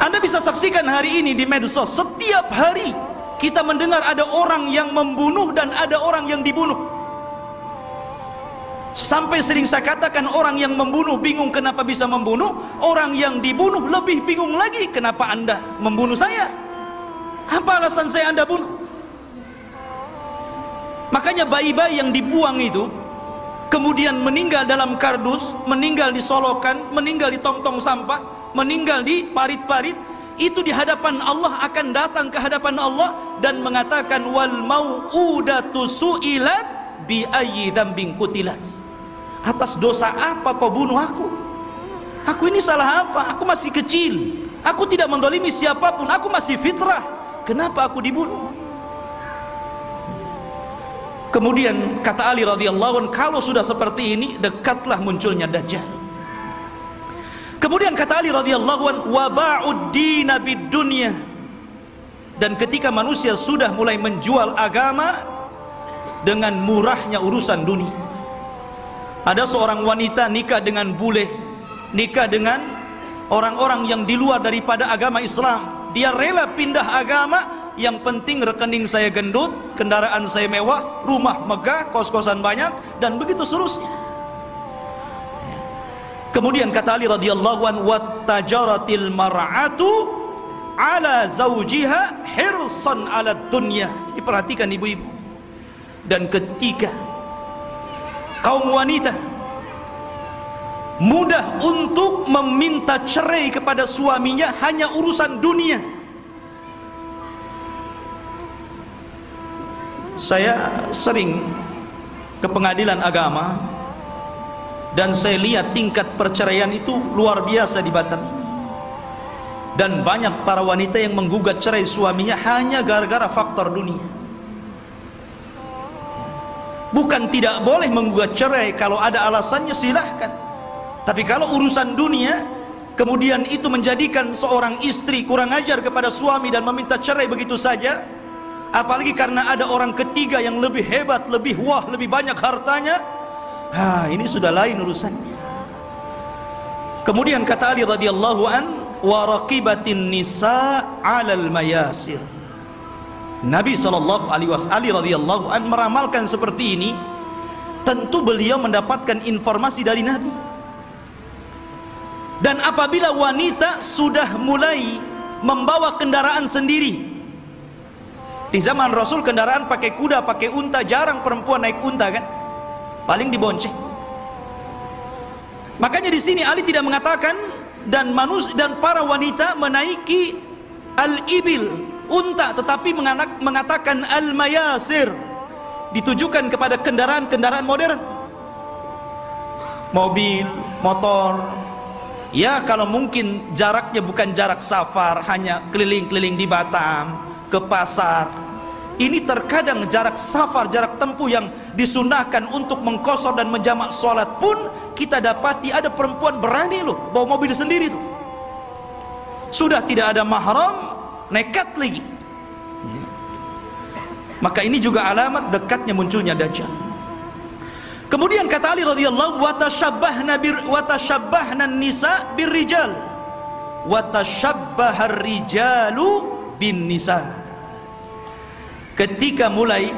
Anda bisa saksikan hari ini di medsos setiap hari kita mendengar ada orang yang membunuh dan ada orang yang dibunuh sampai sering saya katakan orang yang membunuh bingung kenapa bisa membunuh. Orang yang dibunuh lebih bingung lagi kenapa anda membunuh saya. Apa alasan saya anda bunuh? Makanya bayi-bayi yang dibuang itu kemudian meninggal dalam kardus meninggal di solokan meninggal di tong-tong sampah meninggal di parit-parit itu di hadapan Allah akan datang ke hadapan Allah dan mengatakan wal mau'udatu su'ilat bi ayyi dzambin kutilat atas dosa apa kau bunuh aku? Aku ini salah apa? Aku masih kecil. Aku tidak mendolimi siapa pun. Aku masih fitrah. Kenapa aku dibunuh? Kemudian kata Ali radhiyallahu anhu kalau sudah seperti ini dekatlah munculnya dajjal. Kemudian kata Ali radhiyallahu anhu waba'ud dina dunya. Dan ketika manusia sudah mulai menjual agama dengan murahnya urusan dunia. Ada seorang wanita nikah dengan bule nikah dengan orang-orang yang di luar daripada agama Islam. Dia rela pindah agama. Yang penting rekening saya gendut kendaraan saya mewah rumah megah kos-kosan banyak dan begitu seterusnya. Kemudian kata Ali radhiyallahu an wattajaratil mar'atu ala zawjiha hirsan ala dunya. Diperhatikan ibu-ibu dan ketika kaum wanita mudah untuk meminta cerai kepada suaminya hanya urusan dunia. Saya sering ke pengadilan agama dan saya lihat tingkat perceraian itu luar biasa di Batam dan banyak para wanita yang menggugat cerai suaminya hanya gara-gara faktor dunia bukan tidak boleh menggugat cerai kalau ada alasannya silahkan. Tapi kalau urusan dunia kemudian itu menjadikan seorang istri kurang ajar kepada suami dan meminta cerai begitu saja apalagi karena ada orang ketiga yang lebih hebat, lebih wah, lebih banyak hartanya ha, ini sudah lain urusannya. Kemudian kata Ali radhiyallahu an wa raqibatin nisa 'alal mayasir Nabi sallallahu alaihi wasallam radhiyallahu an meramalkan seperti ini tentu beliau mendapatkan informasi dari Nabi. Dan apabila wanita sudah mulai membawa kendaraan sendiri di zaman Rasul kendaraan pakai kuda, pakai unta jarang perempuan naik unta kan? Paling dibonceng. Makanya di sini Ali tidak mengatakan dan manus dan para wanita menaiki al-ibil unta tetapi mengatakan al-mayasir. Ditujukan kepada kendaraan-kendaraan modern. Mobil, motor, Ya kalau mungkin jaraknya bukan jarak safar Hanya keliling-keliling di Batam Ke pasar. Ini terkadang jarak safar Jarak tempuh yang disunahkan Untuk mengkosor dan menjamak sholat pun Kita dapati ada perempuan berani loh Bawa mobil sendiri tuh. Sudah tidak ada mahram Nekat lagi. Maka ini juga alamat dekatnya munculnya Dajjal Kemudian kata Ali radhiyallahu wa tashabbahna bir wa tashabbahna nisa birrijal wa tashabbahar rijalu bin nisa. Ketika mulai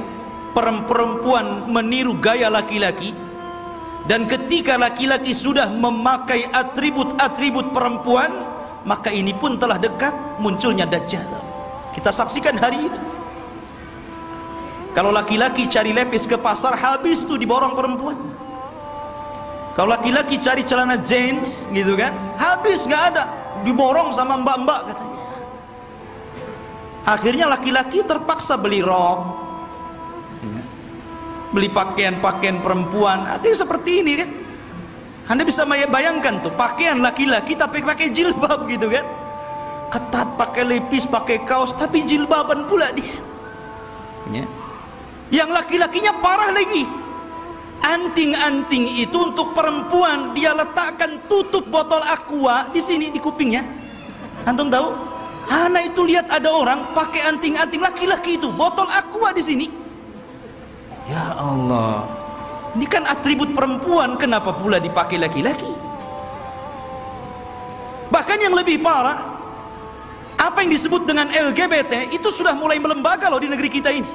perempuan meniru gaya laki-laki dan ketika laki-laki sudah memakai atribut-atribut perempuan maka ini pun telah dekat munculnya dajjal. Kita saksikan hari ini. Kalau laki-laki cari levis ke pasar habis tuh diborong perempuan. Kalau laki-laki cari celana jeans gitu kan habis nggak ada. Diborong sama mbak-mbak katanya. Akhirnya laki-laki terpaksa beli rok beli pakaian-pakaian perempuan. Artinya seperti ini kan anda bisa bayangkan tuh pakaian laki-laki tapi pakai jilbab gitu kan. Ketat pakai lepis pakai kaos tapi jilbaban pula dia. Ya. yang laki-lakinya parah lagi. Anting-anting itu untuk perempuan. Dia letakkan tutup botol aqua di sini di kupingnya. Antum tahu? Anak itu lihat ada orang pakai anting-anting laki-laki itu botol aqua di sini. Ya Allah Ini kan atribut perempuan Kenapa pula dipakai laki-laki Bahkan yang lebih parah Apa yang disebut dengan LGBT Itu sudah mulai melembaga loh di negeri kita ini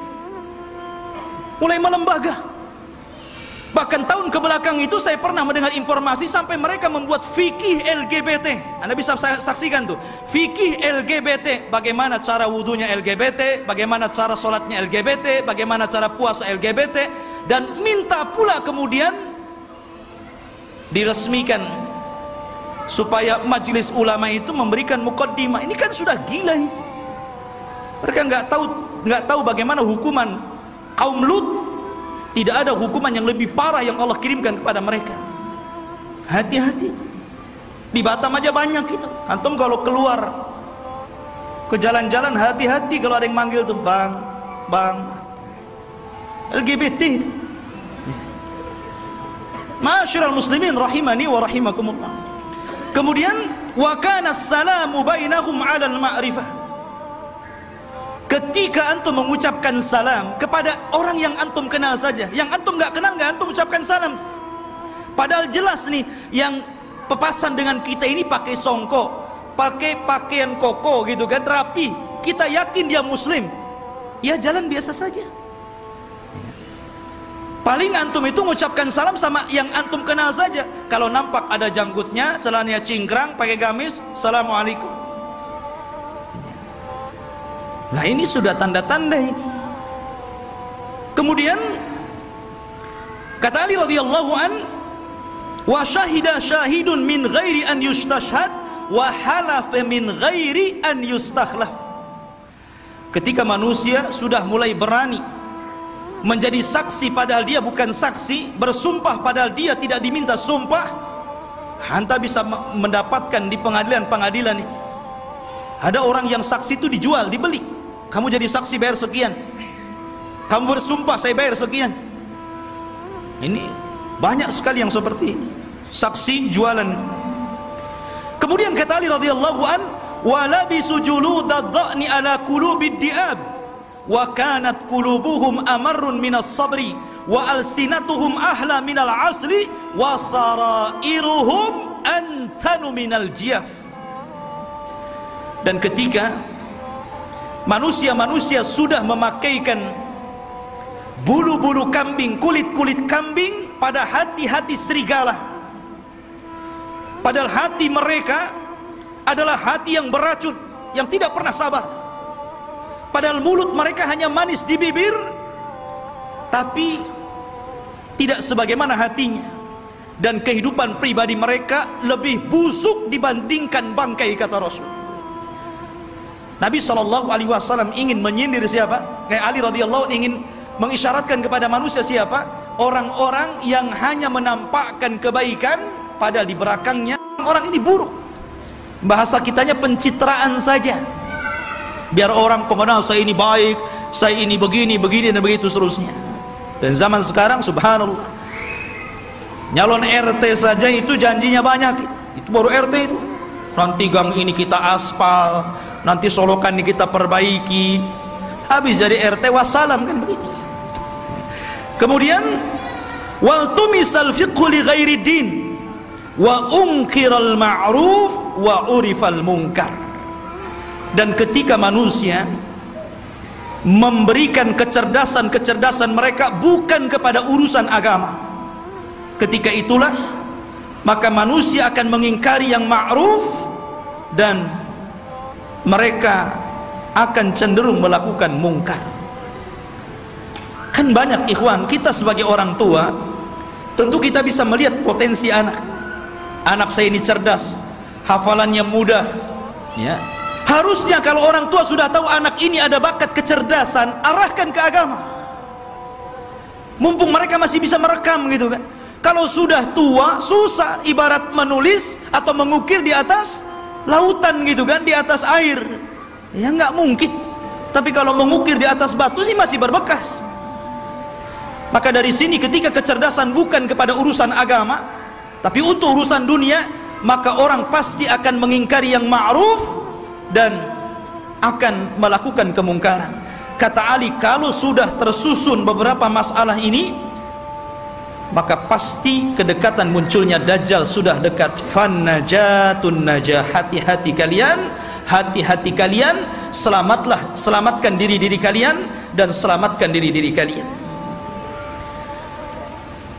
Mulai melembaga Bahkan tahun ke belakang itu saya pernah mendengar informasi sampai mereka membuat fikih LGBT. Anda bisa saksikan tuh. Fikih LGBT, bagaimana cara wudhunya LGBT, bagaimana cara sholatnya LGBT, bagaimana cara puasa LGBT, dan minta pula kemudian diresmikan supaya majelis ulama itu memberikan mukaddimah. Ini kan sudah gila ini. Mereka nggak tahu nggak tahu bagaimana hukuman kaum Lut. Tidak ada hukuman yang lebih parah yang Allah kirimkan kepada mereka. Hati-hati. Di Batam aja banyak itu antum kalau keluar ke jalan-jalan hati-hati kalau ada yang manggil tuh bang bang. LGBT Masyurul muslimin rahimani wa rahimakumullah. Kemudian wa kana salamu bainahum 'alal ma'rifah. Ketika antum mengucapkan salam kepada orang yang antum kenal saja yang antum nggak kenal nggak antum ucapkan salam. Padahal jelas nih yang pepasan dengan kita ini pakai songkok pakai pakaian koko gitu kan rapi. Kita yakin dia muslim. Ya jalan biasa saja paling antum itu mengucapkan salam sama yang antum kenal saja kalau nampak ada janggutnya celananya cingkrang pakai gamis assalamualaikum Nah ini sudah tanda-tanda ini. Kemudian kata Ali radhiyallahu an wa syahida syahidun min ghairi an yustashhad wa halafa min ghairi an yustakhlaf. Ketika manusia sudah mulai berani menjadi saksi padahal dia bukan saksi, bersumpah padahal dia tidak diminta sumpah, anda bisa mendapatkan di pengadilan-pengadilan. Ada orang yang saksi itu dijual, dibeli. Kamu jadi saksi bayar sekian. Kamu bersumpah saya bayar sekian. Ini banyak sekali yang seperti ini. Saksi jualan. Kemudian kata Ali radhiyallahu an walabisu juludadh-dha'ni ala qulubid di'ab wa kanat qulubuhum amarrun minas sabri wa alsinatuhum ahla minal asli wa sarairuhum antanu minal jiyaf dan ketika manusia-manusia sudah memakaikan bulu-bulu kambing, kulit-kulit kambing pada hati-hati serigala. Padahal hati mereka adalah hati yang beracun, yang tidak pernah sabar. Padahal mulut mereka hanya manis di bibir, tapi tidak sebagaimana hatinya. Dan kehidupan pribadi mereka lebih busuk dibandingkan bangkai kata Rasul. Nabi Wasallam ingin menyindir siapa? Kayak Ali radhiyallahu ingin mengisyaratkan kepada manusia siapa? Orang-orang yang hanya menampakkan kebaikan padahal di belakangnya orang ini buruk. Bahasa kitanya pencitraan saja. Biar orang pengenal saya ini baik, saya ini begini, begini dan begitu seterusnya. Dan zaman sekarang subhanallah. Nyalon RT saja itu janjinya banyak itu. Baru RT itu. Nanti gang ini kita aspal, nanti solokan ini kita perbaiki habis jadi RT wassalam kan begitu kemudian wal tumisal fiqhu li ghairi din wa unkiral ma'ruf wa urifal munkar dan ketika manusia memberikan kecerdasan-kecerdasan mereka bukan kepada urusan agama. Ketika itulah maka manusia akan mengingkari yang ma'ruf dan mereka akan cenderung melakukan mungkar. Kan banyak ikhwan kita sebagai orang tua tentu kita bisa melihat potensi anak. Anak saya ini cerdas hafalannya mudah ya harusnya kalau orang tua sudah tahu anak ini ada bakat kecerdasan arahkan ke agama. Mumpung mereka masih bisa merekam gitu kan. Kalau sudah tua susah ibarat menulis atau mengukir di atas lautan gitu kan di atas air. Ya nggak mungkin. Tapi kalau mengukir di atas batu sih masih berbekas. Maka dari sini ketika kecerdasan bukan kepada urusan agama tapi untuk urusan dunia maka orang pasti akan mengingkari yang ma'ruf dan akan melakukan kemungkaran. Kata Ali kalau sudah tersusun beberapa masalah ini maka pasti kedekatan munculnya dajjal sudah dekat. Fan najatun najah. Hati-hati kalian hati-hati kalian. Selamatlah selamatkan diri-diri kalian dan selamatkan diri-diri kalian.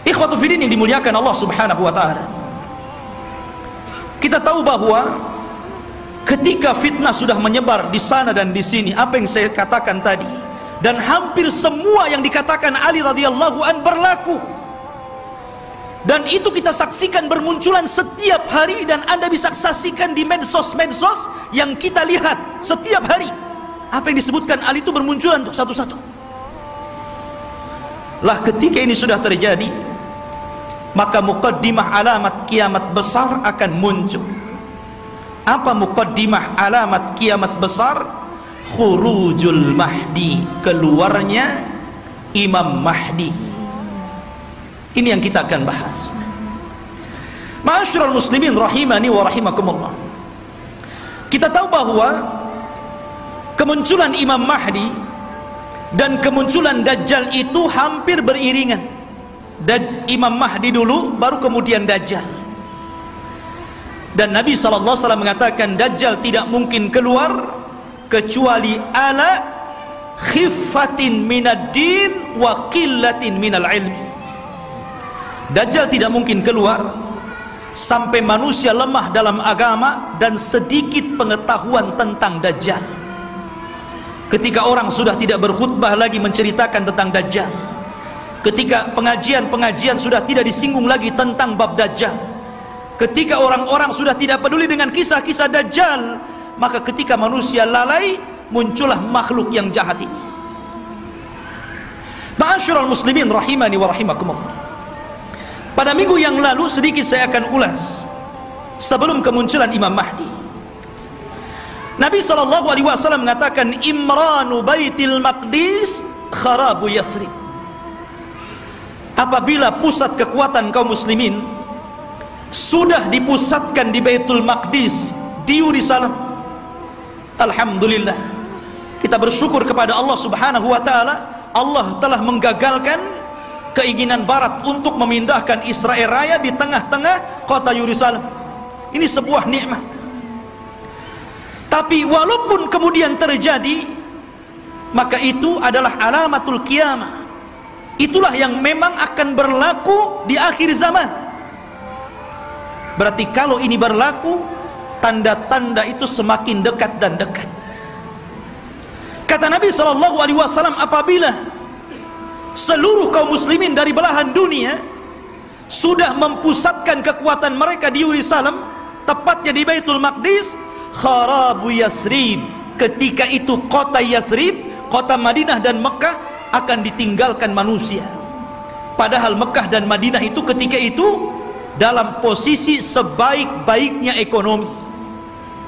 Ikhwatu fiddin yang dimuliakan Allah subhanahu wa ta'ala. Kita tahu bahwa ketika fitnah sudah menyebar di sana dan di sini apa yang saya katakan tadi? Dan hampir semua yang dikatakan Ali radhiyallahu an berlaku. Dan itu kita saksikan bermunculan setiap hari dan anda bisa saksikan di medsos-medsos yang kita lihat setiap hari. Apa yang disebutkan Ali itu bermunculan tuh satu-satu. Lah ketika ini sudah terjadi maka muqaddimah alamat kiamat besar akan muncul apa muqaddimah alamat kiamat besar? Khurujul mahdi. Keluarnya imam mahdi. Ini yang kita akan bahas. Ma'asyiral muslimin rahimani wa rahimakumullah. Kita tahu bahwa kemunculan Imam Mahdi dan kemunculan Dajjal itu hampir beriringan. Daj Imam Mahdi dulu baru kemudian Dajjal dan Nabi SAW mengatakan Dajjal tidak mungkin keluar kecuali ala khifatin minad din wa qillatin minal ilmi Dajjal tidak mungkin keluar sampai manusia lemah dalam agama dan sedikit pengetahuan tentang Dajjal. Ketika orang sudah tidak berkhutbah lagi menceritakan tentang Dajjal. Ketika pengajian-pengajian sudah tidak disinggung lagi tentang bab Dajjal. Ketika orang-orang sudah tidak peduli dengan kisah-kisah Dajjal, maka ketika manusia lalai, muncullah makhluk yang jahat ini. Ma'asyiral muslimin rahimani wa rahimakumullah. Pada minggu yang lalu sedikit saya akan ulas sebelum kemunculan Imam Mahdi. Nabi alaihi wasallam mengatakan Imranu Baitil Maqdis kharabu Yathrib. Apabila pusat kekuatan kaum muslimin sudah dipusatkan di Baitul Maqdis di Yerusalem. Alhamdulillah. Kita bersyukur kepada Allah Subhanahu wa taala. Allah telah menggagalkan keinginan barat untuk memindahkan Israel Raya di tengah-tengah kota Yerusalem. Ini sebuah nikmat. Tapi walaupun kemudian terjadi maka itu adalah alamatul kiamah itulah yang memang akan berlaku di akhir zaman berarti kalau ini berlaku tanda-tanda itu semakin dekat dan dekat. Kata Nabi SAW apabila seluruh kaum muslimin dari belahan dunia sudah mempusatkan kekuatan mereka di Yerusalem tepatnya di Baitul Maqdis kharabu Yasrib. Ketika itu kota Yasrib kota Madinah dan Mekah akan ditinggalkan manusia. Padahal Mekah dan Madinah itu ketika itu dalam posisi sebaik-baiknya ekonomi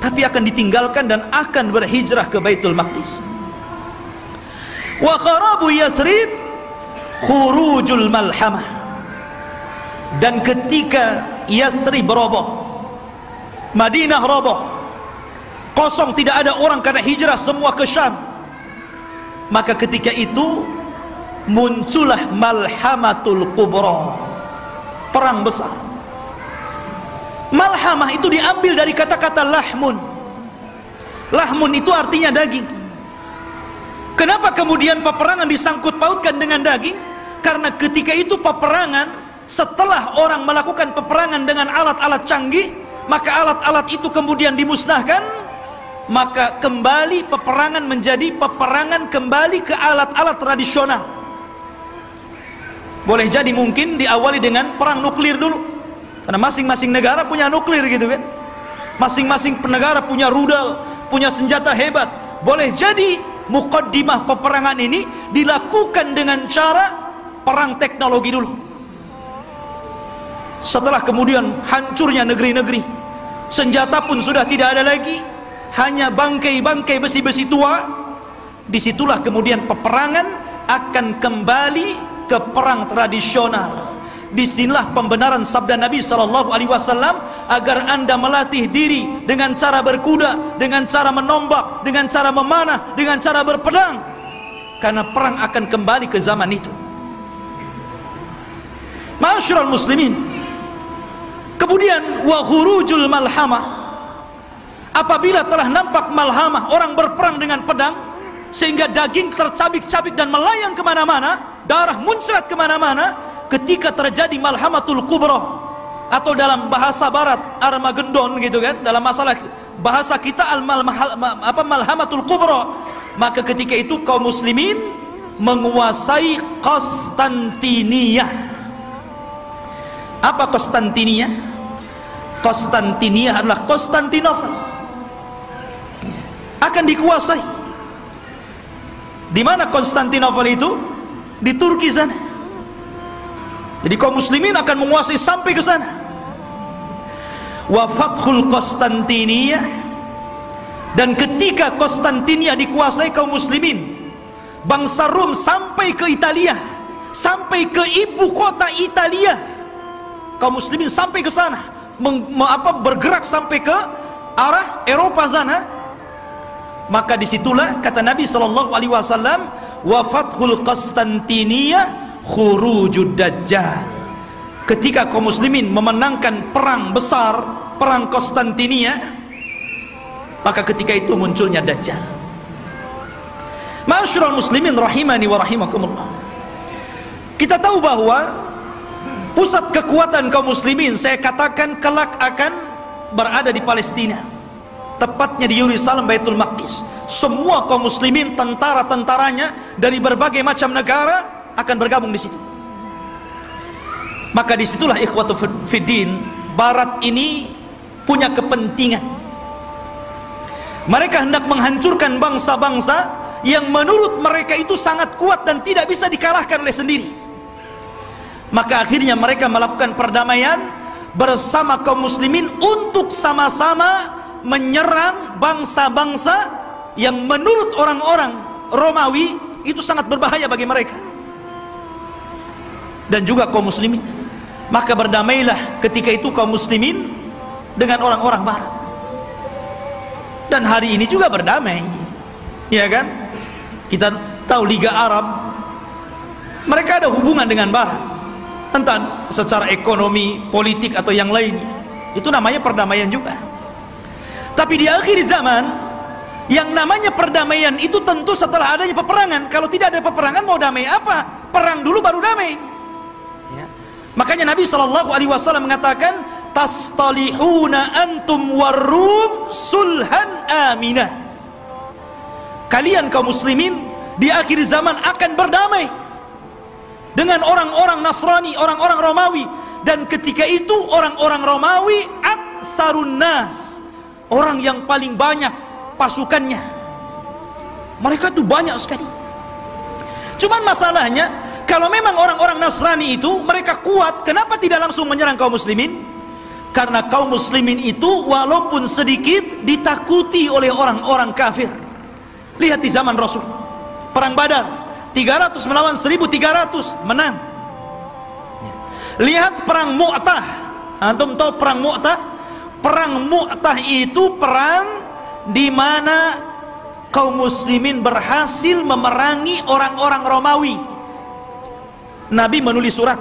tapi akan ditinggalkan dan akan berhijrah ke Baitul Maqdis. Wa kharabu Yasrib khurujul malhamah. Dan ketika Yasrib roboh Madinah roboh kosong tidak ada orang karena hijrah semua ke Syam maka ketika itu muncullah malhamatul kubra perang besar malhamah itu diambil dari kata-kata lahmun. Lahmun itu artinya daging. Kenapa kemudian peperangan disangkut pautkan dengan daging? Karena ketika itu peperangan setelah orang melakukan peperangan dengan alat-alat canggih maka alat-alat itu kemudian dimusnahkan maka kembali peperangan menjadi peperangan kembali ke alat-alat tradisional. Boleh jadi mungkin diawali dengan perang nuklir dulu karena masing-masing negara punya nuklir gitu kan. Masing-masing negara punya rudal punya senjata hebat. Boleh jadi mukaddimah peperangan ini dilakukan dengan cara perang teknologi dulu. Setelah kemudian hancurnya negeri-negeri senjata pun sudah tidak ada lagi. Hanya bangkai-bangkai besi-besi tua. Di situlah kemudian peperangan akan kembali ke perang tradisional di sinilah pembenaran sabda Nabi Shallallahu Alaihi Wasallam agar anda melatih diri dengan cara berkuda, dengan cara menombak, dengan cara memanah, dengan cara berpedang, karena perang akan kembali ke zaman itu. Masyurul muslimin. Kemudian wahurujul malhamah. Apabila telah nampak malhamah orang berperang dengan pedang sehingga daging tercabik-cabik dan melayang ke mana-mana, darah muncrat ke mana-mana, ketika terjadi malhamatul kubra atau dalam bahasa barat Armageddon gitu kan, dalam masalah bahasa kita al apa malhamatul kubra, maka ketika itu kaum muslimin menguasai Konstantinia. Apa Konstantinia? Konstantinia adalah Konstantinopel. Akan dikuasai. Di mana Konstantinopel itu? Di Turki sana. Jadi kaum muslimin akan menguasai sampai ke sana. Wa fathul Konstantinia dan ketika Konstantinia dikuasai kaum muslimin, bangsa Rom sampai ke Italia, sampai ke ibu kota Italia. Kaum muslimin sampai ke sana, meng, apa bergerak sampai ke arah Eropa sana. Maka di situlah kata Nabi Shallallahu Alaihi Wasallam, wa fathul Konstantinia khurujud dajjal. Ketika kaum muslimin memenangkan perang besar perang Konstantinia maka ketika itu munculnya dajjal. Masyurul muslimin rahimani wa rahimakumullah. Kita tahu bahwa pusat kekuatan kaum muslimin saya katakan kelak akan berada di Palestina. Tepatnya di Yerusalem Baitul Maqdis. Semua kaum muslimin tentara-tentaranya dari berbagai macam negara akan bergabung di situ. Maka di situlah ikhwatu fiddin Barat ini punya kepentingan. Mereka hendak menghancurkan bangsa-bangsa yang menurut mereka itu sangat kuat dan tidak bisa dikalahkan oleh sendiri. Maka akhirnya mereka melakukan perdamaian bersama kaum muslimin untuk sama-sama menyerang bangsa-bangsa yang menurut orang-orang Romawi itu sangat berbahaya bagi mereka dan juga kaum muslimin. Maka berdamailah ketika itu kaum muslimin dengan orang-orang barat. Dan hari ini juga berdamai ya kan? Kita tahu Liga Arab mereka ada hubungan dengan barat. Entah secara ekonomi, politik atau yang lainnya. Itu namanya perdamaian juga. Tapi di akhir zaman yang namanya perdamaian itu tentu setelah adanya peperangan. Kalau tidak ada peperangan mau damai apa? Perang dulu baru damai Makanya Nabi Shallallahu Alaihi Wasallam mengatakan, tastalihuna antum warum sulhan aminah. Kalian kaum muslimin di akhir zaman akan berdamai dengan orang-orang Nasrani, orang-orang Romawi dan ketika itu orang-orang Romawi aksarun nas, orang yang paling banyak pasukannya. Mereka tuh banyak sekali. Cuman masalahnya kalau memang orang-orang Nasrani itu mereka kuat, kenapa tidak langsung menyerang kaum muslimin? Karena kaum muslimin itu walaupun sedikit ditakuti oleh orang-orang kafir. Lihat di zaman Rasul. Perang Badar, 300 melawan 1300 menang. Lihat perang Mu'tah. Antum tahu perang Mu'tah? Perang Mu'tah itu perang di mana kaum muslimin berhasil memerangi orang-orang Romawi Nabi menulis surat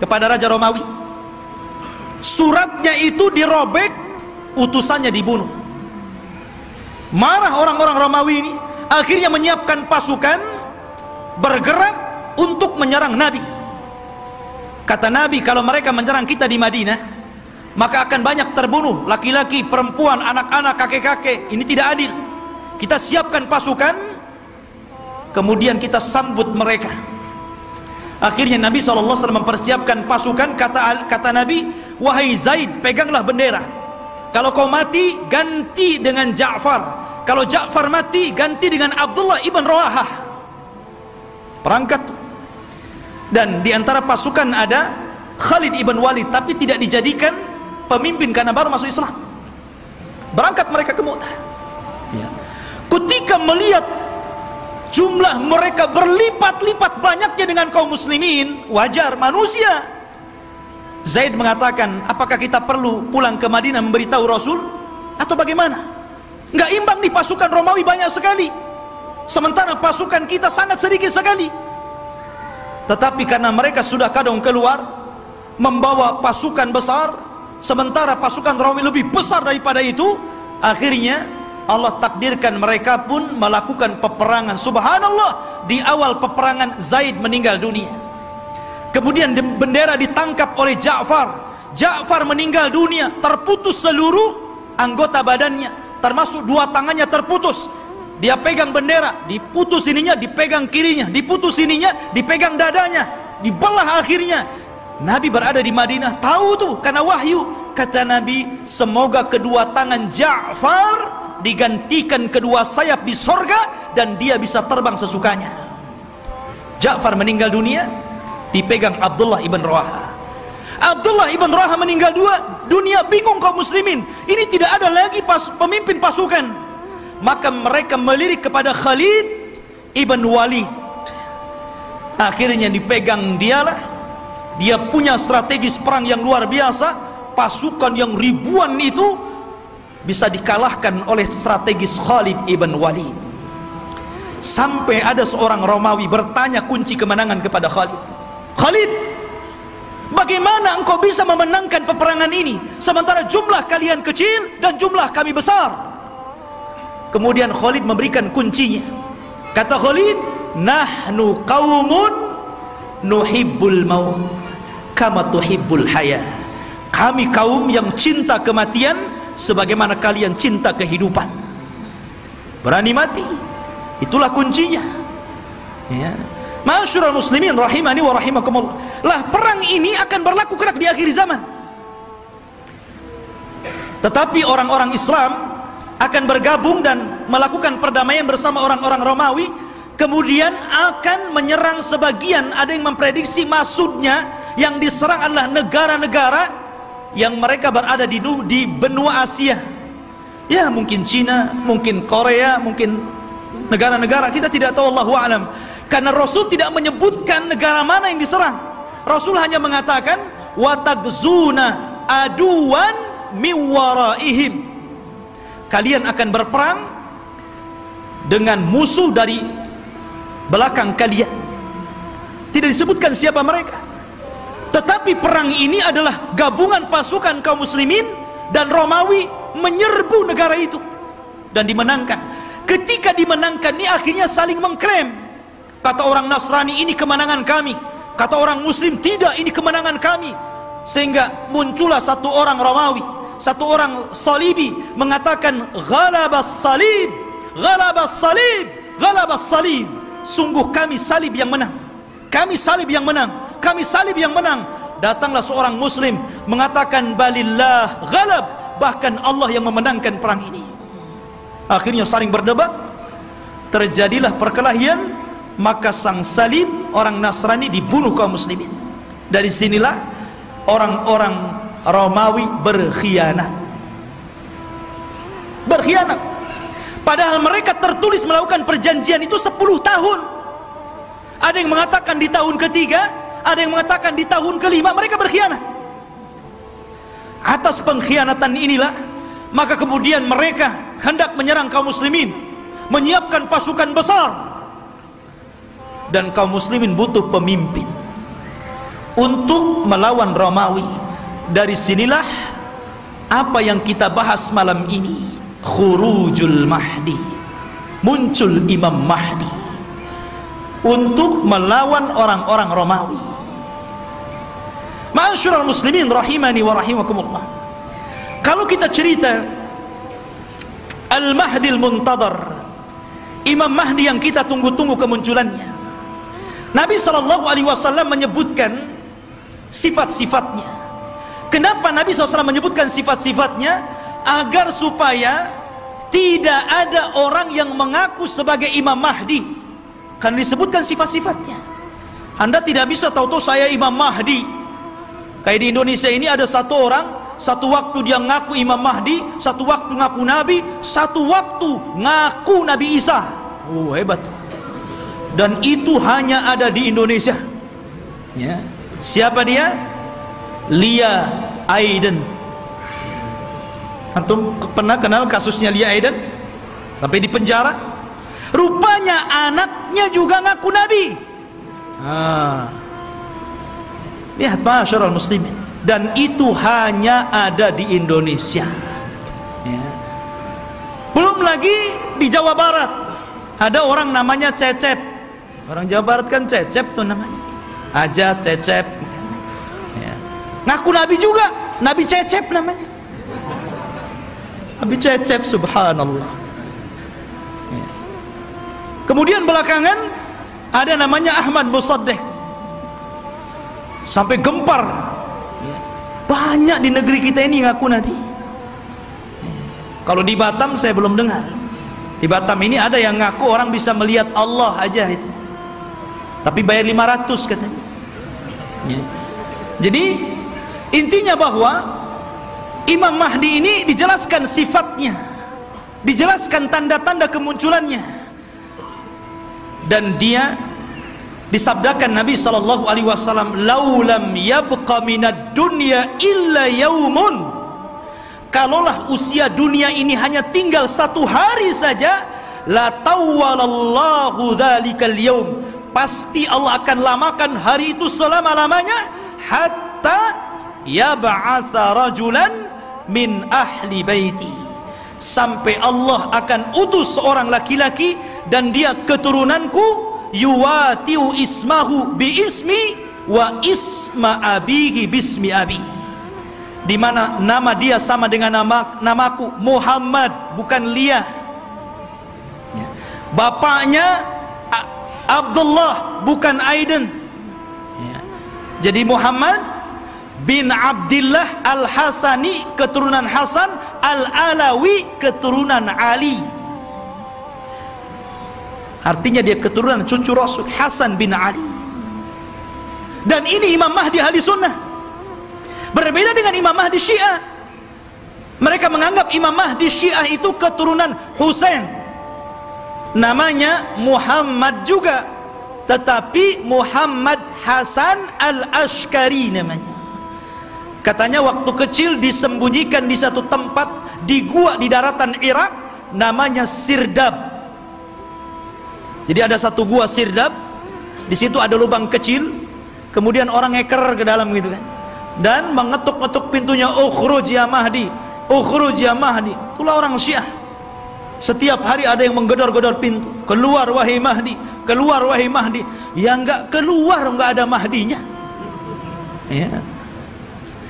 kepada Raja Romawi. Suratnya itu dirobek utusannya dibunuh. Marah orang-orang Romawi ini akhirnya menyiapkan pasukan bergerak untuk menyerang Nabi. Kata Nabi kalau mereka menyerang kita di Madinah maka akan banyak terbunuh laki-laki, perempuan, anak-anak, kakek-kakek. Ini tidak adil. Kita siapkan pasukan kemudian kita sambut mereka akhirnya Nabi SAW mempersiapkan pasukan kata kata Nabi wahai Zaid peganglah bendera. Kalau kau mati ganti dengan Ja'far. Kalau Ja'far mati ganti dengan Abdullah ibn Rawahah. Perangkat. Dan di antara pasukan ada Khalid ibn Walid tapi tidak dijadikan pemimpin karena baru masuk Islam. Berangkat mereka ke Mu'tah. Ya. ketika melihat jumlah mereka berlipat-lipat banyaknya dengan kaum muslimin wajar manusia. Zaid mengatakan apakah kita perlu pulang ke Madinah memberitahu Rasul? Atau bagaimana? Nggak imbang nih pasukan Romawi banyak sekali. Sementara pasukan kita sangat sedikit sekali. Tetapi karena mereka sudah kadang keluar membawa pasukan besar sementara pasukan Romawi lebih besar daripada itu akhirnya Allah takdirkan mereka pun melakukan peperangan. Subhanallah di awal peperangan Zaid meninggal dunia. Kemudian bendera ditangkap oleh Ja'far. Ja'far meninggal dunia terputus seluruh anggota badannya. Termasuk dua tangannya terputus. Dia pegang bendera diputus ininya dipegang kirinya diputus ininya dipegang dadanya dibelah akhirnya. Nabi berada di Madinah. Tahu tuh karena wahyu. Kata Nabi semoga kedua tangan Ja'far digantikan kedua sayap di sorga dan dia bisa terbang sesukanya. Ja'far meninggal dunia dipegang Abdullah ibn Rawaha. Abdullah ibn Rawaha meninggal dua dunia bingung kaum muslimin. Ini tidak ada lagi pas, pemimpin pasukan. Maka mereka melirik kepada Khalid ibn Walid. Akhirnya dipegang dialah. Dia punya strategis perang yang luar biasa. Pasukan yang ribuan itu bisa dikalahkan oleh strategis Khalid ibn Walid. Sampai ada seorang Romawi bertanya kunci kemenangan kepada Khalid. Khalid bagaimana engkau bisa memenangkan peperangan ini sementara jumlah kalian kecil dan jumlah kami besar? Kemudian Khalid memberikan kuncinya. Kata Khalid nahnu qaumun nuhibbul maut kama tuhibbul haya. Kami kaum yang cinta kematian sebagaimana kalian cinta kehidupan. Berani mati itulah kuncinya. Ya. Masyurul muslimin rahimani wa rahimakumullah. Lah perang ini akan berlaku kerak di akhir zaman. Tetapi orang-orang Islam akan bergabung dan melakukan perdamaian bersama orang-orang Romawi kemudian akan menyerang sebagian. Ada yang memprediksi maksudnya yang diserang adalah negara-negara yang mereka berada di di benua Asia. Ya mungkin Cina mungkin Korea mungkin negara-negara. Kita tidak tahu Allah alam. Karena Rasul tidak menyebutkan negara mana yang diserang. Rasul hanya mengatakan watagzuna aduan miwaraihim. Kalian akan berperang dengan musuh dari belakang kalian. Tidak disebutkan siapa mereka tetapi perang ini adalah gabungan pasukan kaum muslimin dan Romawi menyerbu negara itu dan dimenangkan. Ketika dimenangkan ini akhirnya saling mengklaim kata orang Nasrani ini kemenangan kami. Kata orang muslim tidak ini kemenangan kami. Sehingga muncullah satu orang Romawi satu orang Salibi mengatakan ghalabas salib ghalabas salib ghalabas salib. Sungguh kami salib yang menang. Kami salib yang menang kami salib yang menang. Datanglah seorang muslim mengatakan balillah ghalab. Bahkan Allah yang memenangkan perang ini. Akhirnya saling berdebat. Terjadilah perkelahian. Maka sang salib orang Nasrani dibunuh kaum muslimin. Dari sinilah orang-orang Romawi berkhianat. Berkhianat. Padahal mereka tertulis melakukan perjanjian itu 10 tahun. Ada yang mengatakan di tahun ketiga ada yang mengatakan di tahun kelima mereka berkhianat. Atas pengkhianatan inilah maka kemudian mereka hendak menyerang kaum muslimin menyiapkan pasukan besar. Dan kaum muslimin butuh pemimpin untuk melawan Romawi. Dari sinilah apa yang kita bahas malam ini. Khurujul mahdi. Muncul imam mahdi. Untuk melawan orang-orang Romawi Ma'asyiral muslimin rahimani wa rahimakumullah. Kalau kita cerita Al-Mahdi al-Muntadhar, Imam Mahdi yang kita tunggu-tunggu kemunculannya. Nabi sallallahu alaihi wasallam menyebutkan sifat-sifatnya. Kenapa Nabi SAW menyebutkan sifat-sifatnya? Agar supaya tidak ada orang yang mengaku sebagai Imam Mahdi. Karena disebutkan sifat-sifatnya. Anda tidak bisa tahu-tahu saya Imam Mahdi. Kayak di Indonesia ini ada satu orang, satu waktu dia ngaku Imam Mahdi, satu waktu ngaku Nabi, satu waktu ngaku Nabi Isa. Oh hebat. Dan itu hanya ada di Indonesia. Ya. Siapa dia? Lia Aiden. Antum pernah kenal kasusnya Lia Aiden? Sampai di penjara. Rupanya anaknya juga ngaku Nabi. Ah. Lihat masyarakat muslimin. Dan itu hanya ada di Indonesia. Ya. Belum lagi di Jawa Barat. Ada orang namanya Cecep. Orang Jawa Barat kan Cecep tuh namanya. Aja Cecep. Ya. Ngaku Nabi juga. Nabi Cecep namanya. Nabi Cecep subhanallah. Ya. Kemudian belakangan ada namanya Ahmad Musaddiq sampai gempar. Banyak di negeri kita ini ngaku Nabi kalau di Batam saya belum dengar. Di Batam ini ada yang ngaku orang bisa melihat Allah aja itu. Tapi bayar 500 katanya. Ya. jadi intinya bahwa Imam Mahdi ini dijelaskan sifatnya. Dijelaskan tanda-tanda kemunculannya. Dan dia disabdakan Nabi sallallahu alaihi wasallam laulam yabqa minad dunya illa yaumun. Kalaulah usia dunia ini hanya tinggal satu hari saja la tawwalallahu dzalikal yaum. Pasti Allah akan lamakan hari itu selama-lamanya hatta yab'atha rajulan min ahli baiti. Sampai Allah akan utus seorang laki-laki dan dia keturunanku yuwatiu ismahu bi ismi wa isma abihi bismi abi di mana nama dia sama dengan nama namaku Muhammad bukan Lia ya. bapaknya Abdullah bukan Aiden ya. jadi Muhammad bin Abdullah Al-Hasani keturunan Hasan Al-Alawi keturunan Ali artinya dia keturunan cucu Rasul Hasan bin Ali. Dan ini Imam Mahdi ahli sunnah. Berbeda dengan Imam Mahdi Syiah. Mereka menganggap Imam Mahdi Syiah itu keturunan Husain. Namanya Muhammad juga. Tetapi Muhammad Hasan Al-Ashkari namanya. Katanya waktu kecil disembunyikan di satu tempat di gua di daratan Irak. Namanya Sirdab jadi ada satu gua Sirdab di situ ada lubang kecil kemudian orang ngeker ke dalam gitu kan. Dan mengetuk-ngetuk pintunya ukhruj ya Mahdi ukhruj ya Mahdi. Itulah orang Syiah. Setiap hari ada yang menggedor-gedor pintu. Keluar wahai Mahdi keluar wahai Mahdi. Yang enggak keluar enggak ada Mahdinya. Ya.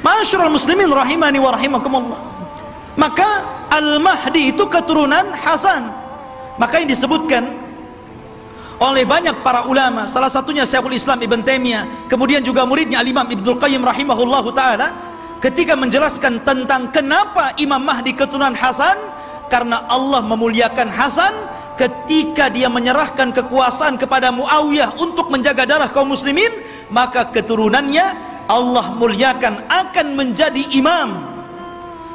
Masyurul muslimin rahimani wa rahimakumullah. Maka Al-Mahdi itu keturunan Hasan. Maka yang disebutkan oleh banyak para ulama salah satunya Syekhul Islam Ibn Taimiyah kemudian juga muridnya Al-Imam Ibnu Qayyim rahimahullahu taala ketika menjelaskan tentang kenapa Imam Mahdi keturunan Hasan karena Allah memuliakan Hasan ketika dia menyerahkan kekuasaan kepada Muawiyah untuk menjaga darah kaum muslimin maka keturunannya Allah muliakan akan menjadi imam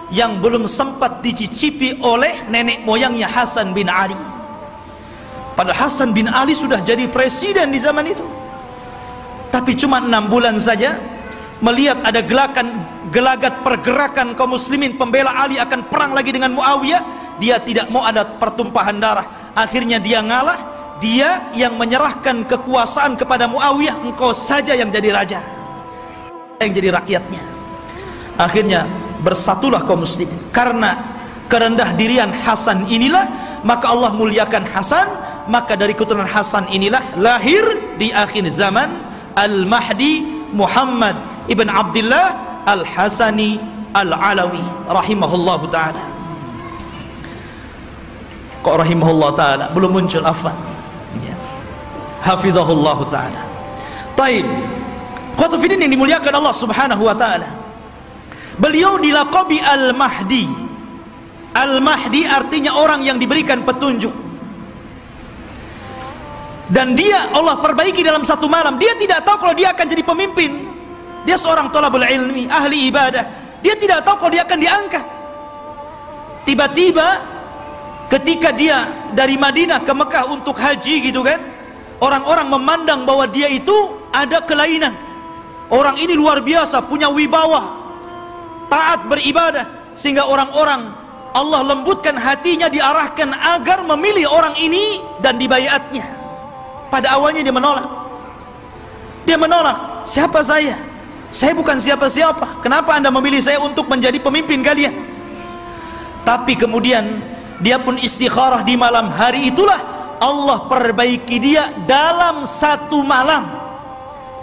yang belum sempat dicicipi oleh nenek moyangnya Hasan bin Ali padahal Hasan bin Ali sudah jadi presiden di zaman itu. Tapi cuma enam bulan saja melihat ada gelakan gelagat pergerakan kaum muslimin pembela Ali akan perang lagi dengan Muawiyah dia tidak mau ada pertumpahan darah. Akhirnya dia ngalah dia yang menyerahkan kekuasaan kepada Muawiyah engkau saja yang jadi raja yang jadi rakyatnya. Akhirnya bersatulah kaum muslim karena kerendah dirian Hasan inilah maka Allah muliakan Hasan maka dari keturunan Hasan inilah lahir di akhir zaman Al-Mahdi Muhammad ibn Abdullah Al-Hasani Al-Alawi rahimahullahu taala. Kok rahimahullah taala belum muncul afwan. Ya. Hafizahullah taala. Taib. Qatufidin yang dimuliakan Allah Subhanahu wa taala. Beliau dilaqabi Al-Mahdi. Al-Mahdi artinya orang yang diberikan petunjuk. Dan dia Allah perbaiki dalam satu malam. Dia tidak tahu kalau dia akan jadi pemimpin. Dia seorang tolabul ilmi, ahli ibadah. Dia tidak tahu kalau dia akan diangkat. Tiba-tiba ketika dia dari Madinah ke Mekah untuk haji gitu kan. Orang-orang memandang bahwa dia itu ada kelainan. Orang ini luar biasa, punya wibawa. Taat beribadah sehingga orang-orang Allah lembutkan hatinya diarahkan agar memilih orang ini dan dibayatnya. Pada awalnya dia menolak. Dia menolak. Siapa saya? Saya bukan siapa-siapa. Kenapa anda memilih saya untuk menjadi pemimpin kalian? Tapi kemudian dia pun istikharah di malam hari itulah Allah perbaiki dia dalam satu malam.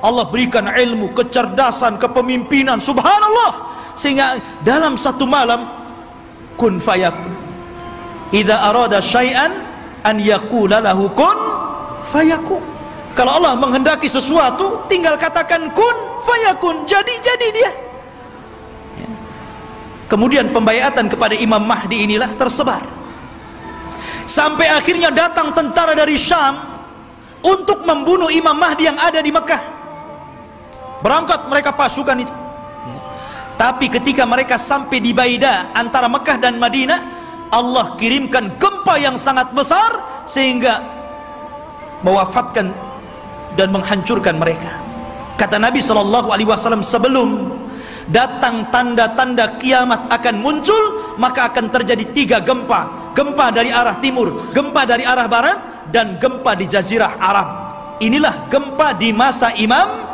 Allah berikan ilmu, kecerdasan, kepemimpinan. Subhanallah. Sehingga dalam satu malam kun fayakun. Idza arada syai'an an yaqula lahu kun fayakun. Kalau Allah menghendaki sesuatu, tinggal katakan kun fayakun. Jadi jadi dia. Ya. Kemudian pembayatan kepada Imam Mahdi inilah tersebar. Sampai akhirnya datang tentara dari Syam untuk membunuh Imam Mahdi yang ada di Mekah. Berangkat mereka pasukan itu. Ya. Tapi ketika mereka sampai di Baida antara Mekah dan Madinah, Allah kirimkan gempa yang sangat besar sehingga mewafatkan dan menghancurkan mereka. Kata Nabi sallallahu alaihi wasallam sebelum datang tanda-tanda kiamat akan muncul, maka akan terjadi tiga gempa. Gempa dari arah timur, gempa dari arah barat dan gempa di jazirah Arab. Inilah gempa di masa Imam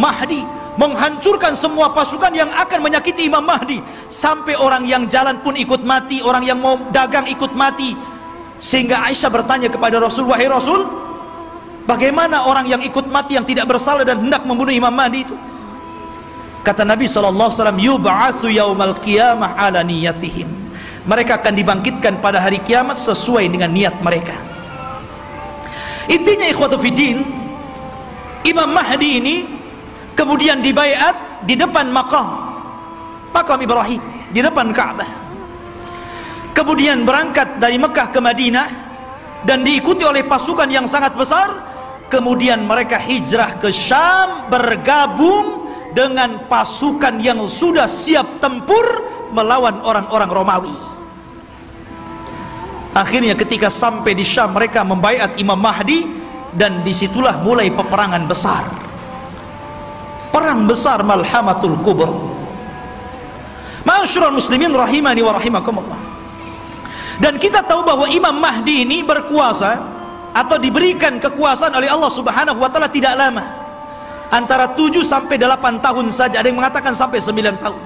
Mahdi menghancurkan semua pasukan yang akan menyakiti Imam Mahdi sampai orang yang jalan pun ikut mati, orang yang mau dagang ikut mati. Sehingga Aisyah bertanya kepada Rasul, "Wahai Rasul, Bagaimana orang yang ikut mati yang tidak bersalah dan hendak membunuh Imam Mahdi itu? Kata Nabi alaihi wasallam, "Yub'atsu yaumal qiyamah ala niyatihim." Mereka akan dibangkitkan pada hari kiamat sesuai dengan niat mereka. Intinya ikhwatu fiddin, Imam Mahdi ini kemudian dibaiat di depan makam makam Ibrahim di depan Ka'bah. Kemudian berangkat dari Mekah ke Madinah dan diikuti oleh pasukan yang sangat besar kemudian mereka hijrah ke Syam bergabung dengan pasukan yang sudah siap tempur melawan orang-orang Romawi. Akhirnya ketika sampai di Syam mereka membaiat Imam Mahdi dan di situlah mulai peperangan besar. Perang besar malhamatul kubur. Masyurul muslimin rahimani wa rahimakumullah. Dan kita tahu bahwa Imam Mahdi ini berkuasa atau diberikan kekuasaan oleh Allah Subhanahu wa taala tidak lama. Antara 7 sampai 8 tahun saja, ada yang mengatakan sampai 9 tahun.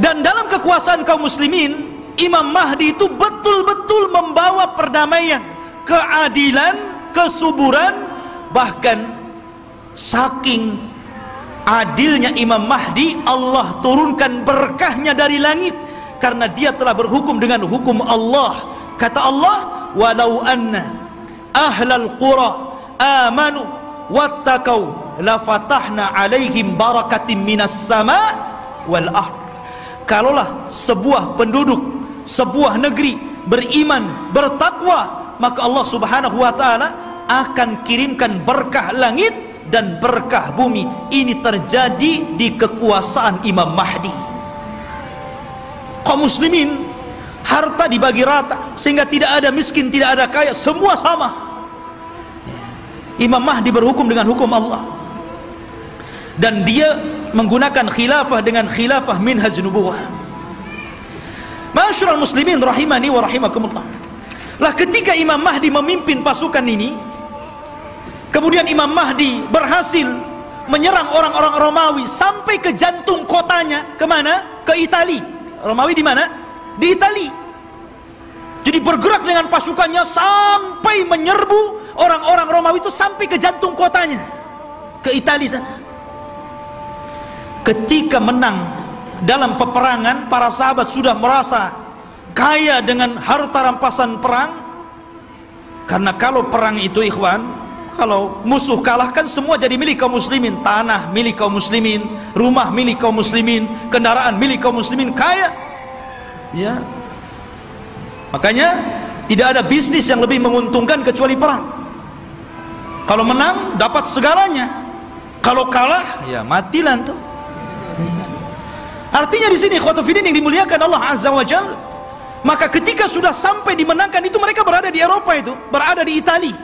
Dan dalam kekuasaan kaum muslimin, Imam Mahdi itu betul-betul membawa perdamaian, keadilan, kesuburan, bahkan saking adilnya Imam Mahdi, Allah turunkan berkahnya dari langit karena dia telah berhukum dengan hukum Allah. Kata Allah, "Walau anna ahlal qura amanu wattaqau la fatahna alaihim barakatim minas sama wal ard kalaulah sebuah penduduk sebuah negeri beriman bertakwa maka Allah Subhanahu wa taala akan kirimkan berkah langit dan berkah bumi. Ini terjadi di kekuasaan Imam Mahdi. Kaum muslimin harta dibagi rata sehingga tidak ada miskin tidak ada kaya semua sama Imam Mahdi berhukum dengan hukum Allah. Dan dia menggunakan khilafah dengan khilafah minhaj nubuwah. Masyurul muslimin rahimani wa rahimakumullah. Lah ketika Imam Mahdi memimpin pasukan ini kemudian Imam Mahdi berhasil menyerang orang-orang Romawi sampai ke jantung kotanya ke mana? ke Itali. Romawi di mana? di Itali jadi bergerak dengan pasukannya sampai menyerbu orang-orang Romawi itu sampai ke jantung kotanya. Ke Italia sana. Ketika menang dalam peperangan para sahabat sudah merasa kaya dengan harta rampasan perang. Karena kalau perang itu ikhwan kalau musuh kalah kan semua jadi milik kaum muslimin. Tanah milik kaum muslimin rumah milik kaum muslimin kendaraan milik kaum muslimin kaya. Ya makanya tidak ada bisnis yang lebih menguntungkan kecuali perang kalau menang dapat segalanya kalau kalah ya matilah tuh Artinya di sini fillah yang dimuliakan Allah Azza wa Jalla. Maka ketika sudah sampai dimenangkan itu mereka berada di Eropa itu, berada di Italia.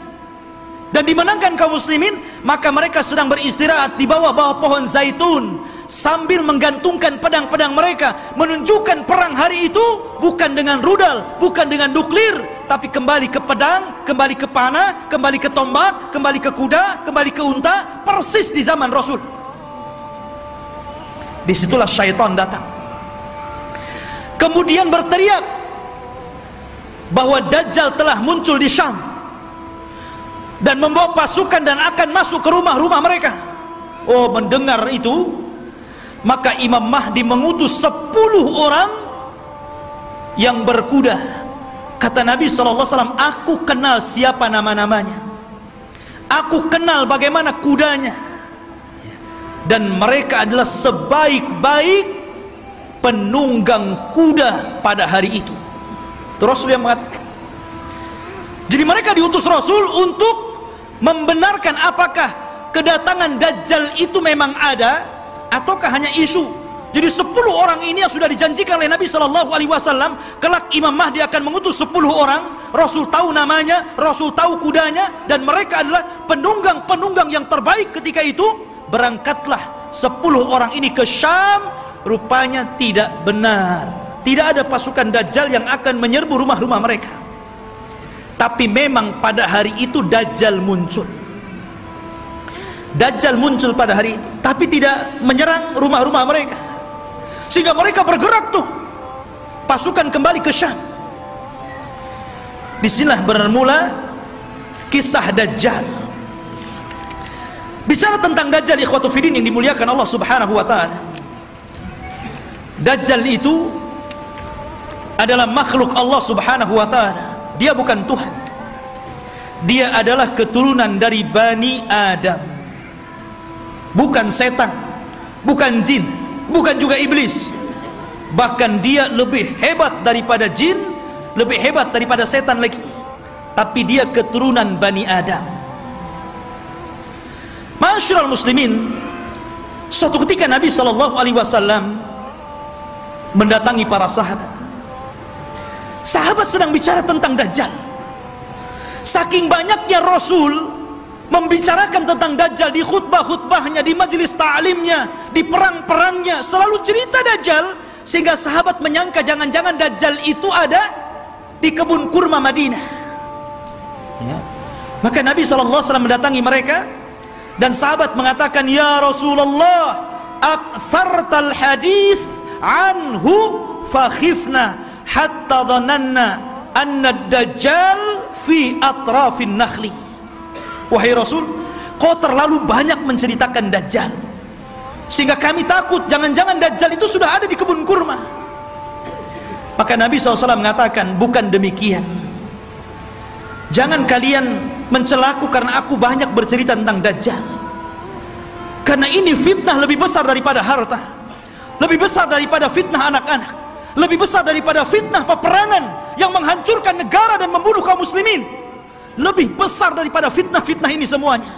Dan dimenangkan kaum muslimin, maka mereka sedang beristirahat di bawah-bawah pohon zaitun sambil menggantungkan pedang-pedang mereka menunjukkan perang hari itu bukan dengan rudal, bukan dengan nuklir, tapi kembali ke pedang, kembali ke panah, kembali ke tombak, kembali ke kuda, kembali ke unta, persis di zaman Rasul. Di situlah syaitan datang. Kemudian berteriak bahwa Dajjal telah muncul di Syam dan membawa pasukan dan akan masuk ke rumah-rumah mereka. Oh, mendengar itu, maka Imam Mahdi mengutus 10 orang yang berkuda. Kata Nabi SAW, aku kenal siapa nama-namanya. Aku kenal bagaimana kudanya dan mereka adalah sebaik-baik penunggang kuda pada hari itu itu Rasul yang mengatakan jadi mereka diutus Rasul untuk membenarkan apakah kedatangan Dajjal itu memang ada ataukah hanya isu? Jadi 10 orang ini yang sudah dijanjikan oleh Nabi Shallallahu Alaihi Wasallam kelak Imam Mahdi akan mengutus 10 orang Rasul tahu namanya Rasul tahu kudanya dan mereka adalah penunggang-penunggang yang terbaik ketika itu berangkatlah 10 orang ini ke Syam rupanya tidak benar. Tidak ada pasukan Dajjal yang akan menyerbu rumah-rumah mereka. Tapi memang pada hari itu Dajjal muncul Dajjal muncul pada hari itu tapi tidak menyerang rumah-rumah mereka sehingga mereka bergerak tuh pasukan kembali ke Syam di sinilah bermula kisah Dajjal Bicara tentang Dajjal ikhwatu fidin yang dimuliakan Allah Subhanahu wa taala. Dajjal itu adalah makhluk Allah Subhanahu wa taala. Dia bukan Tuhan. Dia adalah keturunan dari Bani Adam. Bukan setan, bukan jin, bukan juga iblis. Bahkan dia lebih hebat daripada jin, lebih hebat daripada setan lagi. Tapi dia keturunan Bani Adam. Masyurul muslimin Suatu ketika Nabi Wasallam mendatangi para sahabat. Sahabat sedang bicara tentang Dajjal. Saking banyaknya Rasul membicarakan tentang Dajjal di khutbah-khutbahnya, di majelis ta'limnya, di perang-perangnya, selalu cerita Dajjal sehingga sahabat menyangka jangan-jangan Dajjal itu ada di kebun kurma Madinah. Ya. Maka Nabi SAW mendatangi mereka dan sahabat mengatakan ya Rasulullah aktsartal hadis anhu fakhifna hatta dhananna anna dajjal fi atrafin nakhli wahai Rasul kau terlalu banyak menceritakan dajjal. Sehingga kami takut jangan-jangan dajjal itu sudah ada di kebun kurma. Maka Nabi SAW mengatakan bukan demikian. Jangan kalian mencelaku karena aku banyak bercerita tentang Dajjal. Karena ini fitnah lebih besar daripada harta lebih besar daripada fitnah anak-anak lebih besar daripada fitnah peperangan yang menghancurkan negara dan membunuh kaum muslimin lebih besar daripada fitnah-fitnah ini semuanya.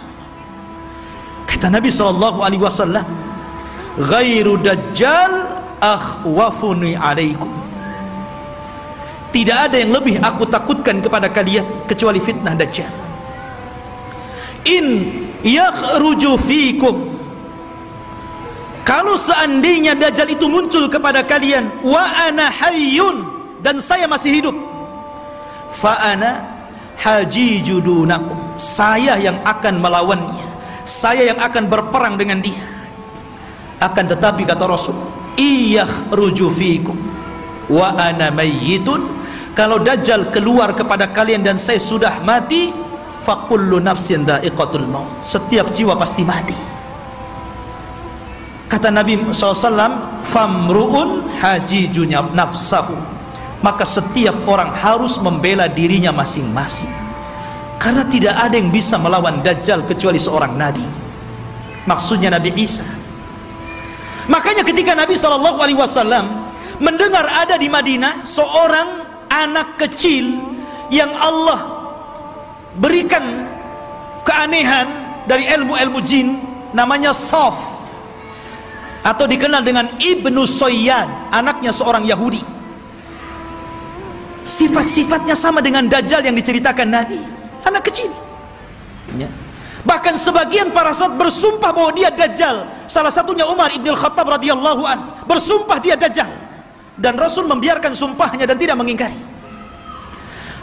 Kata Nabi SAW ghairu dajjal akhwafuni alaikum. Tidak ada yang lebih aku takutkan kepada kalian kecuali fitnah dajjal. In yakhruju fikum. Kalau seandainya dajjal itu muncul kepada kalian wa ana hayyun dan saya masih hidup fa ana hajijudunakum saya yang akan melawannya. Saya yang akan berperang dengan dia. Akan tetapi kata Rasul iyakhruju fikum. Wa ana mayyitun. Kalau dajjal keluar kepada kalian dan saya sudah mati fakullu nafsin da'iqatul maut. Setiap jiwa pasti mati. Kata Nabi SAW famruun haji junyab nafsahu maka setiap orang harus membela dirinya masing-masing. Karena tidak ada yang bisa melawan Dajjal kecuali seorang Nabi. Maksudnya Nabi Isa. Makanya ketika Nabi SAW mendengar ada di Madinah seorang anak kecil yang Allah berikan keanehan dari ilmu-ilmu jin namanya Saf. Atau dikenal dengan Ibnu Soyyad anaknya seorang Yahudi sifat-sifatnya sama dengan Dajjal yang diceritakan Nabi anak kecil ya. bahkan sebagian para sahabat bersumpah bahwa dia Dajjal salah satunya Umar Ibn Khattab radhiyallahu an bersumpah dia Dajjal dan Rasul membiarkan sumpahnya dan tidak mengingkari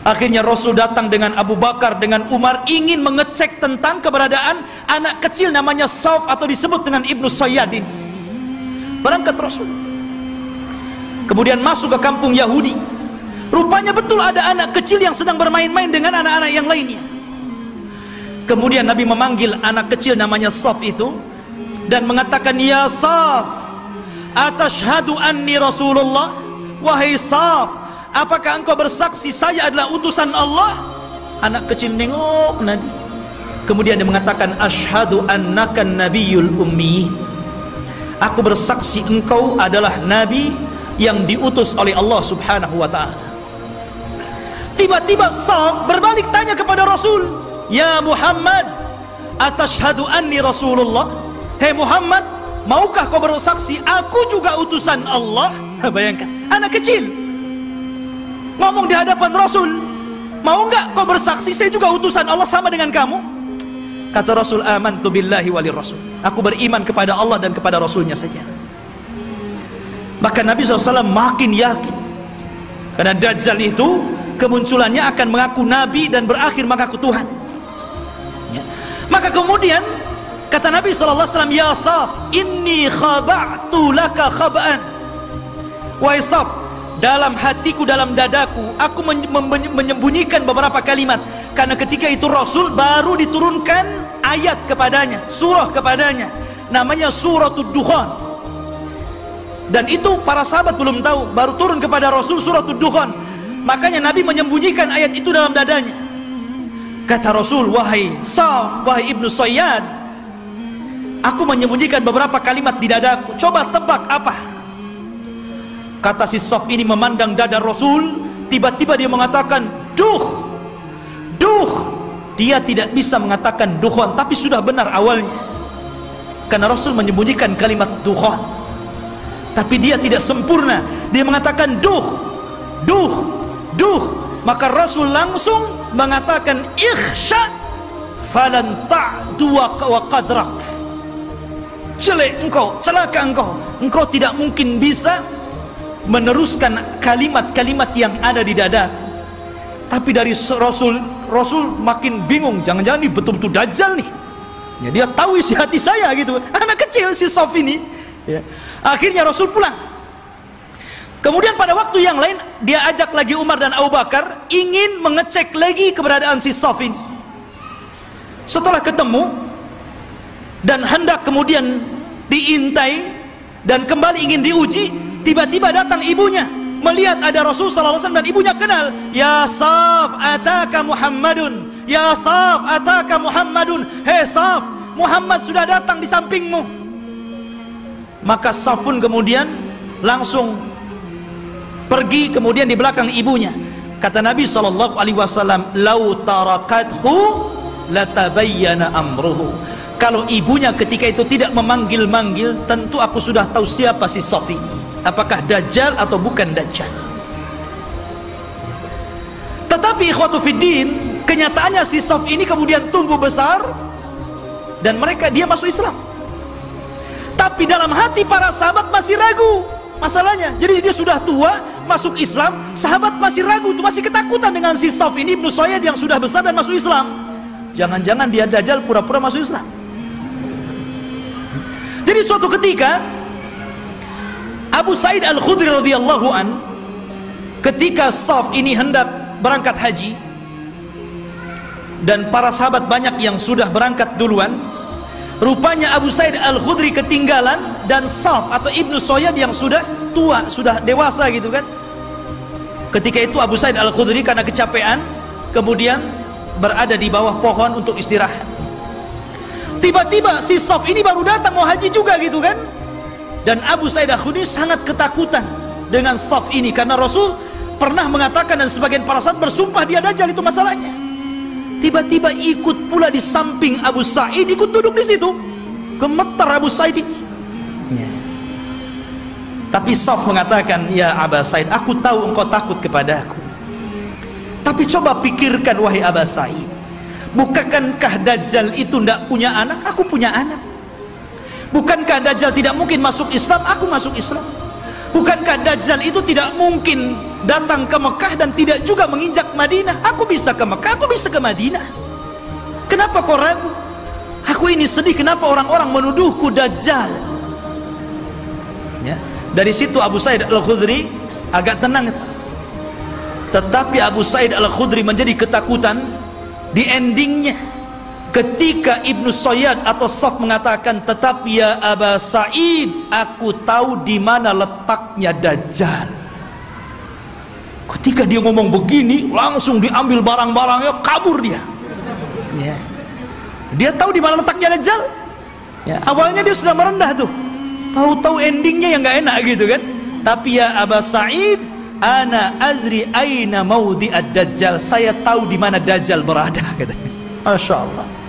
Akhirnya Rasul datang dengan Abu Bakar dengan Umar ingin mengecek tentang keberadaan anak kecil namanya Sauf atau disebut dengan Ibnu Sayyad ini. Berangkat Rasul. Kemudian masuk ke kampung Yahudi. Rupanya betul ada anak kecil yang sedang bermain-main dengan anak-anak yang lainnya. Kemudian Nabi memanggil anak kecil namanya Saf itu dan mengatakan ya Saf atashhadu anni Rasulullah? Wahai Saf apakah engkau bersaksi saya adalah utusan Allah? Anak kecil nengok Nabi. Kemudian dia mengatakan ashadu annakan nabiyul ummi. Aku bersaksi engkau adalah nabi yang diutus oleh Allah subhanahu wa ta'ala tiba-tiba Saf berbalik tanya kepada Rasul ya Muhammad atashhadu anni Rasulullah? Hei Muhammad maukah kau bersaksi aku juga utusan Allah? [laughs] Bayangkan anak kecil. Ngomong di hadapan Rasul mau enggak kau bersaksi saya juga utusan Allah sama dengan kamu? Kata Rasul amantu billahi wali rasul aku beriman kepada Allah dan kepada Rasulnya saja. Bahkan Nabi SAW makin yakin. Karena Dajjal itu kemunculannya akan mengaku Nabi dan berakhir mengaku Tuhan. Ya. maka kemudian kata Nabi SAW ya Saf inni khaba'tu laka khaba'an. Wahai Saf dalam hatiku dalam dadaku aku menyembunyikan beberapa kalimat. Karena ketika itu Rasul baru diturunkan ayat kepadanya surah kepadanya. Namanya suratul duhan dan itu para sahabat belum tahu baru turun kepada Rasul suratul duhan makanya Nabi menyembunyikan ayat itu dalam dadanya. Kata Rasul wahai Saf wahai Ibnu Sayyad aku menyembunyikan beberapa kalimat di dadaku. Coba tebak apa? Kata si Saf ini memandang dada Rasul tiba-tiba dia mengatakan duh duh. Dia tidak bisa mengatakan duhon tapi sudah benar awalnya. Karena Rasul menyembunyikan kalimat duhon tapi dia tidak sempurna. Dia mengatakan duh duh duh. Maka Rasul langsung mengatakan ikhsha falan ta'dua wa qadrak. Celek engkau celaka engkau. Engkau tidak mungkin bisa meneruskan kalimat-kalimat yang ada di dada tapi dari Rasul Rasul makin bingung. Jangan-jangan ini betul-betul dajjal nih. Ya, dia tahu isi hati saya gitu. Anak kecil si Sof ini. Ya. akhirnya Rasul pulang kemudian pada waktu yang lain dia ajak lagi Umar dan Abu Bakar ingin mengecek lagi keberadaan si Sof ini setelah ketemu dan hendak kemudian diintai dan kembali ingin diuji tiba-tiba datang ibunya melihat ada Rasul wasallam dan ibunya kenal ya Saf ataka Muhammadun? Ya Saf ataka Muhammadun? Hei Saf Muhammad sudah datang di sampingmu. Maka Safun kemudian langsung pergi kemudian di belakang ibunya. Kata Nabi sallallahu alaihi wasallam lau tarakathu latabayyana amruhu. Kalau ibunya ketika itu tidak memanggil-manggil tentu aku sudah tahu siapa si Saf ini apakah dajjal atau bukan dajjal? Tetapi ikhwatu fiddin kenyataannya si Saf ini kemudian tumbuh besar dan mereka dia masuk Islam. Tapi dalam hati para sahabat masih ragu masalahnya jadi dia sudah tua masuk Islam sahabat masih ragu masih ketakutan dengan si Saf ini Ibnu Sayyid yang sudah besar dan masuk Islam. Jangan-jangan dia dajjal pura-pura masuk Islam. Jadi suatu ketika Abu Said Al-Khudri radhiyallahu an ketika Saf ini hendak berangkat haji dan para sahabat banyak yang sudah berangkat duluan rupanya Abu Said Al-Khudri ketinggalan dan Saf atau Ibnu Soyad yang sudah tua, sudah dewasa gitu kan. Ketika itu Abu Said Al-Khudri karena kecapean kemudian berada di bawah pohon untuk istirahat. Tiba-tiba si Saf ini baru datang mau haji juga gitu kan. Dan Abu Said Al-Khudri sangat ketakutan dengan Saf ini karena Rasul pernah mengatakan dan sebagian para sahabat bersumpah dia dajjal itu masalahnya. Tiba-tiba ikut pula di samping Abu Sa'id ikut duduk di situ. Gemetar Abu Sa'id. Ya. Tapi Saf mengatakan, "Ya Abu Sa'id, aku tahu engkau takut kepadaku. Tapi coba pikirkan wahai Abu Sa'id. Bukankah Dajjal itu tidak punya anak? Aku punya anak. Bukankah Dajjal tidak mungkin masuk Islam? Aku masuk Islam. Bukankah Dajjal itu tidak mungkin datang ke Mekah dan tidak juga menginjak Madinah? Aku bisa ke Mekah, aku bisa ke Madinah. Kenapa kau ragu? Aku ini sedih kenapa orang-orang menuduhku Dajjal. Ya. Dari situ Abu Said Al-Khudri agak tenang. Tetapi Abu Said Al-Khudri menjadi ketakutan di endingnya ketika Ibnu Sayyad atau Saf mengatakan tetapi ya Aba Sa'id aku tahu di mana letaknya Dajjal. Ketika dia ngomong begini langsung diambil barang-barangnya kabur dia. Ya. dia tahu di mana letaknya Dajjal? Ya. awalnya dia sudah merendah tuh. Tahu-tahu endingnya yang gak enak gitu kan? Tapi ya Aba Sa'id ana azri aina maudi ad-dajjal saya tahu di mana dajjal berada katanya. Masya Allah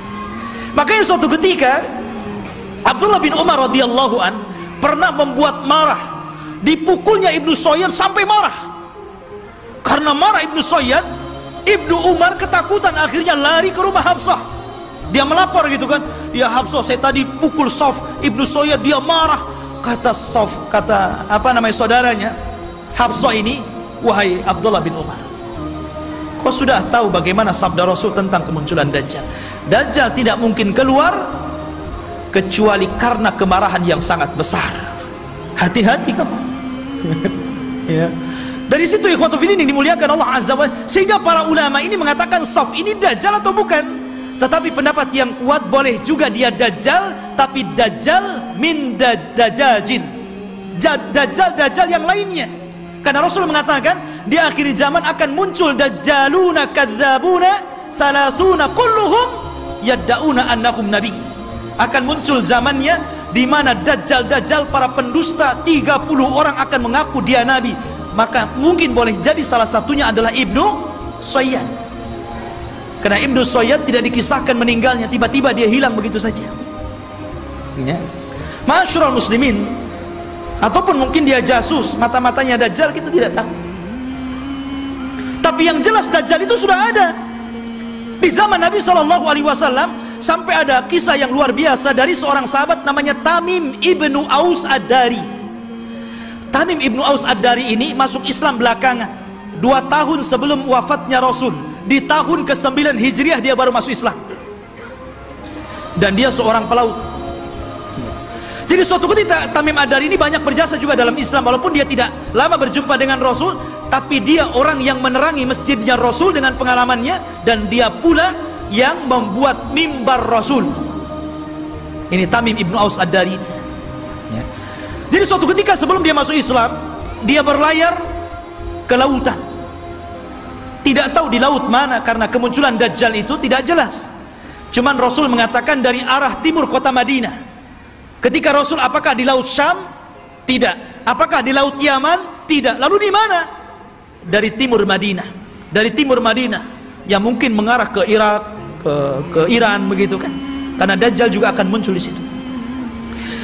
Makanya suatu ketika Abdullah bin Umar radhiyallahu an pernah membuat marah. Dipukulnya Ibnu Soyad sampai marah. Karena marah Ibnu Soyad Ibnu Umar ketakutan akhirnya lari ke rumah Hafsah. Dia melapor gitu kan ya Hafsah saya tadi pukul Sof Ibnu Soyad dia marah. Kata Sof kata apa namanya saudaranya Hafsah ini wahai Abdullah bin Umar kau sudah tahu bagaimana sabda Rasul tentang kemunculan Dajjal Dajjal tidak mungkin keluar kecuali karena kemarahan yang sangat besar. Hati-hati kamu. [laughs] ya. Dari situ ikhwatu yang dimuliakan Allah Azza wa sehingga para ulama ini mengatakan saf ini dajjal atau bukan? Tetapi pendapat yang kuat boleh juga dia dajjal tapi dajjal min dajjajin. Dajjal dajjal yang lainnya. Karena Rasul mengatakan di akhir zaman akan muncul dajjaluna kadzabuna salasuna kulluhum yaddauna annahum nabi. Akan muncul zamannya di mana dajjal-dajjal para pendusta 30 orang akan mengaku dia nabi. Maka mungkin boleh jadi salah satunya adalah Ibnu Sayyad karena Ibnu Sayyad tidak dikisahkan meninggalnya tiba-tiba dia hilang begitu saja. Ya. Masyurul muslimin ataupun mungkin dia jasus mata-matanya dajjal kita tidak tahu. Tapi yang jelas dajjal itu sudah ada di zaman Nabi Shallallahu Alaihi Wasallam sampai ada kisah yang luar biasa dari seorang sahabat namanya Tamim ibnu Aus Ad-Dari. Tamim ibnu Aus Ad-Dari ini masuk Islam belakangan, dua tahun sebelum wafatnya Rasul. Di tahun ke-9 Hijriah dia baru masuk Islam. Dan dia seorang pelaut. Jadi suatu ketika Tamim Ad-Dari ini banyak berjasa juga dalam Islam walaupun dia tidak lama berjumpa dengan Rasul, tapi dia orang yang menerangi masjidnya Rasul dengan pengalamannya dan dia pula yang membuat mimbar Rasul. Ini Tamim Ibnu Aus Ad-Dari ya. jadi suatu ketika sebelum dia masuk Islam dia berlayar ke lautan. Tidak tahu di laut mana karena kemunculan Dajjal itu tidak jelas. Cuman Rasul mengatakan dari arah timur kota Madinah ketika Rasul apakah di laut Syam? Tidak. Apakah di laut Yaman? Tidak. Lalu di mana? Dari timur Madinah. Dari timur Madinah yang mungkin mengarah ke Irak ke, ke Iran begitu kan? Karena Dajjal juga akan muncul di situ.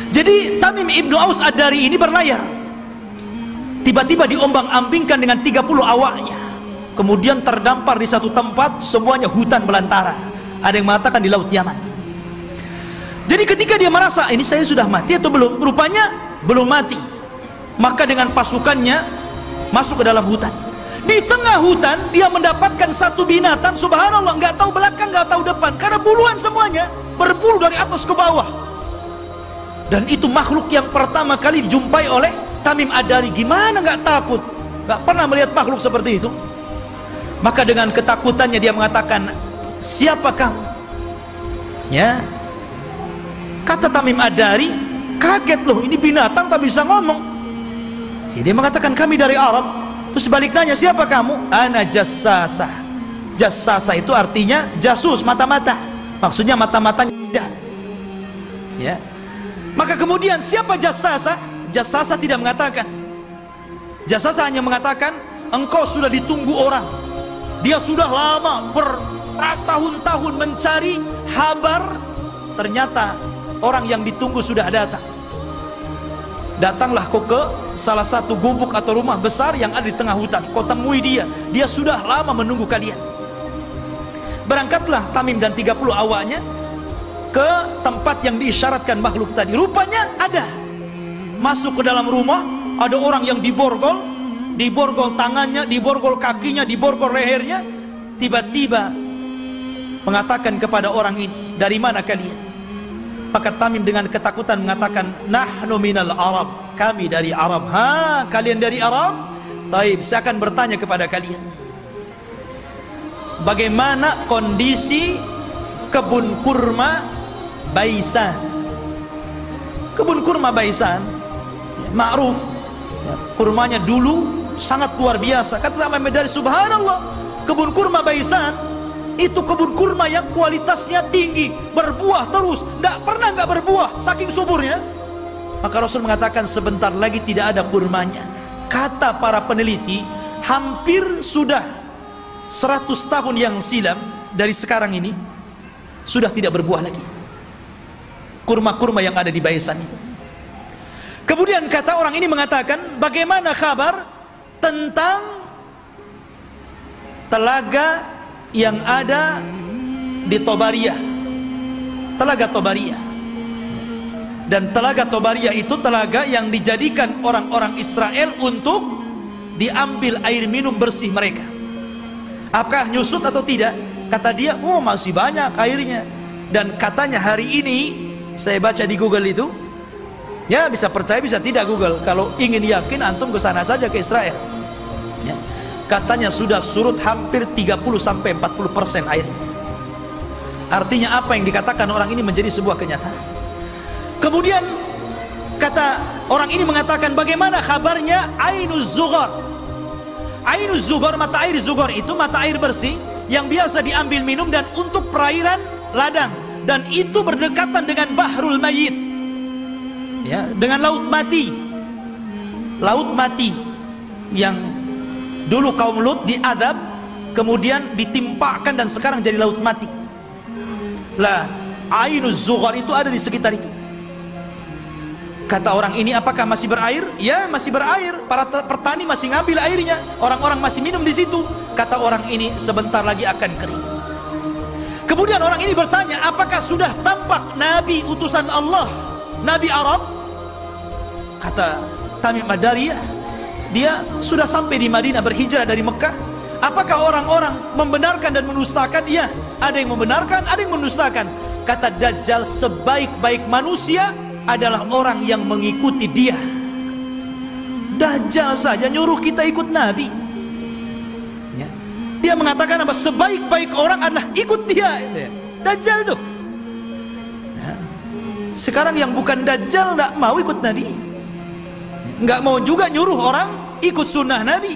Jadi Tamim Ibnu Aus Ad-Dari ini berlayar. Tiba-tiba diombang ambingkan dengan 30 awaknya. Kemudian terdampar di satu tempat semuanya hutan belantara. Ada yang mengatakan di laut Yaman jadi ketika dia merasa ini saya sudah mati atau belum rupanya belum mati. Maka dengan pasukannya masuk ke dalam hutan. Di tengah hutan dia mendapatkan satu binatang subhanallah nggak tahu belakang nggak tahu depan. Karena buluan semuanya berbulu dari atas ke bawah. Dan itu makhluk yang pertama kali dijumpai oleh Tamim Adari gimana nggak takut? Nggak pernah melihat makhluk seperti itu. Maka dengan ketakutannya dia mengatakan siapa kamu ya kata Tamim Adari kaget loh ini binatang tak bisa ngomong. Ini mengatakan kami dari Arab. Terus sebaliknya siapa kamu? Ana jassasa. Jassasa itu artinya jasus mata-mata. Maksudnya mata-matanya ya. Maka kemudian siapa jassasa? Jassasa tidak mengatakan. Jassasa hanya mengatakan engkau sudah ditunggu orang. Dia sudah lama bertahun-tahun mencari kabar. Ternyata orang yang ditunggu sudah datang. Datanglah kau ke salah satu gubuk atau rumah besar yang ada di tengah hutan. Kau temui dia. Dia sudah lama menunggu kalian. Berangkatlah Tamim dan 30 awaknya ke tempat yang diisyaratkan makhluk tadi. Rupanya ada. Masuk ke dalam rumah ada orang yang diborgol diborgol tangannya diborgol kakinya diborgol lehernya tiba-tiba mengatakan kepada orang ini dari mana kalian maka Tamim dengan ketakutan mengatakan nahnu minal Arab. Kami dari Arab. Ha? Kalian dari Arab? Taib saya akan bertanya kepada kalian. Bagaimana kondisi kebun kurma Baisan? Kebun kurma Baisan ya, ma'ruf. Ya, kurmanya dulu sangat luar biasa. Kata Tamim dari subhanallah kebun kurma Baisan itu kebun kurma yang kualitasnya tinggi berbuah terus tidak pernah nggak berbuah saking suburnya. Maka Rasul mengatakan sebentar lagi tidak ada kurmanya. Kata para peneliti hampir sudah 100 tahun yang silam dari sekarang ini sudah tidak berbuah lagi. Kurma-kurma yang ada di Baisan itu. Kemudian kata orang ini mengatakan bagaimana kabar tentang telaga yang ada di Tobaria telaga Tobaria dan telaga Tobaria itu telaga yang dijadikan orang-orang Israel untuk diambil air minum bersih mereka. Apakah nyusut atau tidak? Kata dia oh masih banyak airnya. Dan katanya hari ini saya baca di Google itu ya bisa percaya bisa tidak Google. Kalau ingin yakin antum ke sana saja ke Israel katanya sudah surut hampir 30 sampai 40 persen airnya artinya apa yang dikatakan orang ini menjadi sebuah kenyataan. Kemudian kata orang ini mengatakan bagaimana kabarnya Ainuz Zughar? Ainuz Zughar mata air Zughar itu mata air bersih yang biasa diambil minum dan untuk perairan ladang. Dan itu berdekatan dengan Bahrul Mayit. Ya dengan laut mati. Laut mati yang Dulu kaum Lut diadab, kemudian ditimpakan dan sekarang jadi laut mati. Lah, Ainuz Zughar itu ada di sekitar itu. Kata orang ini apakah masih berair? Ya, masih berair. Para petani masih ngambil airnya. Orang-orang masih minum di situ. Kata orang ini sebentar lagi akan kering. Kemudian orang ini bertanya, apakah sudah tampak nabi utusan Allah? Nabi Arab? Kata Tamim Madari, ya, dia sudah sampai di Madinah berhijrah dari Mekah. Apakah orang-orang membenarkan dan menustakan iya. Ada yang membenarkan ada yang menustakan kata Dajjal sebaik-baik manusia adalah orang yang mengikuti dia. Dajjal saja nyuruh kita ikut Nabi. Ya. dia mengatakan apa? Sebaik-baik orang adalah ikut dia. Dajjal tuh. Ya. sekarang yang bukan Dajjal tidak mau ikut Nabi nggak mau juga nyuruh orang ikut sunnah Nabi.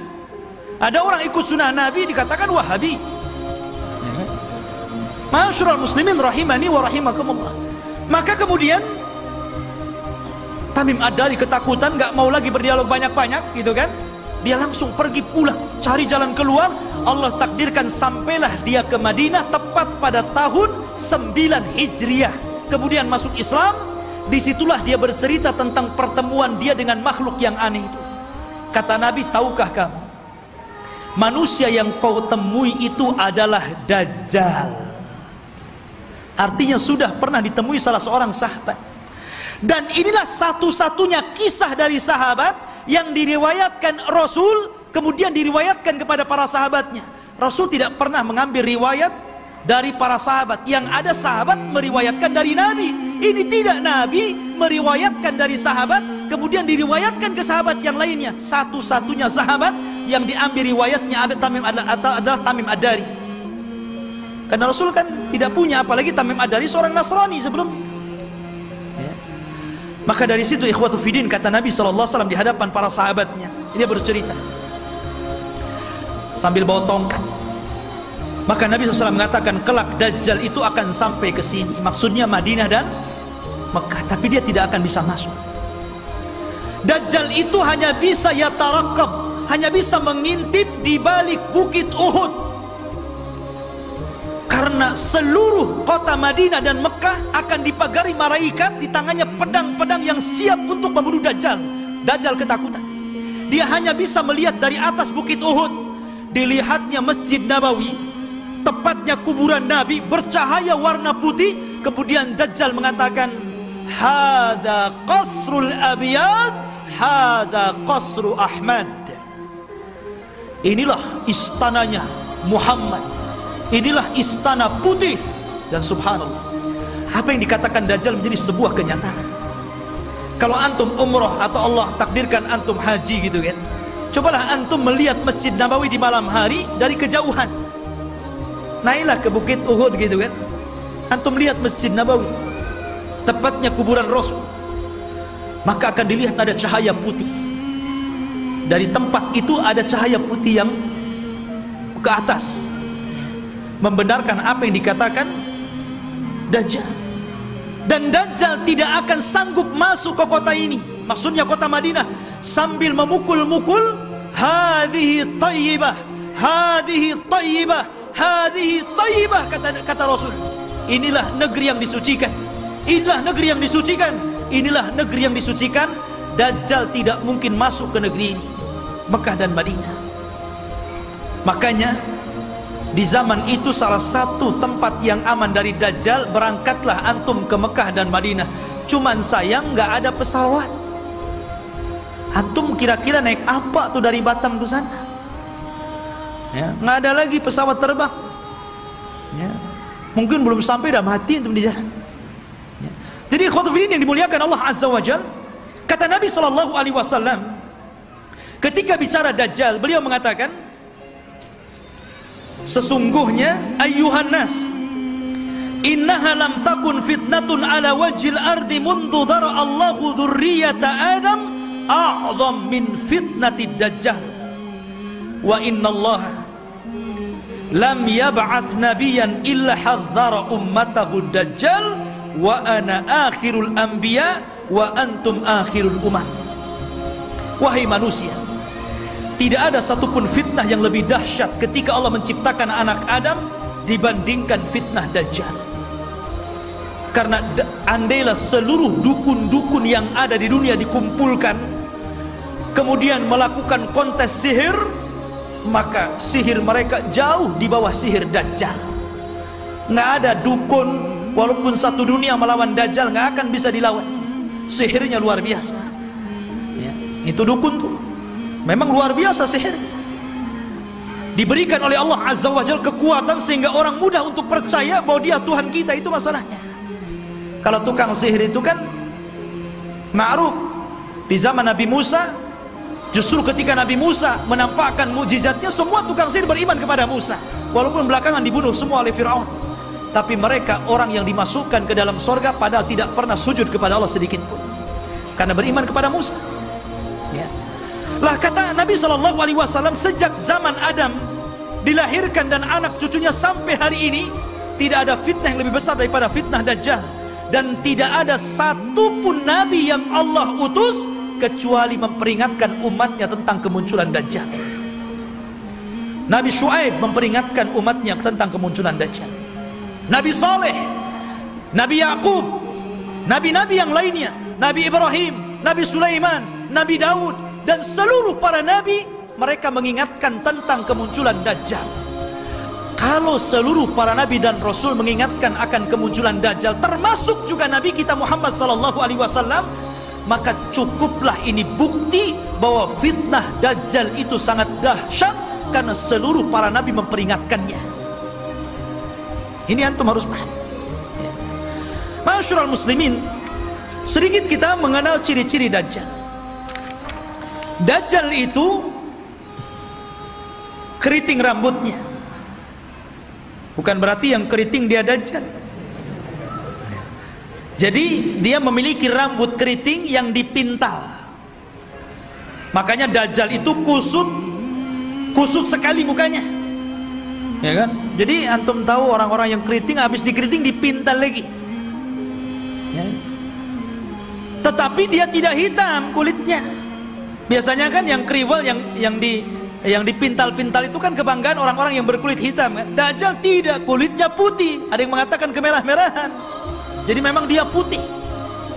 Ada orang ikut sunnah Nabi dikatakan wahabi. Masyurul muslimin rahimani wa rahimakumullah. Maka kemudian Tamim Ad-Dari ketakutan nggak mau lagi berdialog banyak-banyak gitu kan? Dia langsung pergi pulang cari jalan keluar. Allah takdirkan sampailah dia ke Madinah tepat pada tahun 9 Hijriah. Kemudian masuk Islam Di situlah dia bercerita tentang pertemuan dia dengan makhluk yang aneh itu. Kata Nabi, tahukah kamu? Manusia yang kau temui itu adalah Dajjal. Artinya sudah pernah ditemui salah seorang sahabat. Dan inilah satu-satunya kisah dari sahabat yang diriwayatkan Rasul, kemudian diriwayatkan kepada para sahabatnya. Rasul tidak pernah mengambil riwayat dari para sahabat yang ada sahabat meriwayatkan dari Nabi ini tidak Nabi meriwayatkan dari sahabat kemudian diriwayatkan ke sahabat yang lainnya satu-satunya sahabat yang diambil riwayatnya Abi Tamim adalah, adalah Tamim Adari karena Rasul kan tidak punya apalagi Tamim Adari seorang Nasrani sebelumnya ya. Maka dari situ ikhwatu fidin kata Nabi SAW di hadapan para sahabatnya. Dia bercerita. Sambil bawa tongkat. Maka Nabi SAW mengatakan kelak Dajjal itu akan sampai ke sini. Maksudnya Madinah dan Mekah. Tapi dia tidak akan bisa masuk. Dajjal itu hanya bisa ya tarakab. Hanya bisa mengintip di balik bukit Uhud karena seluruh kota Madinah dan Mekah akan dipagari malaikat di tangannya pedang-pedang yang siap untuk membunuh Dajjal. Dajjal ketakutan. Dia hanya bisa melihat dari atas bukit Uhud. Dilihatnya Masjid Nabawi, tepatnya kuburan Nabi bercahaya warna putih. Kemudian Dajjal mengatakan, "Hada qasrul abiyad, hada qasru Ahmad." Inilah istananya Muhammad Inilah istana putih dan subhanallah. Apa yang dikatakan Dajjal menjadi sebuah kenyataan. Kalau antum umroh atau Allah takdirkan antum haji gitu kan. Cobalah antum melihat Masjid Nabawi di malam hari dari kejauhan. Naiklah ke Bukit Uhud gitu kan. Antum lihat Masjid Nabawi. Tepatnya kuburan Rasul. Maka akan dilihat ada cahaya putih. Dari tempat itu ada cahaya putih yang ke atas membenarkan apa yang dikatakan Dajjal dan Dajjal tidak akan sanggup masuk ke kota ini maksudnya kota Madinah sambil memukul-mukul hadhihi tayyibah hadhihi tayyibah hadhihi tayyibah kata kata Rasul. Inilah negeri yang disucikan. Inilah negeri yang disucikan. Inilah negeri yang disucikan. Dajjal tidak mungkin masuk ke negeri ini. Mekah dan Madinah. Makanya di zaman itu salah satu tempat yang aman dari Dajjal Berangkatlah antum ke Mekah dan Madinah. Cuman sayang nggak ada pesawat. Antum kira-kira naik apa tuh dari Batam ke sana ya, nggak ada lagi pesawat terbang. Ya, Mungkin belum sampai dah mati antum di ya. Jadi khotufin yang dimuliakan Allah Azza wa Jal Kata Nabi SAW Ketika bicara Dajjal Beliau mengatakan Sesungguhnya ayuhan nas Innaha lam takun fitnatun ala wajhil ardi mundu dhara Allahu dhurriyata Adam a'zam min fitnati dajjal. Wa inna Allah lam yab'ath nabiyan illa hadzara ummatahu dajjal wa ana akhirul anbiya wa antum akhirul umam wahai manusia tidak ada satupun fitnah yang lebih dahsyat ketika Allah menciptakan anak Adam dibandingkan fitnah Dajjal. Karena andailah seluruh dukun-dukun yang ada di dunia dikumpulkan kemudian melakukan kontes sihir maka sihir mereka jauh di bawah sihir Dajjal. Nggak ada dukun walaupun satu dunia melawan Dajjal nggak akan bisa dilawan. Sihirnya luar biasa. Ya, itu dukun tuh memang luar biasa sihirnya diberikan oleh Allah Azza wa Jal kekuatan sehingga orang mudah untuk percaya bahwa dia Tuhan kita itu masalahnya kalau tukang sihir itu kan ma'ruf di zaman Nabi Musa justru ketika Nabi Musa menampakkan mujizatnya semua tukang sihir beriman kepada Musa. Walaupun belakangan dibunuh semua oleh Fir'aun. Tapi mereka orang yang dimasukkan ke dalam sorga padahal tidak pernah sujud kepada Allah sedikit pun. Karena beriman kepada Musa. Ya. Lah kata Nabi Shallallahu Alaihi Wasallam sejak zaman Adam dilahirkan dan anak cucunya sampai hari ini tidak ada fitnah yang lebih besar daripada fitnah Dajjal. Dan tidak ada satupun Nabi yang Allah utus kecuali memperingatkan umatnya tentang kemunculan Dajjal. Nabi Shu'aib memperingatkan umatnya tentang kemunculan Dajjal. Nabi Saleh, Nabi Yakub, Nabi-Nabi yang lainnya, Nabi Ibrahim, Nabi Sulaiman, Nabi Daud, dan seluruh para nabi mereka mengingatkan tentang kemunculan Dajjal kalau seluruh para nabi dan rasul mengingatkan akan kemunculan Dajjal termasuk juga nabi kita Muhammad sallallahu alaihi wasallam maka cukuplah ini bukti bahwa fitnah Dajjal itu sangat dahsyat karena seluruh para nabi memperingatkannya. Ini antum harus paham. Ya. Masyurul muslimin sedikit kita mengenal ciri-ciri Dajjal. Dajjal itu keriting rambutnya. Bukan berarti yang keriting dia Dajjal Jadi dia memiliki rambut keriting yang dipintal. Makanya Dajjal itu kusut kusut sekali mukanya. Ya kan? Jadi antum tahu orang-orang yang keriting habis dikeriting dipintal lagi. Ya. Tetapi dia tidak hitam kulitnya. Biasanya kan yang kriwal yang yang di yang dipintal-pintal itu kan kebanggaan orang-orang yang berkulit hitam kan. Dajjal tidak, kulitnya putih. Ada yang mengatakan kemerah-merahan. Jadi memang dia putih,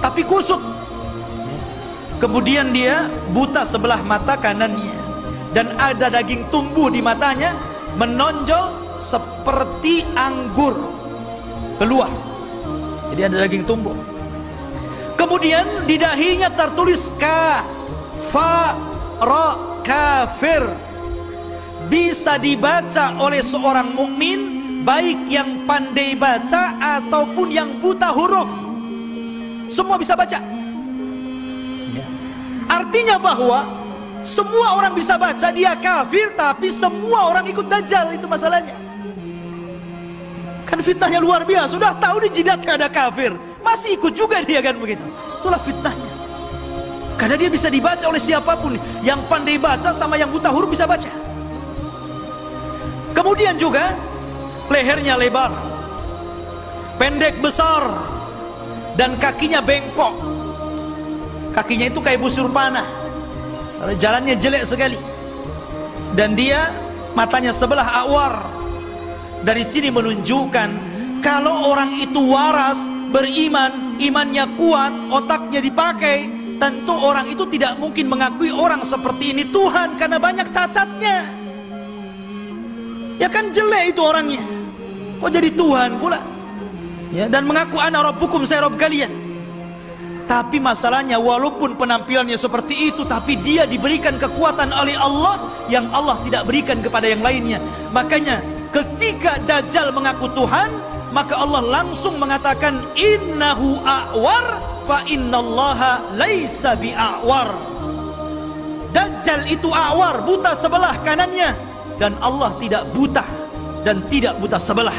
tapi kusut. Kemudian dia buta sebelah mata kanannya dan ada daging tumbuh di matanya menonjol seperti anggur keluar. Jadi ada daging tumbuh. Kemudian di dahinya tertulis ka fa ra kafir. Bisa dibaca oleh seorang mukmin baik yang pandai baca ataupun yang buta huruf. Semua bisa baca. Artinya bahwa semua orang bisa baca dia kafir tapi semua orang ikut dajjal itu masalahnya. Kan fitnahnya luar biasa. Sudah tahu di jidatnya ada kafir, masih ikut juga dia kan begitu. Itulah fitnahnya. Karena dia bisa dibaca oleh siapa pun. Yang pandai baca sama yang buta huruf bisa baca. Kemudian juga lehernya lebar, pendek besar, dan kakinya bengkok. Kakinya itu kayak busur panah. Jalannya jelek sekali. Dan dia matanya sebelah awar. Dari sini menunjukkan kalau orang itu waras, beriman, imannya kuat, otaknya dipakai, tentu orang itu tidak mungkin mengakui orang seperti ini Tuhan karena banyak cacatnya. Ya kan jelek itu orangnya. Kok jadi Tuhan pula? Ya, dan mengaku anak rabbukum saya rob kalian. Tapi masalahnya walaupun penampilannya seperti itu tapi dia diberikan kekuatan oleh Allah yang Allah tidak berikan kepada yang lainnya. Makanya ketika Dajjal mengaku Tuhan, maka Allah langsung mengatakan innahu a'war fa innallaha laisa bi'awar. Dajjal itu awar, buta sebelah kanannya dan Allah tidak buta dan tidak buta sebelah.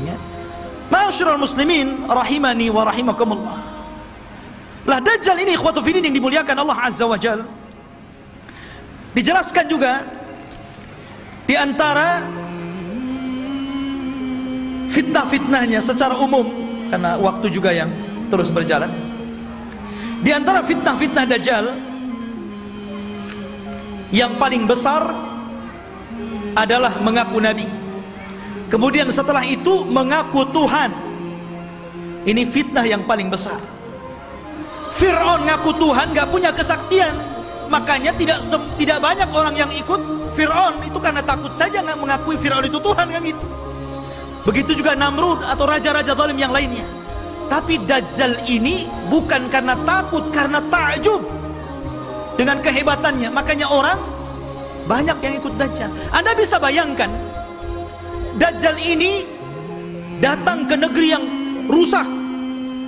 Ya. Masyurul muslimin rahimani wa rahimakumullah. Lah Dajjal ini ikhwatu fidin yang dimuliakan Allah Azza wa Jal. Dijelaskan juga di antara fitnah-fitnahnya secara umum karena waktu juga yang terus berjalan. Di antara fitnah-fitnah Dajjal yang paling besar adalah mengaku nabi. Kemudian setelah itu mengaku Tuhan. Ini fitnah yang paling besar. Fir'aun ngaku Tuhan gak punya kesaktian. Makanya tidak tidak banyak orang yang ikut Fir'aun itu karena takut saja nggak mengakui Fir'aun itu Tuhan kan gitu. Begitu juga Namrud atau raja-raja zalim yang lainnya. Tapi Dajjal ini bukan karena takut, karena takjub dengan kehebatannya. Makanya orang banyak yang ikut Dajjal. Anda bisa bayangkan Dajjal ini datang ke negeri yang rusak.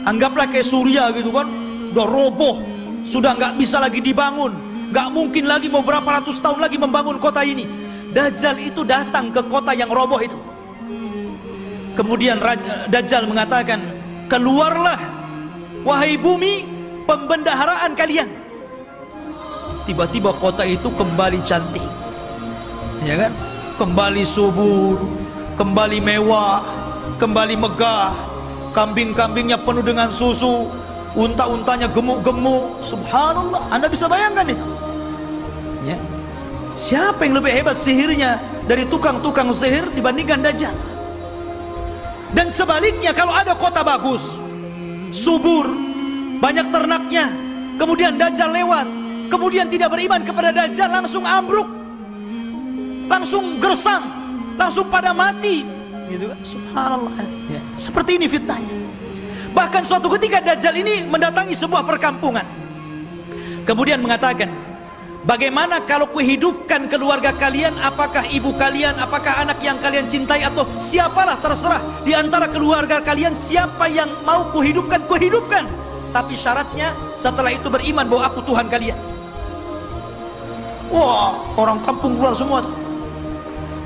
Anggaplah kayak Suria gitu kan, udah roboh, sudah nggak bisa lagi dibangun, nggak mungkin lagi mau berapa ratus tahun lagi membangun kota ini. Dajjal itu datang ke kota yang roboh itu. Kemudian Dajjal mengatakan, keluarlah wahai bumi pembendaharaan kalian tiba-tiba kota itu kembali cantik. Ya kan? Kembali subur kembali mewah kembali megah. Kambing-kambingnya penuh dengan susu unta-untanya gemuk-gemuk. Subhanallah anda bisa bayangkan itu. Ya. Siapa yang lebih hebat sihirnya dari tukang-tukang sihir dibandingkan Dajjal? Dan sebaliknya kalau ada kota bagus subur banyak ternaknya kemudian Dajjal lewat kemudian tidak beriman kepada Dajjal langsung ambruk. Langsung gersang. Langsung pada mati. Gitu kan? Subhanallah. Ya. seperti ini fitnahnya. Bahkan suatu ketika Dajjal ini mendatangi sebuah perkampungan. Kemudian mengatakan Bagaimana kalau kuhidupkan keluarga kalian? Apakah ibu kalian Apakah anak yang kalian cintai Atau siapalah terserah Di antara keluarga kalian Siapa yang mau kuhidupkan? Kuhidupkan. Tapi syaratnya setelah itu beriman bahwa aku Tuhan kalian Wah, orang kampung keluar semua.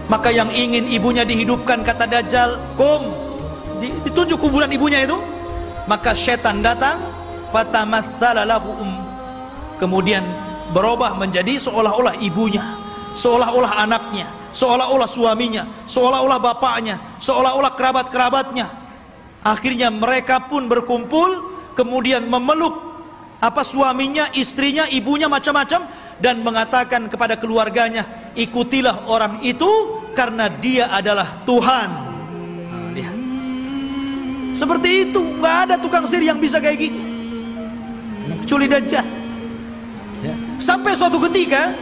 Maka yang ingin ibunya dihidupkan kata Dajjal, "Kum." Ditunjuk kuburan ibunya itu. maka setan datang fatamatsala lahu um kemudian berubah menjadi seolah-olah ibunya seolah-olah anaknya seolah-olah suaminya seolah-olah bapaknya seolah-olah kerabat-kerabatnya akhirnya mereka pun berkumpul kemudian memeluk apa suaminya istrinya ibunya macam-macam dan mengatakan kepada keluarganya ikutilah orang itu karena dia adalah Tuhan. Nah, seperti itu nggak ada tukang sihir yang bisa kayak gini. Kecuali Dajjal. Ya. sampai suatu ketika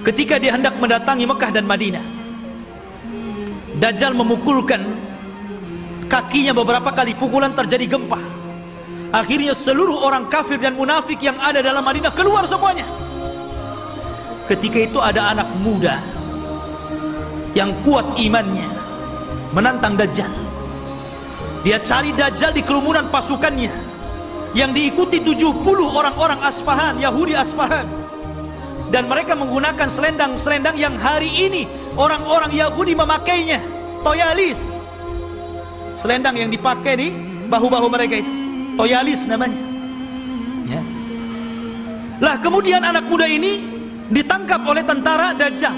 ketika dia hendak mendatangi Mekah dan Madinah Dajjal memukulkan kakinya beberapa kali pukulan terjadi gempa akhirnya seluruh orang kafir dan munafik yang ada dalam Madinah keluar semuanya. Ketika itu ada anak muda yang kuat imannya menantang Dajjal. Dia cari Dajjal di kerumunan pasukannya yang diikuti 70 orang-orang Asfahan Yahudi Asfahan. Dan mereka menggunakan selendang-selendang yang hari ini orang-orang Yahudi memakainya toyalis. Selendang yang dipakai di bahu-bahu mereka itu toyalis namanya. Ya. lah kemudian anak muda ini ditangkap oleh tentara Dajjal.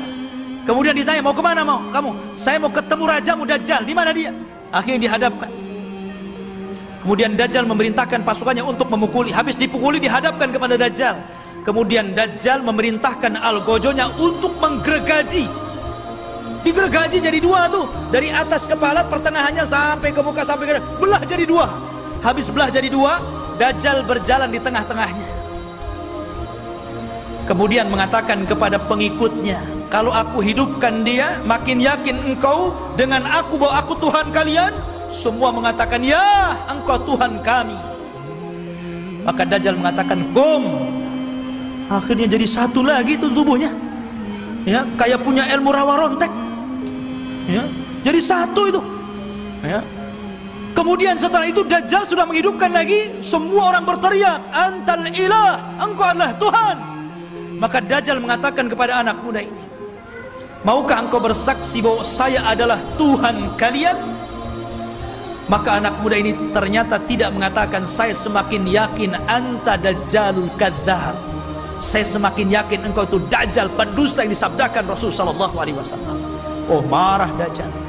Kemudian ditanya mau ke mana mau? Kamu saya mau ketemu rajamu Dajjal. Di mana dia? Akhirnya dihadapkan. Kemudian Dajjal memerintahkan pasukannya untuk memukuli. Habis dipukuli dihadapkan kepada Dajjal. Kemudian Dajjal memerintahkan algojonya untuk menggergaji. Digergaji jadi dua tuh. Dari atas kepala pertengahannya sampai ke muka sampai ke belah jadi dua habis belah jadi dua Dajjal berjalan di tengah-tengahnya. Kemudian mengatakan kepada pengikutnya kalau aku hidupkan dia makin yakin engkau dengan aku bahwa aku Tuhan kalian? Semua mengatakan ya engkau Tuhan kami. Maka Dajjal mengatakan kum akhirnya jadi satu lagi itu tubuhnya. Ya kayak punya ilmu rawa rontek. Ya jadi satu itu. Ya kemudian setelah itu Dajjal sudah menghidupkan lagi semua orang berteriak antal ilah engkau adalah Tuhan. Maka Dajjal mengatakan kepada anak muda ini maukah engkau bersaksi bahwa saya adalah Tuhan kalian? Maka anak muda ini ternyata tidak mengatakan saya semakin yakin anta dajjalul kadzdzab. Saya semakin yakin engkau itu dajjal pendusta yang disabdakan Rasul sallallahu alaihi wasallam. Oh marah dajjal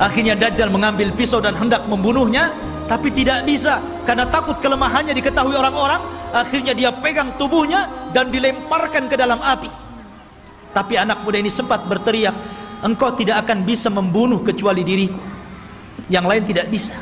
akhirnya dajjal mengambil pisau dan hendak membunuhnya tapi tidak bisa. Karena takut kelemahannya diketahui orang-orang akhirnya dia pegang tubuhnya dan dilemparkan ke dalam api. Tapi anak muda ini sempat berteriak engkau tidak akan bisa membunuh kecuali diriku. Yang lain tidak bisa.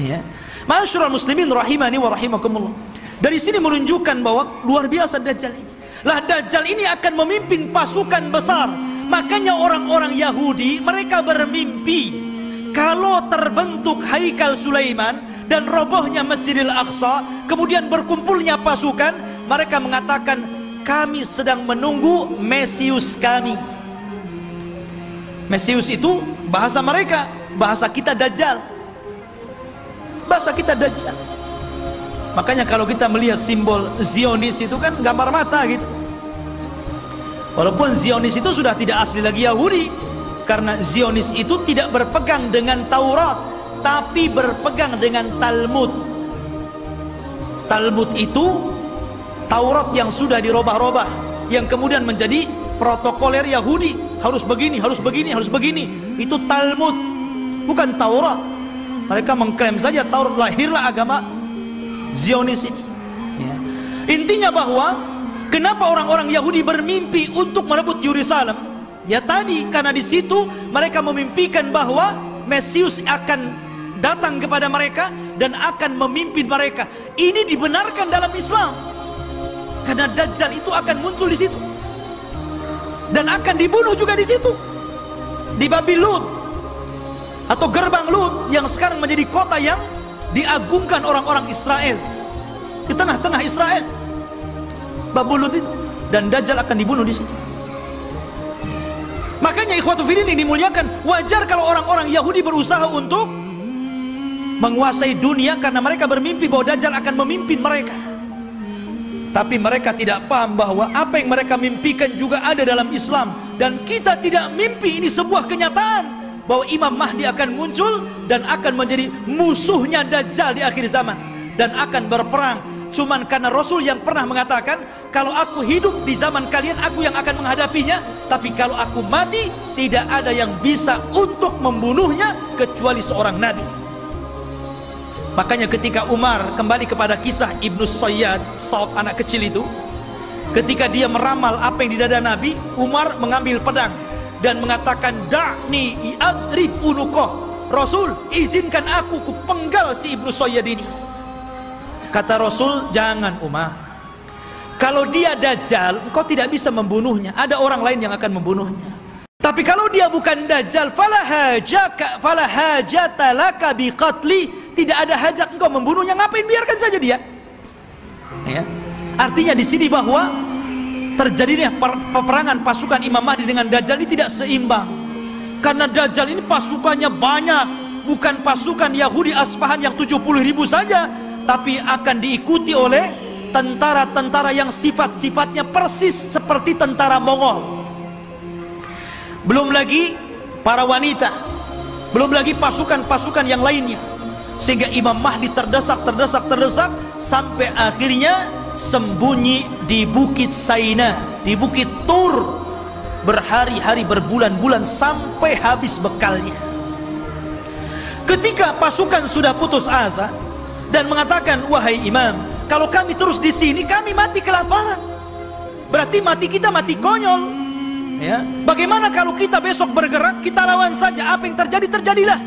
Ya. Masyurul muslimin rahimani wa rahimakumullah. Dari sini menunjukkan bahwa luar biasa Dajjal ini. Lah Dajjal ini akan memimpin pasukan besar makanya orang-orang Yahudi mereka bermimpi kalau terbentuk Haikal Sulaiman dan robohnya Masjidil Aqsa kemudian berkumpulnya pasukan mereka mengatakan kami sedang menunggu Mesius kami. Mesius itu bahasa mereka bahasa kita Dajjal. Bahasa kita Dajjal. Makanya kalau kita melihat simbol Zionis itu kan gambar mata gitu walaupun Zionis itu sudah tidak asli lagi Yahudi karena Zionis itu tidak berpegang dengan Taurat tapi berpegang dengan Talmud. Talmud itu Taurat yang sudah dirobah-robah yang kemudian menjadi protokoler Yahudi. Harus begini, harus begini, harus begini. Itu Talmud bukan Taurat. Mereka mengklaim saja Taurat lahirlah agama Zionis ini ya. intinya bahwa kenapa orang-orang Yahudi bermimpi untuk merebut Yerusalem? Ya tadi karena di situ mereka memimpikan bahwa Mesius akan datang kepada mereka dan akan memimpin mereka. Ini dibenarkan dalam Islam. Karena Dajjal itu akan muncul di situ. Dan akan dibunuh juga di situ. Di Babil Lut. Atau gerbang Lut yang sekarang menjadi kota yang diagungkan orang-orang Israel. Di tengah-tengah Israel Babul Lut itu. Dan Dajjal akan dibunuh di situ. Makanya ikhwatu fiddin ini dimuliakan. Wajar kalau orang-orang Yahudi berusaha untuk menguasai dunia karena mereka bermimpi bahwa Dajjal akan memimpin mereka. Tapi mereka tidak paham bahwa apa yang mereka mimpikan juga ada dalam Islam. Dan kita tidak mimpi ini sebuah kenyataan bahwa Imam Mahdi akan muncul dan akan menjadi musuhnya Dajjal di akhir zaman. Dan akan berperang. Cuman karena Rasul yang pernah mengatakan, kalau aku hidup di zaman kalian, aku yang akan menghadapinya. Tapi kalau aku mati, tidak ada yang bisa untuk membunuhnya kecuali seorang Nabi. Makanya ketika Umar kembali kepada kisah Ibnu Sayyad, Sauf anak kecil itu, ketika dia meramal apa yang di dada Nabi, Umar mengambil pedang dan mengatakan, "Da'ni adrib unukoh." Rasul, izinkan aku ku penggal si Ibnu Sayyad ini. Kata Rasul, "Jangan Umar. Kalau dia dajjal, engkau tidak bisa membunuhnya. Ada orang lain yang akan membunuhnya." Tapi kalau dia bukan dajjal, fala hajaka fala hajata laka biqatli tidak ada hajat engkau membunuhnya ngapain biarkan saja dia ya artinya di sini bahwa terjadinya peperangan pasukan Imam Mahdi dengan Dajjal ini tidak seimbang karena Dajjal ini pasukannya banyak bukan pasukan Yahudi Aspahan yang 70 ribu saja tapi akan diikuti oleh tentara-tentara yang sifat-sifatnya persis seperti tentara Mongol. Belum lagi para wanita belum lagi pasukan-pasukan yang lainnya. Sehingga Imam Mahdi terdesak terdesak terdesak sampai akhirnya sembunyi di bukit Saina di bukit Tur berhari-hari berbulan-bulan sampai habis bekalnya. Ketika pasukan sudah putus asa dan mengatakan wahai imam kalau kami terus di sini kami mati kelaparan. Berarti mati kita mati konyol. Ya bagaimana kalau kita besok bergerak kita lawan saja apa yang terjadi terjadilah.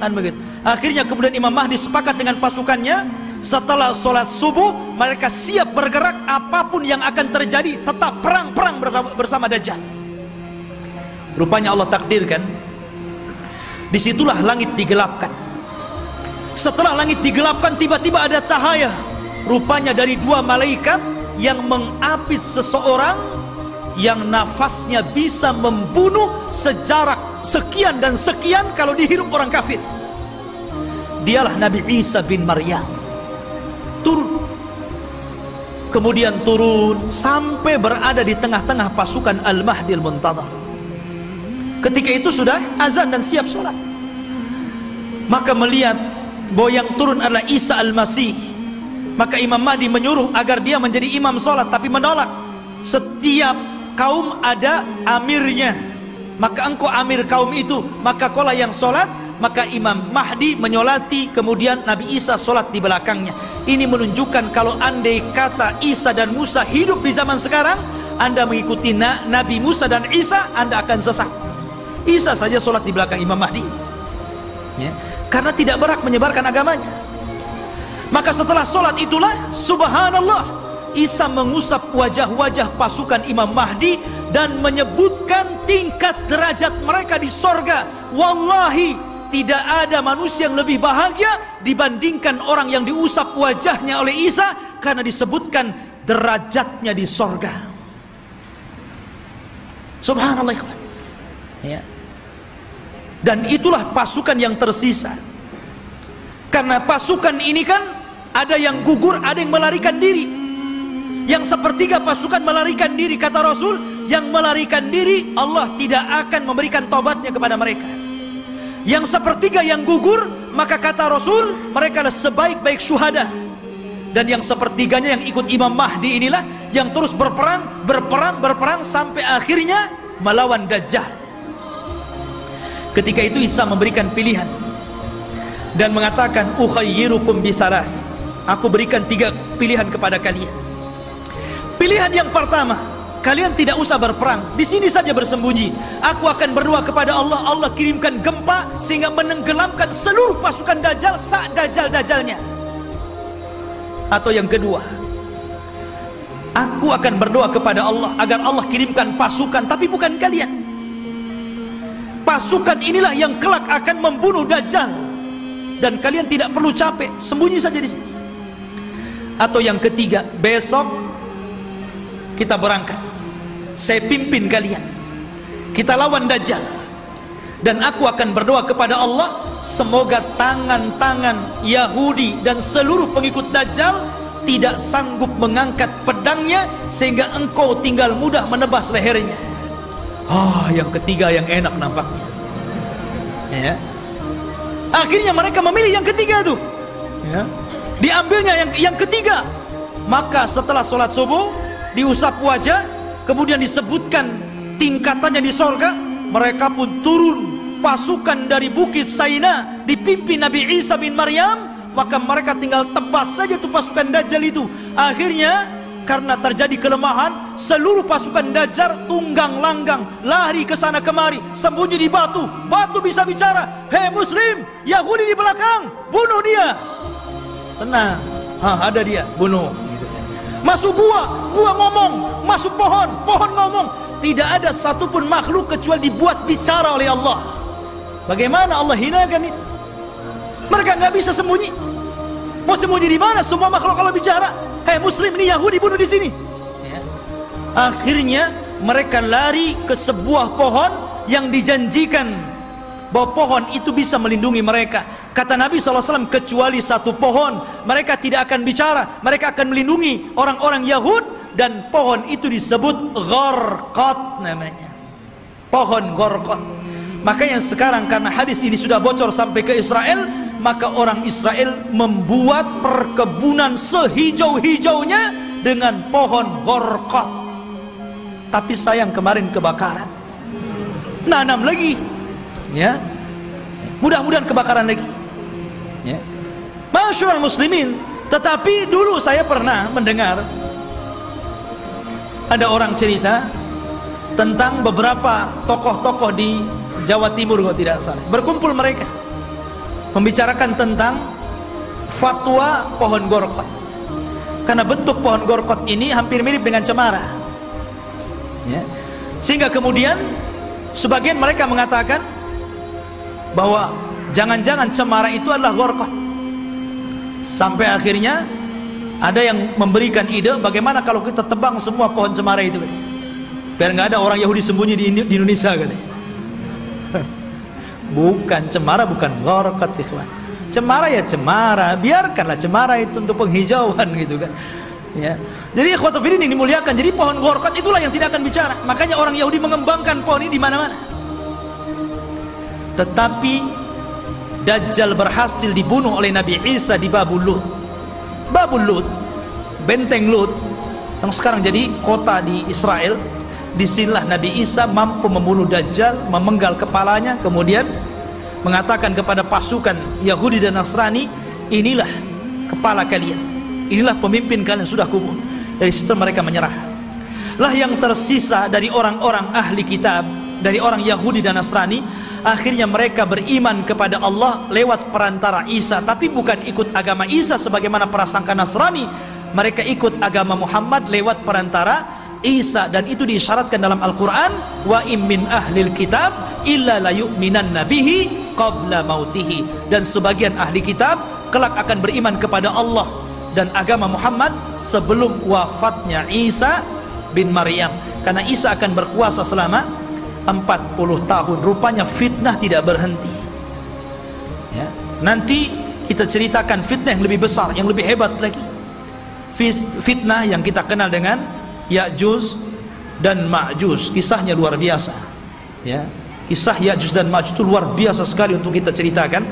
Kan begitu. Akhirnya kemudian Imam Mahdi sepakat dengan pasukannya. Setelah sholat subuh mereka siap bergerak apa pun yang akan terjadi tetap perang-perang bersama Dajjal. Rupanya Allah takdirkan di situlah langit digelapkan setelah langit digelapkan tiba-tiba ada cahaya. Rupanya dari dua malaikat yang mengapit seseorang yang nafasnya bisa membunuh sejarak sekian dan sekian kalau dihirup orang kafir. Dialah Nabi Isa bin Maryam. Turun. Kemudian turun sampai berada di tengah-tengah pasukan Al-Mahdi Al-Muntadhar ketika itu sudah azan dan siap sholat. Maka melihat bahwa yang turun adalah Isa Al-Masih. Maka Imam Mahdi menyuruh agar dia menjadi imam sholat tapi menolak. Setiap kaum ada amirnya. Maka engkau amir kaum itu maka kola yang sholat. Maka Imam Mahdi menyolati kemudian Nabi Isa solat di belakangnya. Ini menunjukkan kalau andai kata Isa dan Musa hidup di zaman sekarang anda mengikuti Nabi Musa dan Isa anda akan sesat. Isa saja solat di belakang Imam Mahdi. Ya. Karena tidak berhak menyebarkan agamanya. Maka setelah solat itulah subhanallah Isa mengusap wajah-wajah pasukan Imam Mahdi dan menyebutkan tingkat derajat mereka di sorga. Wallahi tidak ada manusia yang lebih bahagia dibandingkan orang yang diusap wajahnya oleh Isa karena disebutkan derajatnya di sorga. Subhanallah ya. Dan itulah pasukan yang tersisa. Karena pasukan ini kan ada yang gugur ada yang melarikan diri. Yang sepertiga pasukan melarikan diri kata Rasul yang melarikan diri Allah tidak akan memberikan tobatnya kepada mereka. Yang sepertiga yang gugur maka kata Rasul mereka adalah sebaik-baik syuhada. Dan yang sepertiganya yang ikut Imam Mahdi inilah yang terus berperang berperang berperang sampai akhirnya melawan Dajjal ketika itu Isa memberikan pilihan dan mengatakan ukhayyirukum bisalas aku berikan tiga pilihan kepada kalian. Pilihan yang pertama kalian tidak usah berperang. Di sini saja bersembunyi. Aku akan berdoa kepada Allah. Allah kirimkan gempa sehingga menenggelamkan seluruh pasukan dajjal sak dajjal-dajjalnya. Atau yang kedua aku akan berdoa kepada Allah agar Allah kirimkan pasukan tapi bukan kalian pasukan inilah yang kelak akan membunuh dajjal. Dan kalian tidak perlu capek sembunyi saja di sini. Atau yang ketiga besok kita berangkat. Saya pimpin kalian. Kita lawan Dajjal. Dan aku akan berdoa kepada Allah semoga tangan-tangan Yahudi dan seluruh pengikut Dajjal tidak sanggup mengangkat pedangnya sehingga engkau tinggal mudah menebas lehernya ah oh, yang ketiga yang enak nampaknya ya. Akhirnya mereka memilih yang ketiga itu. Ya. Diambilnya yang yang ketiga. Maka setelah sholat subuh diusap wajah, kemudian disebutkan tingkatannya di sorga, mereka pun turun pasukan dari bukit Saina dipimpin Nabi Isa bin Maryam maka mereka tinggal tebas saja tuh pasukan Dajjal itu akhirnya karena terjadi kelemahan seluruh pasukan Dajjal tunggang langgang lari ke sana kemari sembunyi di batu. Batu bisa bicara hei muslim Yahudi di belakang bunuh dia. Senang ha, ada dia bunuh. Gitu kan. masuk gua gua ngomong masuk pohon pohon ngomong. Tidak ada satupun makhluk kecuali dibuat bicara oleh Allah. Bagaimana Allah hinakan itu? Mereka nggak bisa sembunyi mau sembunyi di mana? Semua makhluk kalau bicara. Hei muslim ini Yahudi bunuh di sini. Ya. akhirnya mereka lari ke sebuah pohon yang dijanjikan bahwa pohon itu bisa melindungi mereka. Kata Nabi SAW kecuali satu pohon mereka tidak akan bicara. Mereka akan melindungi orang-orang Yahud dan pohon itu disebut Gharqat namanya. Pohon Gharqat makanya sekarang karena hadis ini sudah bocor sampai ke Israel maka orang Israel membuat perkebunan sehijau-hijaunya dengan pohon Gharqat tapi sayang kemarin kebakaran. Nanam lagi. Ya. Mudah-mudahan kebakaran lagi. Ya. Masyurul muslimin tetapi dulu saya pernah mendengar ada orang cerita tentang beberapa tokoh-tokoh di Jawa Timur kalau tidak salah. Berkumpul mereka membicarakan tentang fatwa pohon gorkot. Karena bentuk pohon gorkot ini hampir mirip dengan cemara. Ya. sehingga kemudian sebagian mereka mengatakan bahwa jangan-jangan cemara itu adalah gorkot. Sampai akhirnya ada yang memberikan ide bagaimana kalau kita tebang semua pohon cemara itu biar nggak ada orang Yahudi sembunyi di, di Indonesia katanya bukan cemara bukan gorkat ikhwan. Cemara ya cemara. Biarkanlah cemara itu untuk penghijauan [laughs] gitu kan. Ya. Jadi ikhwatufidin ini dimuliakan. Jadi pohon gorkat itulah yang tidak akan bicara. Makanya orang Yahudi mengembangkan pohon ini di mana-mana. Tetapi Dajjal berhasil dibunuh oleh Nabi Isa di Babul Lut. Babul Lut benteng Lut yang sekarang jadi kota di Israel. Di sinilah Nabi Isa mampu membunuh Dajjal memenggal kepalanya kemudian mengatakan kepada pasukan Yahudi dan Nasrani inilah kepala kalian. Inilah pemimpin kalian sudah kubunuh dari situ mereka menyerah. Lah yang tersisa dari orang-orang ahli kitab dari orang Yahudi dan Nasrani akhirnya mereka beriman kepada Allah lewat perantara Isa. Tapi bukan ikut agama Isa sebagaimana prasangka Nasrani. Mereka ikut agama Muhammad lewat perantara Isa. Dan itu diisyaratkan dalam Al-Quran wa immin ahlil kitab illa la yu'minan nabihi qabla mautihi. Dan sebagian ahli kitab kelak akan beriman kepada Allah dan agama Muhammad sebelum wafatnya Isa bin Maryam. Karena Isa akan berkuasa selama 40 tahun. Rupanya fitnah tidak berhenti. Ya. nanti kita ceritakan fitnah yang lebih besar yang lebih hebat lagi. Fitnah yang kita kenal dengan Ya'juj dan Ma'juj kisahnya luar biasa. Ya kisah Ya'juj dan Ma'juj itu luar biasa sekali untuk kita ceritakan